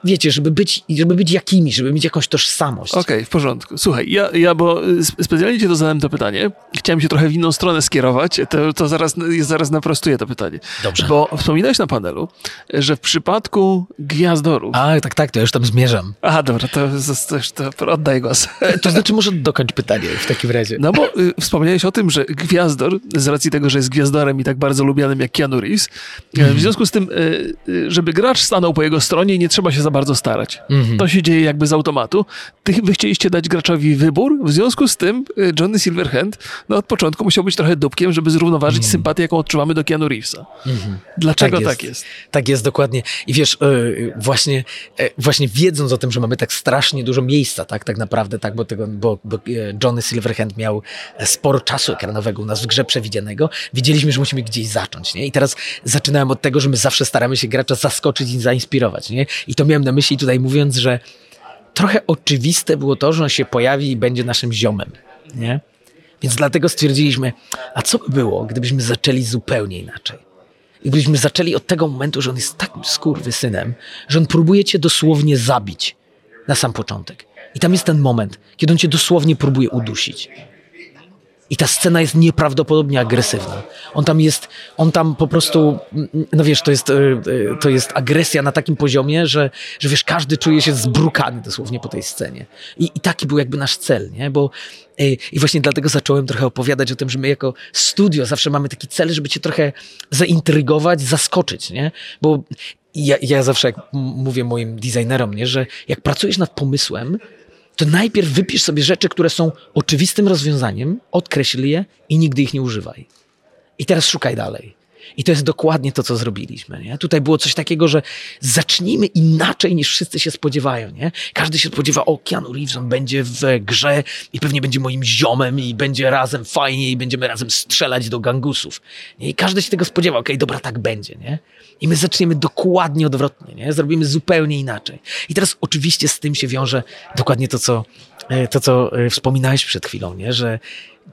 Wiecie, żeby być, żeby być jakimiś, żeby mieć jakąś tożsamość. Okej, w porządku. Słuchaj, ja, ja bo y, sp- specjalnie ci to zadałem to pytanie. Chciałem się trochę w inną stronę skierować, to, to zaraz, zaraz naprostuję to pytanie. Dobrze. Bo wspominałeś na panelu, że w przypadku gwiazdorów... A, tak, tak, to ja już tam zmierzam. Aha, dobra, to, to, to oddaj głos. To znaczy, może dokończ pytanie w takim razie. No bo y, wspomniałeś o tym, że Gwiazdor, z racji tego, że jest gwiazdorem i tak bardzo lubianym jak Keanu Reeves, y, w związku z tym, y, y, żeby gracz stanął po jego stronie, nie trzeba się za bardzo starać. Mhm. To się dzieje jakby z automatu. Ty, wy chcieliście dać graczowi wybór, w związku z tym y, Johnny Silverhand no od początku musiał być trochę dupkiem, żeby zrównoważyć sympatię, jaką odczuwamy do Keanu Reevesa. Dlaczego Tak tak jest. jest? Tak jest, dokładnie. I wiesz, e, właśnie, e, właśnie wiedząc o tym, że mamy tak strasznie dużo miejsca, tak, tak naprawdę, tak, bo, tego, bo, bo e, Johnny Silverhand miał sporo czasu ekranowego u nas w grze przewidzianego, wiedzieliśmy, że musimy gdzieś zacząć, nie? I teraz zaczynałem od tego, że my zawsze staramy się gracza zaskoczyć i zainspirować, nie? I to miałem na myśli tutaj mówiąc, że trochę oczywiste było to, że on się pojawi i będzie naszym ziomem, nie? Więc dlatego stwierdziliśmy, a co by było, gdybyśmy zaczęli zupełnie inaczej? I gdybyśmy zaczęli od tego momentu, że on jest takim skurwysynem, że on próbuje cię dosłownie zabić na sam początek. I tam jest ten moment, kiedy on cię dosłownie próbuje udusić. I ta scena jest nieprawdopodobnie agresywna. On tam jest, on tam po prostu, no wiesz, to jest, y, y, to jest agresja na takim poziomie, że, że wiesz, każdy czuje się zbrukany dosłownie po tej scenie. I, i taki był jakby nasz cel, nie? Bo y, i właśnie dlatego zacząłem trochę opowiadać o tym, że my jako studio zawsze mamy taki cel, żeby cię trochę zaintrygować, zaskoczyć, nie? Bo ja, ja zawsze jak mówię moim designerom, nie, że jak pracujesz nad pomysłem, to najpierw wypisz sobie rzeczy, które są oczywistym rozwiązaniem, odkreśl je i nigdy ich nie używaj. I teraz szukaj dalej. I to jest dokładnie to, co zrobiliśmy. Nie? Tutaj było coś takiego, że zacznijmy inaczej niż wszyscy się spodziewają. Nie? Każdy się spodziewa, o Keanu Reeves, on będzie w grze i pewnie będzie moim ziomem i będzie razem fajnie i będziemy razem strzelać do gangusów. Nie? I każdy się tego spodziewa, okej, dobra, tak będzie. Nie? I my zaczniemy dokładnie odwrotnie, nie? zrobimy zupełnie inaczej. I teraz oczywiście z tym się wiąże dokładnie to, co, e, to, co e, wspominałeś przed chwilą, nie? że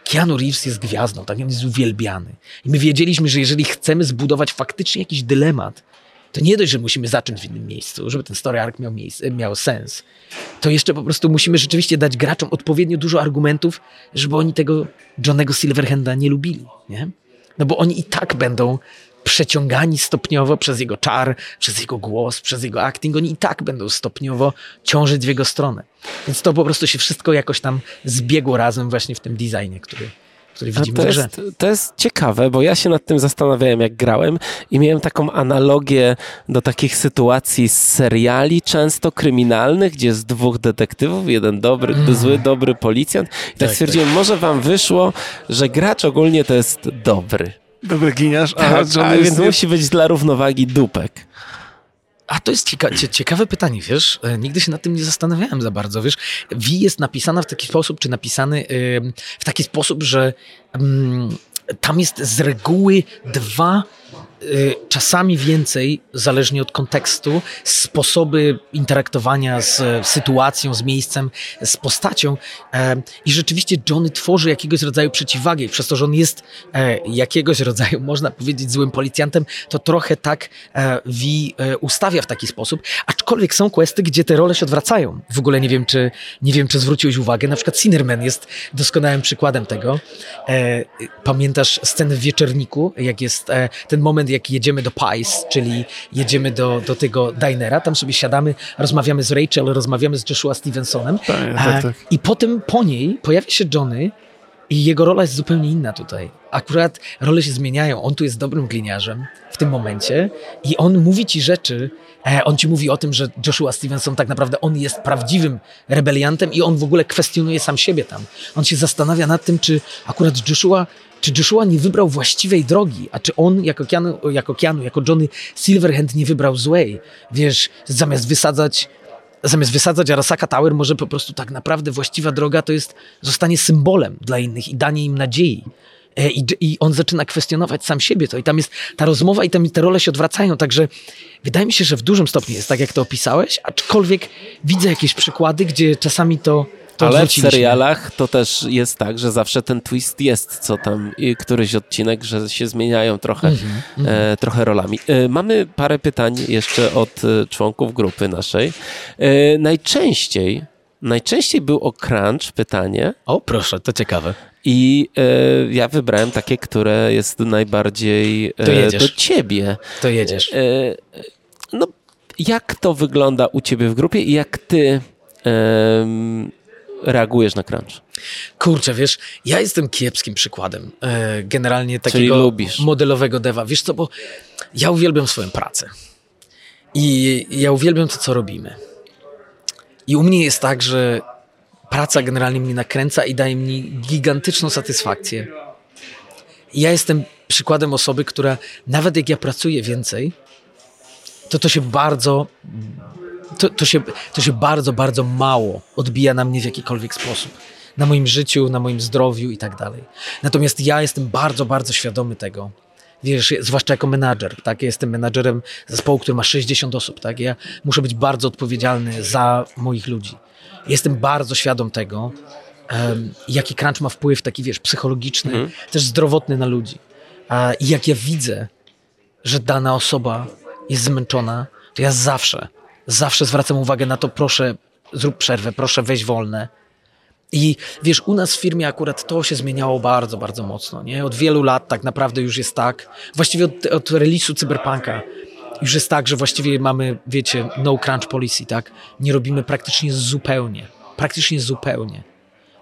Keanu Reeves jest gwiazdą, tak? On jest uwielbiany. I my wiedzieliśmy, że jeżeli chcemy zbudować faktycznie jakiś dylemat, to nie dość, że musimy zacząć w innym miejscu, żeby ten story arc miał, miejsce, miał sens, to jeszcze po prostu musimy rzeczywiście dać graczom odpowiednio dużo argumentów, żeby oni tego Johnego Silverhanda nie lubili, nie? No bo oni i tak będą przeciągani stopniowo przez jego czar, przez jego głos, przez jego acting, oni i tak będą stopniowo ciążyć w jego stronę. Więc to po prostu się wszystko jakoś tam zbiegło razem właśnie w tym designie, który, który A widzimy to, jest, to jest ciekawe, bo ja się nad tym zastanawiałem, jak grałem i miałem taką analogię do takich sytuacji z seriali, często kryminalnych, gdzie jest dwóch detektywów, jeden dobry, zły, dobry policjant. I tak, Tak, stwierdziłem, może wam wyszło, że gracz ogólnie to jest dobry. Dobry giniarz, a Tak, a więc musi być dla równowagi dupek. A to jest cieka cie ciekawe pytanie, wiesz? E, Nigdy się nad tym nie zastanawiałem za bardzo, wiesz? V jest napisana w taki sposób, czy napisany ym, w taki sposób, że ym, tam jest z reguły dwa, czasami więcej, zależnie od kontekstu, sposoby interaktowania z sytuacją, z miejscem, z postacią. E, I rzeczywiście Johnny tworzy jakiegoś rodzaju przeciwwagę. Przez to, że on jest e, jakiegoś rodzaju, można powiedzieć, złym policjantem, to trochę tak e, V ustawia w taki sposób. Aczkolwiek są questy, gdzie te role się odwracają. W ogóle nie wiem, czy, nie wiem, czy zwróciłeś uwagę. Na przykład Sinnerman jest doskonałym przykładem tego. Pamiętasz scenę w Wieczorniku, jak jest ten moment, jak jedziemy do Pies, czyli jedziemy do, do tego dinera, tam sobie siadamy, rozmawiamy z Rachel, rozmawiamy z Joshua Stevensonem Tak, tak, e, tak. i potem po niej pojawia się Johnny I jego rola jest zupełnie inna tutaj. Akurat role się zmieniają. On tu jest dobrym gliniarzem w tym momencie i on mówi ci rzeczy, e, on ci mówi o tym, że Joshua Stevenson tak naprawdę on jest prawdziwym rebeliantem i on w ogóle kwestionuje sam siebie tam. On się zastanawia nad tym, czy akurat Joshua czy Joshua nie wybrał właściwej drogi, a czy on jako Keanu, jako, Keanu, jako Johnny Silverhand nie wybrał złej. Wiesz, zamiast wysadzać zamiast wysadzać Arasaka Tower, może po prostu tak naprawdę właściwa droga to jest zostanie symbolem dla innych i danie im nadziei. E, I, I, on zaczyna kwestionować sam siebie to i tam jest ta rozmowa i tam te role się odwracają, także wydaje mi się, że w dużym stopniu jest tak, jak to opisałeś, aczkolwiek widzę jakieś przykłady, gdzie czasami to to Ale w serialach to też jest tak, że zawsze ten twist jest, co tam i któryś odcinek, że się zmieniają trochę, mm -hmm. e, trochę rolami. E, mamy parę pytań jeszcze od e, członków grupy naszej. E, najczęściej, najczęściej był o crunch pytanie. O, proszę, to ciekawe. I e, ja wybrałem takie, które jest najbardziej e, do ciebie. To jedziesz. no, jak to wygląda u ciebie w grupie i jak ty reagujesz na crunch? Kurczę, wiesz, ja jestem kiepskim przykładem e, generalnie takiego modelowego dewa. Wiesz co, bo ja uwielbiam swoją pracę. I ja uwielbiam to, co robimy. I u mnie jest tak, że praca generalnie mnie nakręca i daje mi gigantyczną satysfakcję. I ja jestem przykładem osoby, która nawet jak ja pracuję więcej, to to się bardzo to, to, się, to się bardzo, bardzo mało odbija na mnie w jakikolwiek sposób. Na moim życiu, na moim zdrowiu i tak dalej. Natomiast ja jestem bardzo, bardzo świadomy tego, wiesz, zwłaszcza jako menadżer, tak? Ja jestem menadżerem zespołu, który ma 60 osób, tak? Ja muszę być bardzo odpowiedzialny za moich ludzi. Jestem bardzo świadom tego, um, jaki crunch ma wpływ taki, wiesz, psychologiczny, mhm. też zdrowotny na ludzi. I jak ja widzę, że dana osoba jest zmęczona, to ja zawsze zawsze zwracam uwagę na to, proszę, zrób przerwę, proszę, weź wolne. I wiesz, u nas w firmie akurat to się zmieniało bardzo, bardzo mocno. Nie? Od wielu lat tak naprawdę już jest tak, właściwie od, od Cyberpunka, już jest tak, że właściwie mamy, wiecie, no crunch policy, tak? Nie robimy praktycznie zupełnie, praktycznie zupełnie.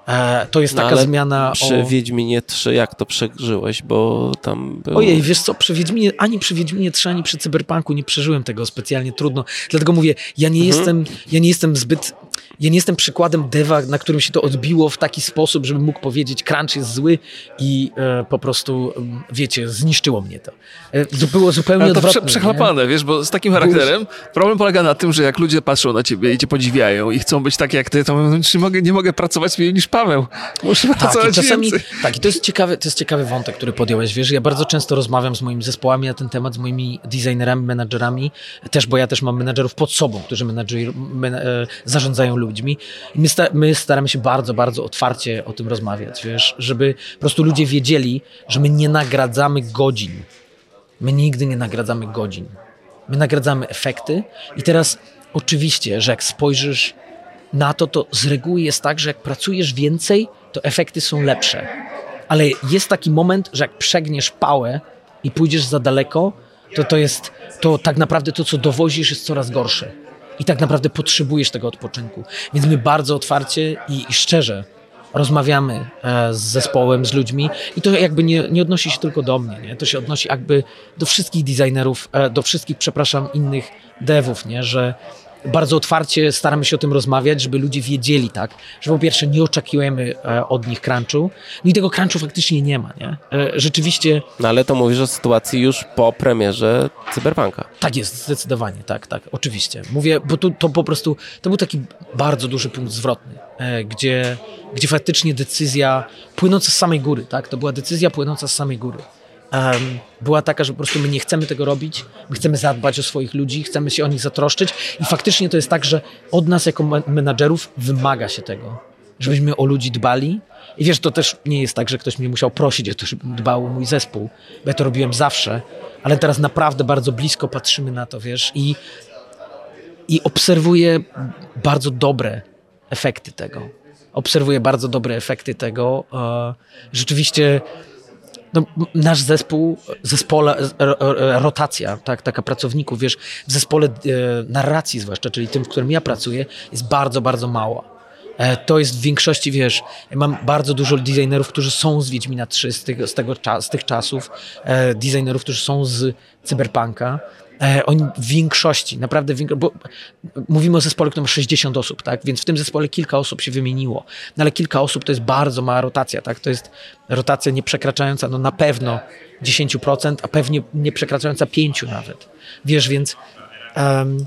E, to jest no, taka zmiana. Przy o... Wiedźminie 3 jak to przeżyłeś, bo tam. Było... Ojej, wiesz co, przy Wiedźminie, ani przy Wiedźminie 3, ani przy Cyberpunku nie przeżyłem tego specjalnie trudno. Dlatego mówię, ja nie, mhm. jestem, ja nie jestem zbyt ja nie jestem przykładem dewa, na którym się to odbiło w taki sposób, żebym mógł powiedzieć, crunch jest zły i e, po prostu, wiecie, zniszczyło mnie to. E, było zupełnie Ale to. Prze przechlapane, nie? wiesz, bo z takim charakterem problem polega na tym, że jak ludzie patrzą na ciebie i cię podziwiają i chcą być tak jak ty, to nie mogę, nie mogę pracować mniej niż Paweł. Muszę tak, pracować i czasami, więcej. Tak, i to jest, ciekawy, to jest ciekawy wątek, który podjąłeś, wiesz, ja bardzo często rozmawiam z moimi zespołami na ten temat, z moimi designerami, menadżerami, też, bo ja też mam menadżerów pod sobą, którzy menadżer, men, e, zarządzają ludźmi. I my, sta, my staramy się bardzo, bardzo otwarcie o tym rozmawiać, wiesz, żeby po prostu ludzie wiedzieli, że my nie nagradzamy godzin. My nigdy nie nagradzamy godzin. My nagradzamy efekty i teraz oczywiście, że jak spojrzysz na to, to z reguły jest tak, że jak pracujesz więcej, to efekty są lepsze. Ale jest taki moment, że jak przegniesz pałę i pójdziesz za daleko, to to jest, to tak naprawdę to, co dowozisz, jest coraz gorsze i tak naprawdę potrzebujesz tego odpoczynku. Więc my bardzo otwarcie i, i szczerze rozmawiamy e, z zespołem, z ludźmi i to jakby nie, nie odnosi się tylko do mnie, nie? to się odnosi jakby do wszystkich designerów, e, do wszystkich, przepraszam, innych devów, nie? że bardzo otwarcie staramy się o tym rozmawiać, żeby ludzie wiedzieli, tak, że po pierwsze nie oczekujemy e, od nich crunchu, no i tego crunchu faktycznie nie ma, nie? E, rzeczywiście... No ale to mówisz o sytuacji już po premierze Cyberpunka. Tak jest, zdecydowanie, tak, tak, oczywiście. Mówię, bo tu to po prostu, to był taki bardzo duży punkt zwrotny, e, gdzie, gdzie faktycznie decyzja płynąca z samej góry, tak, to była decyzja płynąca z samej góry um, była taka, że po prostu my nie chcemy tego robić, my chcemy zadbać o swoich ludzi, chcemy się o nich zatroszczyć i faktycznie to jest tak, że od nas jako menadżerów wymaga się tego, żebyśmy o ludzi dbali i wiesz, to też nie jest tak, że ktoś mnie musiał prosić o to, żebym dbał o mój zespół, bo ja to robiłem zawsze, ale teraz naprawdę bardzo blisko patrzymy na to, wiesz, i, i obserwuję bardzo dobre efekty tego. Obserwuję bardzo dobre efekty tego. E, rzeczywiście no, nasz zespół, zespole, rotacja, tak, taka pracowników, wiesz, w zespole e, narracji zwłaszcza, czyli tym, w którym ja pracuję, jest bardzo, bardzo mała. E, to jest w większości, wiesz, mam bardzo dużo designerów, którzy są z Wiedźmina 3 z, tych, z, tego, z tych czasów, e, designerów, którzy są z Cyberpunka. E, oni w większości, naprawdę, w większości, bo mówimy o zespole, który ma 60 osób, tak? Więc w tym zespole kilka osób się wymieniło. No ale kilka osób to jest bardzo mała rotacja, tak? To jest rotacja nie przekraczająca, no na pewno 10%, a pewnie nie przekraczająca 5 nawet. Wiesz, więc um,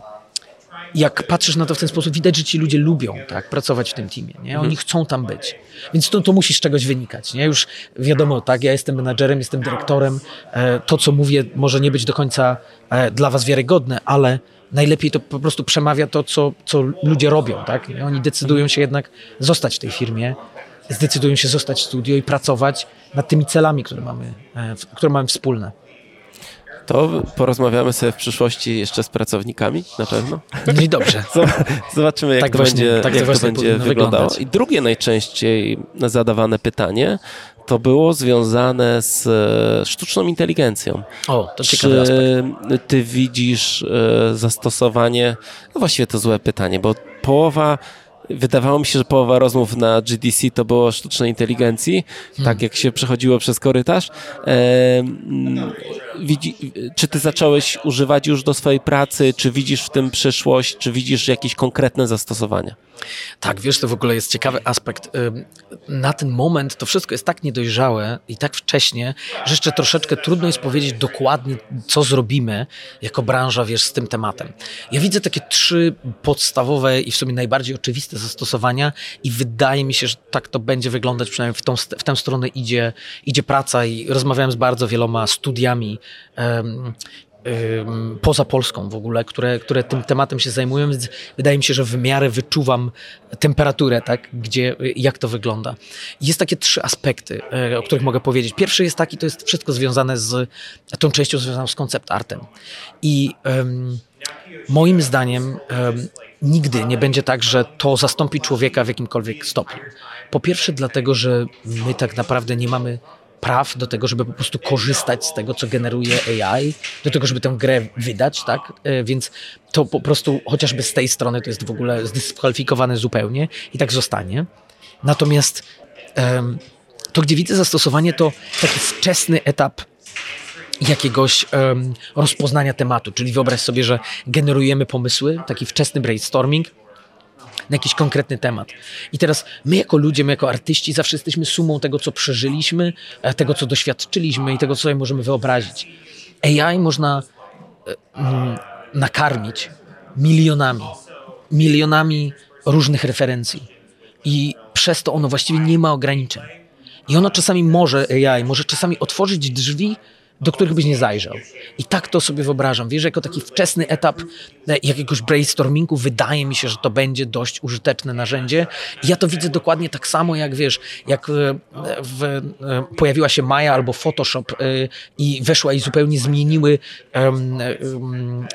jak patrzysz na to w ten sposób, widać, że ci ludzie lubią tak, pracować w tym teamie. Nie? Oni mhm. chcą tam być. Więc to, to musi z czegoś wynikać. Nie? Już wiadomo, tak, ja jestem menadżerem, jestem dyrektorem. E, to, co mówię, może nie być do końca e, dla was wiarygodne, ale najlepiej to po prostu przemawia to, co, co ludzie robią. Tak? Oni decydują się jednak zostać w tej firmie, zdecydują się zostać w studio i pracować nad tymi celami, które mamy, e, które mamy wspólne. To porozmawiamy sobie w przyszłości jeszcze z pracownikami, na pewno. No i dobrze. Zobaczymy, jak tak to właśnie, będzie, tak jak to będzie wyglądało. I drugie najczęściej zadawane pytanie to było związane z e, sztuczną inteligencją. O, to ciekawy Czy aspekt. ty widzisz e, zastosowanie, no właściwie to złe pytanie, bo połowa wydawało mi się, że połowa rozmów na GDC to było sztucznej inteligencji, hmm. tak jak się przechodziło przez korytarz. E, widzi, czy ty zacząłeś używać już do swojej pracy, czy widzisz w tym przyszłość, czy widzisz jakieś konkretne zastosowania? Tak, wiesz, to w ogóle jest ciekawy aspekt. Na ten moment to wszystko jest tak niedojrzałe i tak wcześnie, że jeszcze troszeczkę trudno jest powiedzieć dokładnie, co zrobimy jako branża, wiesz, z tym tematem. Ja widzę takie trzy podstawowe i w sumie najbardziej oczywiste zastosowania i wydaje mi się, że tak to będzie wyglądać, przynajmniej w, tą, w tę stronę idzie, idzie praca i rozmawiałem z bardzo wieloma studiami poza Polską w ogóle, które, które tym tematem się zajmują, więc wydaje mi się, że w miarę wyczuwam temperaturę, tak, gdzie, jak to wygląda. Jest takie trzy aspekty, e, o których mogę powiedzieć. Pierwszy jest taki, to jest wszystko związane z tą częścią związaną z koncept artem. I um, moim zdaniem um, nigdy nie będzie tak, że to zastąpi człowieka w jakimkolwiek stopniu. Po pierwsze dlatego, że my tak naprawdę nie mamy praw do tego, żeby po prostu korzystać z tego, co generuje AI, do tego, żeby tę grę wydać, tak? E, więc to po prostu chociażby z tej strony to jest w ogóle zdyskwalifikowane zupełnie i tak zostanie. Natomiast to, gdzie widzę zastosowanie, to taki wczesny etap jakiegoś rozpoznania tematu, czyli wyobraź sobie, że generujemy pomysły, taki wczesny brainstorming, na jakiś konkretny temat. I teraz my jako ludzie, my jako artyści zawsze jesteśmy sumą tego, co przeżyliśmy, e, tego, co doświadczyliśmy i tego, co sobie możemy wyobrazić. AI można e, mm, nakarmić milionami, milionami różnych referencji i przez to ono właściwie nie ma ograniczeń. I ono czasami może, AI, może czasami otworzyć drzwi do których byś nie zajrzał. I tak to sobie wyobrażam. Wiesz, jako taki wczesny etap e, jakiegoś brainstormingu wydaje mi się, że to będzie dość użyteczne narzędzie. I ja to widzę dokładnie tak samo, jak wiesz, jak e, w, e, pojawiła się Maya albo Photoshop i weszła i zupełnie zmieniły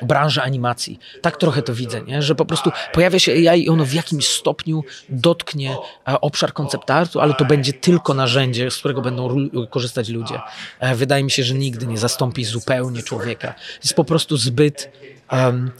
branżę animacji. Tak trochę to widzę, nie? że po prostu pojawia się AI i ono w jakimś stopniu dotknie obszar konceptartu, ale to będzie tylko narzędzie, z którego będą korzystać ludzie. Wydaje mi się, że nikt nigdy nie zastąpi zupełnie człowieka. Jest po prostu zbyt. Um,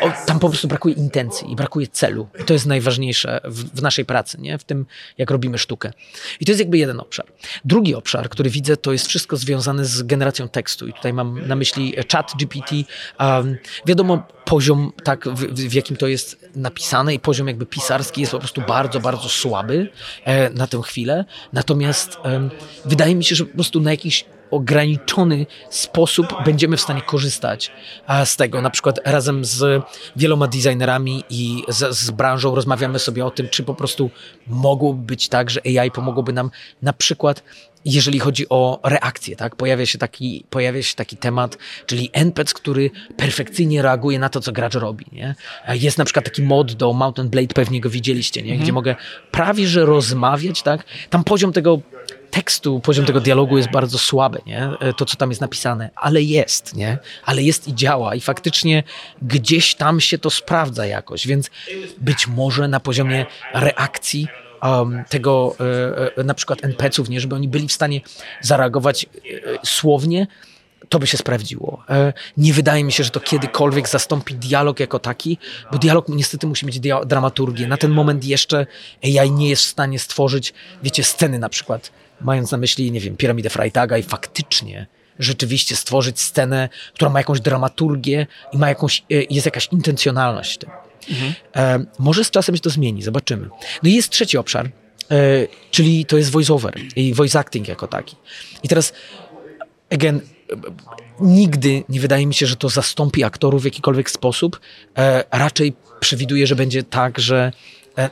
o, tam po prostu brakuje intencji i brakuje celu. I to jest najważniejsze w, w, naszej pracy, nie? w tym, jak robimy sztukę. I to jest jakby jeden obszar. Drugi obszar, który widzę, to jest wszystko związane z generacją tekstu. I tutaj mam na myśli chat GPT. Um, wiadomo, poziom, tak, w, w, jakim to jest napisane, i poziom jakby pisarski jest po prostu bardzo, bardzo słaby e, na tę chwilę. Natomiast e, wydaje mi się, że po prostu na jakiś ograniczony sposób będziemy w stanie korzystać z tego. Na przykład razem z wieloma designerami i z, z branżą rozmawiamy sobie o tym, czy po prostu mogłoby być tak, że AI pomogłoby nam na przykład jeżeli chodzi o reakcję, tak? Pojawia się taki, pojawia się taki temat, czyli NPC, który perfekcyjnie reaguje na to, co gracz robi, nie? Jest na przykład taki mod do Mountain Blade, pewnie go widzieliście, nie? Gdzie mhm. mogę prawie, że rozmawiać, tak? Tam poziom tego tekstu, poziom tego dialogu jest bardzo słaby, nie? E, to, co tam jest napisane, ale jest, nie? Ale jest i działa i faktycznie gdzieś tam się to sprawdza jakoś, więc być może na poziomie reakcji um, tego e, e na przykład NPC-ów, nie? Żeby oni byli w stanie zareagować e, słownie, to by się sprawdziło. Nie wydaje mi się, że to kiedykolwiek zastąpi dialog jako taki, bo dialog niestety musi mieć dramaturgię. Na ten moment jeszcze AI nie jest w stanie stworzyć, wiecie, sceny na przykład, mając na myśli, nie wiem, piramidę Freitaga i faktycznie rzeczywiście stworzyć scenę, która ma jakąś dramaturgię i ma jakąś, e, jest jakaś intencjonalność w tym. Mhm. E, może z czasem się to zmieni, zobaczymy. No i jest trzeci obszar, e, czyli to jest voiceover i voice acting jako taki. I teraz, again, nigdy nie wydaje mi się, że to zastąpi aktorów w jakikolwiek sposób. E, raczej przewiduję, że będzie tak, że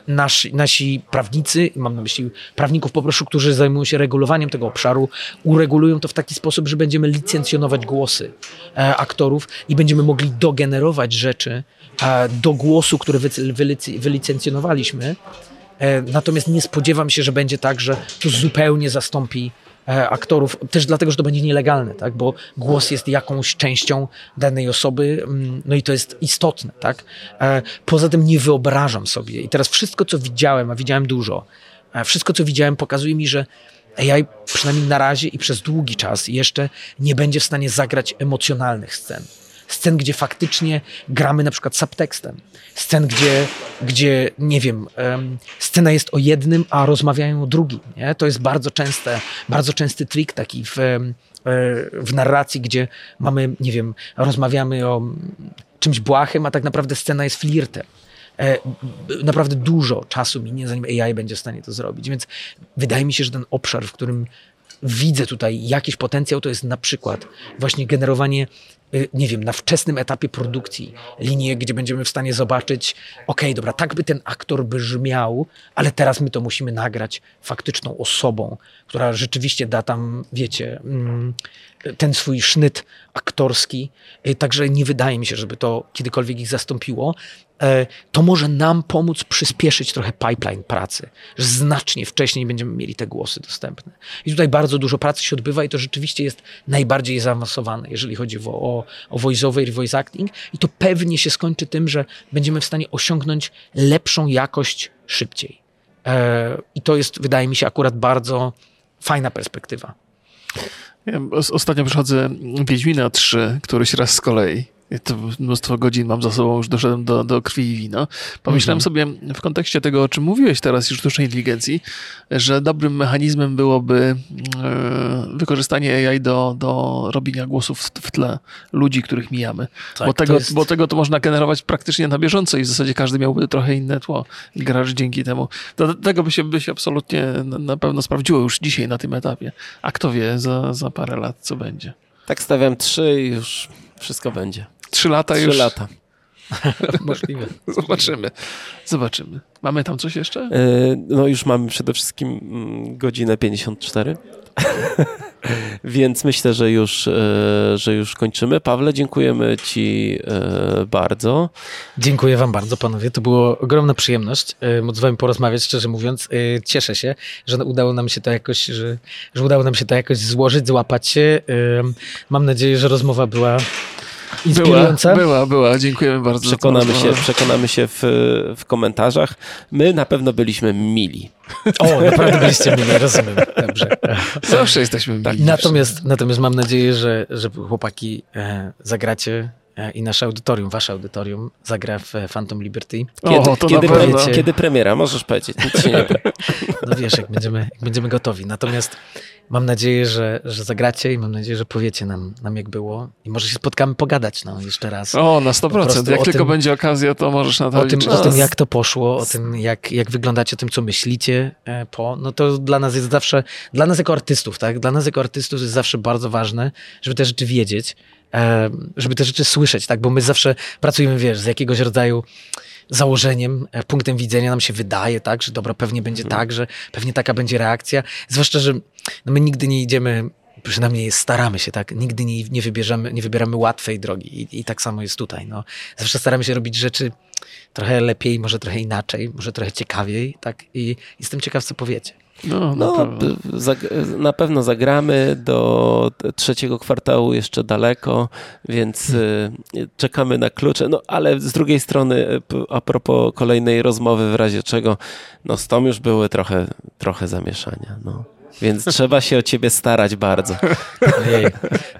nasi, nasi prawnicy, mam na myśli prawników poproszę, którzy zajmują się regulowaniem tego obszaru, uregulują to w taki sposób, że będziemy licencjonować głosy e, aktorów i będziemy mogli dogenerować rzeczy do głosu, który wylicencjonowaliśmy. Natomiast nie spodziewam się, że będzie tak, że to zupełnie zastąpi E, aktorów, też dlatego, że to będzie nielegalne, tak? bo głos jest jakąś częścią danej osoby, mm, no i to jest istotne. Tak? E, poza tym nie wyobrażam sobie, i teraz wszystko, co widziałem, a widziałem dużo, e, wszystko, co widziałem, pokazuje mi, że AI przynajmniej na razie i przez długi czas jeszcze nie będzie w stanie zagrać emocjonalnych scen scen, gdzie faktycznie gramy na przykład subtekstem, scen, gdzie, gdzie nie wiem, scena jest o jednym, a rozmawiają o drugim. Nie? To jest bardzo częste, bardzo częsty trik taki w, e, w narracji, gdzie mamy, nie wiem, rozmawiamy o czymś błahym, a tak naprawdę scena jest flirtem e, naprawdę dużo czasu minie, zanim AI będzie w stanie to zrobić. Więc wydaje mi się, że ten obszar, w którym widzę tutaj jakiś potencjał, to jest na przykład właśnie generowanie nie wiem, na wczesnym etapie produkcji linię, gdzie będziemy w stanie zobaczyć, ok, dobra, tak by ten aktor brzmiał, ale teraz my to musimy nagrać faktyczną osobą, która rzeczywiście da tam, wiecie, mm, ten swój sznyt aktorski. Y, także nie wydaje mi się, żeby to kiedykolwiek ich zastąpiło. E, to może nam pomóc przyspieszyć trochę pipeline pracy, że znacznie wcześniej będziemy mieli te głosy dostępne. I tutaj bardzo dużo pracy się odbywa i to rzeczywiście jest najbardziej zaawansowane, jeżeli chodzi o, o, voice-over i voice acting. I to pewnie się skończy tym, że będziemy w stanie osiągnąć lepszą jakość szybciej. E, I to jest, wydaje mi się, akurat bardzo fajna perspektywa. Ja ostatnio przychodzę Wiedźmina 3, któryś raz z kolei to mnóstwo godzin mam za sobą, już doszedłem do, do krwi i wina. Pomyślałem mhm. sobie w kontekście tego, o czym mówiłeś teraz już sztucznej inteligencji, że dobrym mechanizmem byłoby e, wykorzystanie AI do, do robienia głosów w tle ludzi, których mijamy. Tak, bo, tego, jest... bo tego to można generować praktycznie na bieżąco i w zasadzie każdy miałby trochę inne tło. Gracz dzięki temu. Do tego by się, by się absolutnie na pewno sprawdziło już dzisiaj na tym etapie. A kto wie za, za parę lat, co będzie. Tak stawiam trzy i już wszystko będzie. Trzy lata Trzy już. lata. Możliwe. Zobaczymy. Zobaczymy. Mamy tam coś jeszcze? E, no już mamy przede wszystkim mm, godzinę 54. Więc myślę, że już, e, że już kończymy. Pawle, dziękujemy Ci e, bardzo. Dziękuję Wam bardzo, panowie. To była ogromna przyjemność móc z Wami porozmawiać, szczerze mówiąc. Cieszę się, że udało nam się to jakoś, że, że udało nam się to jakoś złożyć, złapać się. Mam nadzieję, że rozmowa była Inspirująca? Była, była, była. Dziękujemy bardzo. Przekonamy się, przekonamy się w, w komentarzach. My na pewno byliśmy mili. O, naprawdę byliście mili, rozumiem. Dobrze. Zawsze jesteśmy mili. Tak, natomiast, natomiast mam nadzieję, że, że chłopaki e, zagracie i nasze audytorium, wasze audytorium zagra w Phantom Liberty. Kiedy, o, kiedy, pre, kiedy premiera? Możesz powiedzieć. Nic się nie No wiesz, jak będziemy, jak będziemy gotowi. Natomiast mam nadzieję, że, że zagracie i mam nadzieję, że powiecie nam, nam jak było i może się spotkamy pogadać no, jeszcze raz. O, na 100%. Jak tylko tym, będzie okazja, to możesz na to o tym, o tym, jak to poszło, o tym, jak, jak wyglądacie, o tym, co myślicie e, po, no to dla nas jest zawsze, dla nas jako artystów, tak? Dla nas jako artystów jest zawsze bardzo ważne, żeby te rzeczy wiedzieć, e, żeby te rzeczy słyszeć, tak? Bo my zawsze pracujemy, wiesz, z jakiegoś rodzaju założeniem, e, punktem widzenia nam się wydaje, tak, że dobra, pewnie będzie hmm. tak, że pewnie taka będzie reakcja. Zwłaszcza, że no my nigdy nie idziemy przynajmniej staramy się, tak? Nigdy nie, nie, wybierzemy, nie wybieramy łatwej drogi I, i tak samo jest tutaj. No. Zawsze staramy się robić rzeczy trochę lepiej, może trochę inaczej, może trochę ciekawiej, tak? I jestem ciekaw, co powiecie. No, no na, na pewno zagramy do trzeciego kwartału jeszcze daleko, więc hmm. y, czekamy na klucze. No ale z drugiej strony, y, a propos kolejnej rozmowy, w razie czego, no z tą już były trochę, trochę zamieszania. No. więc trzeba się o ciebie starać bardzo. Ojej.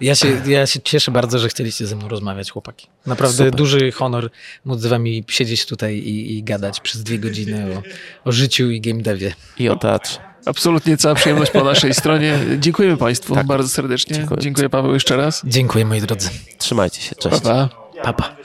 Ja się, ja się cieszę bardzo, że chcieliście ze mną rozmawiać, chłopaki. Naprawdę Super. duży honor móc z wami siedzieć tutaj i, i gadać przez dwie godziny o, o życiu i game devie. I o teatrze. Absolutnie cała przyjemność po naszej stronie. Dziękujemy Państwu bardzo serdecznie. Dziękuję. Dziękuję Paweł jeszcze raz. Dziękuję moi drodzy. Trzymajcie się, cześć. Pa, pa. Pa, pa.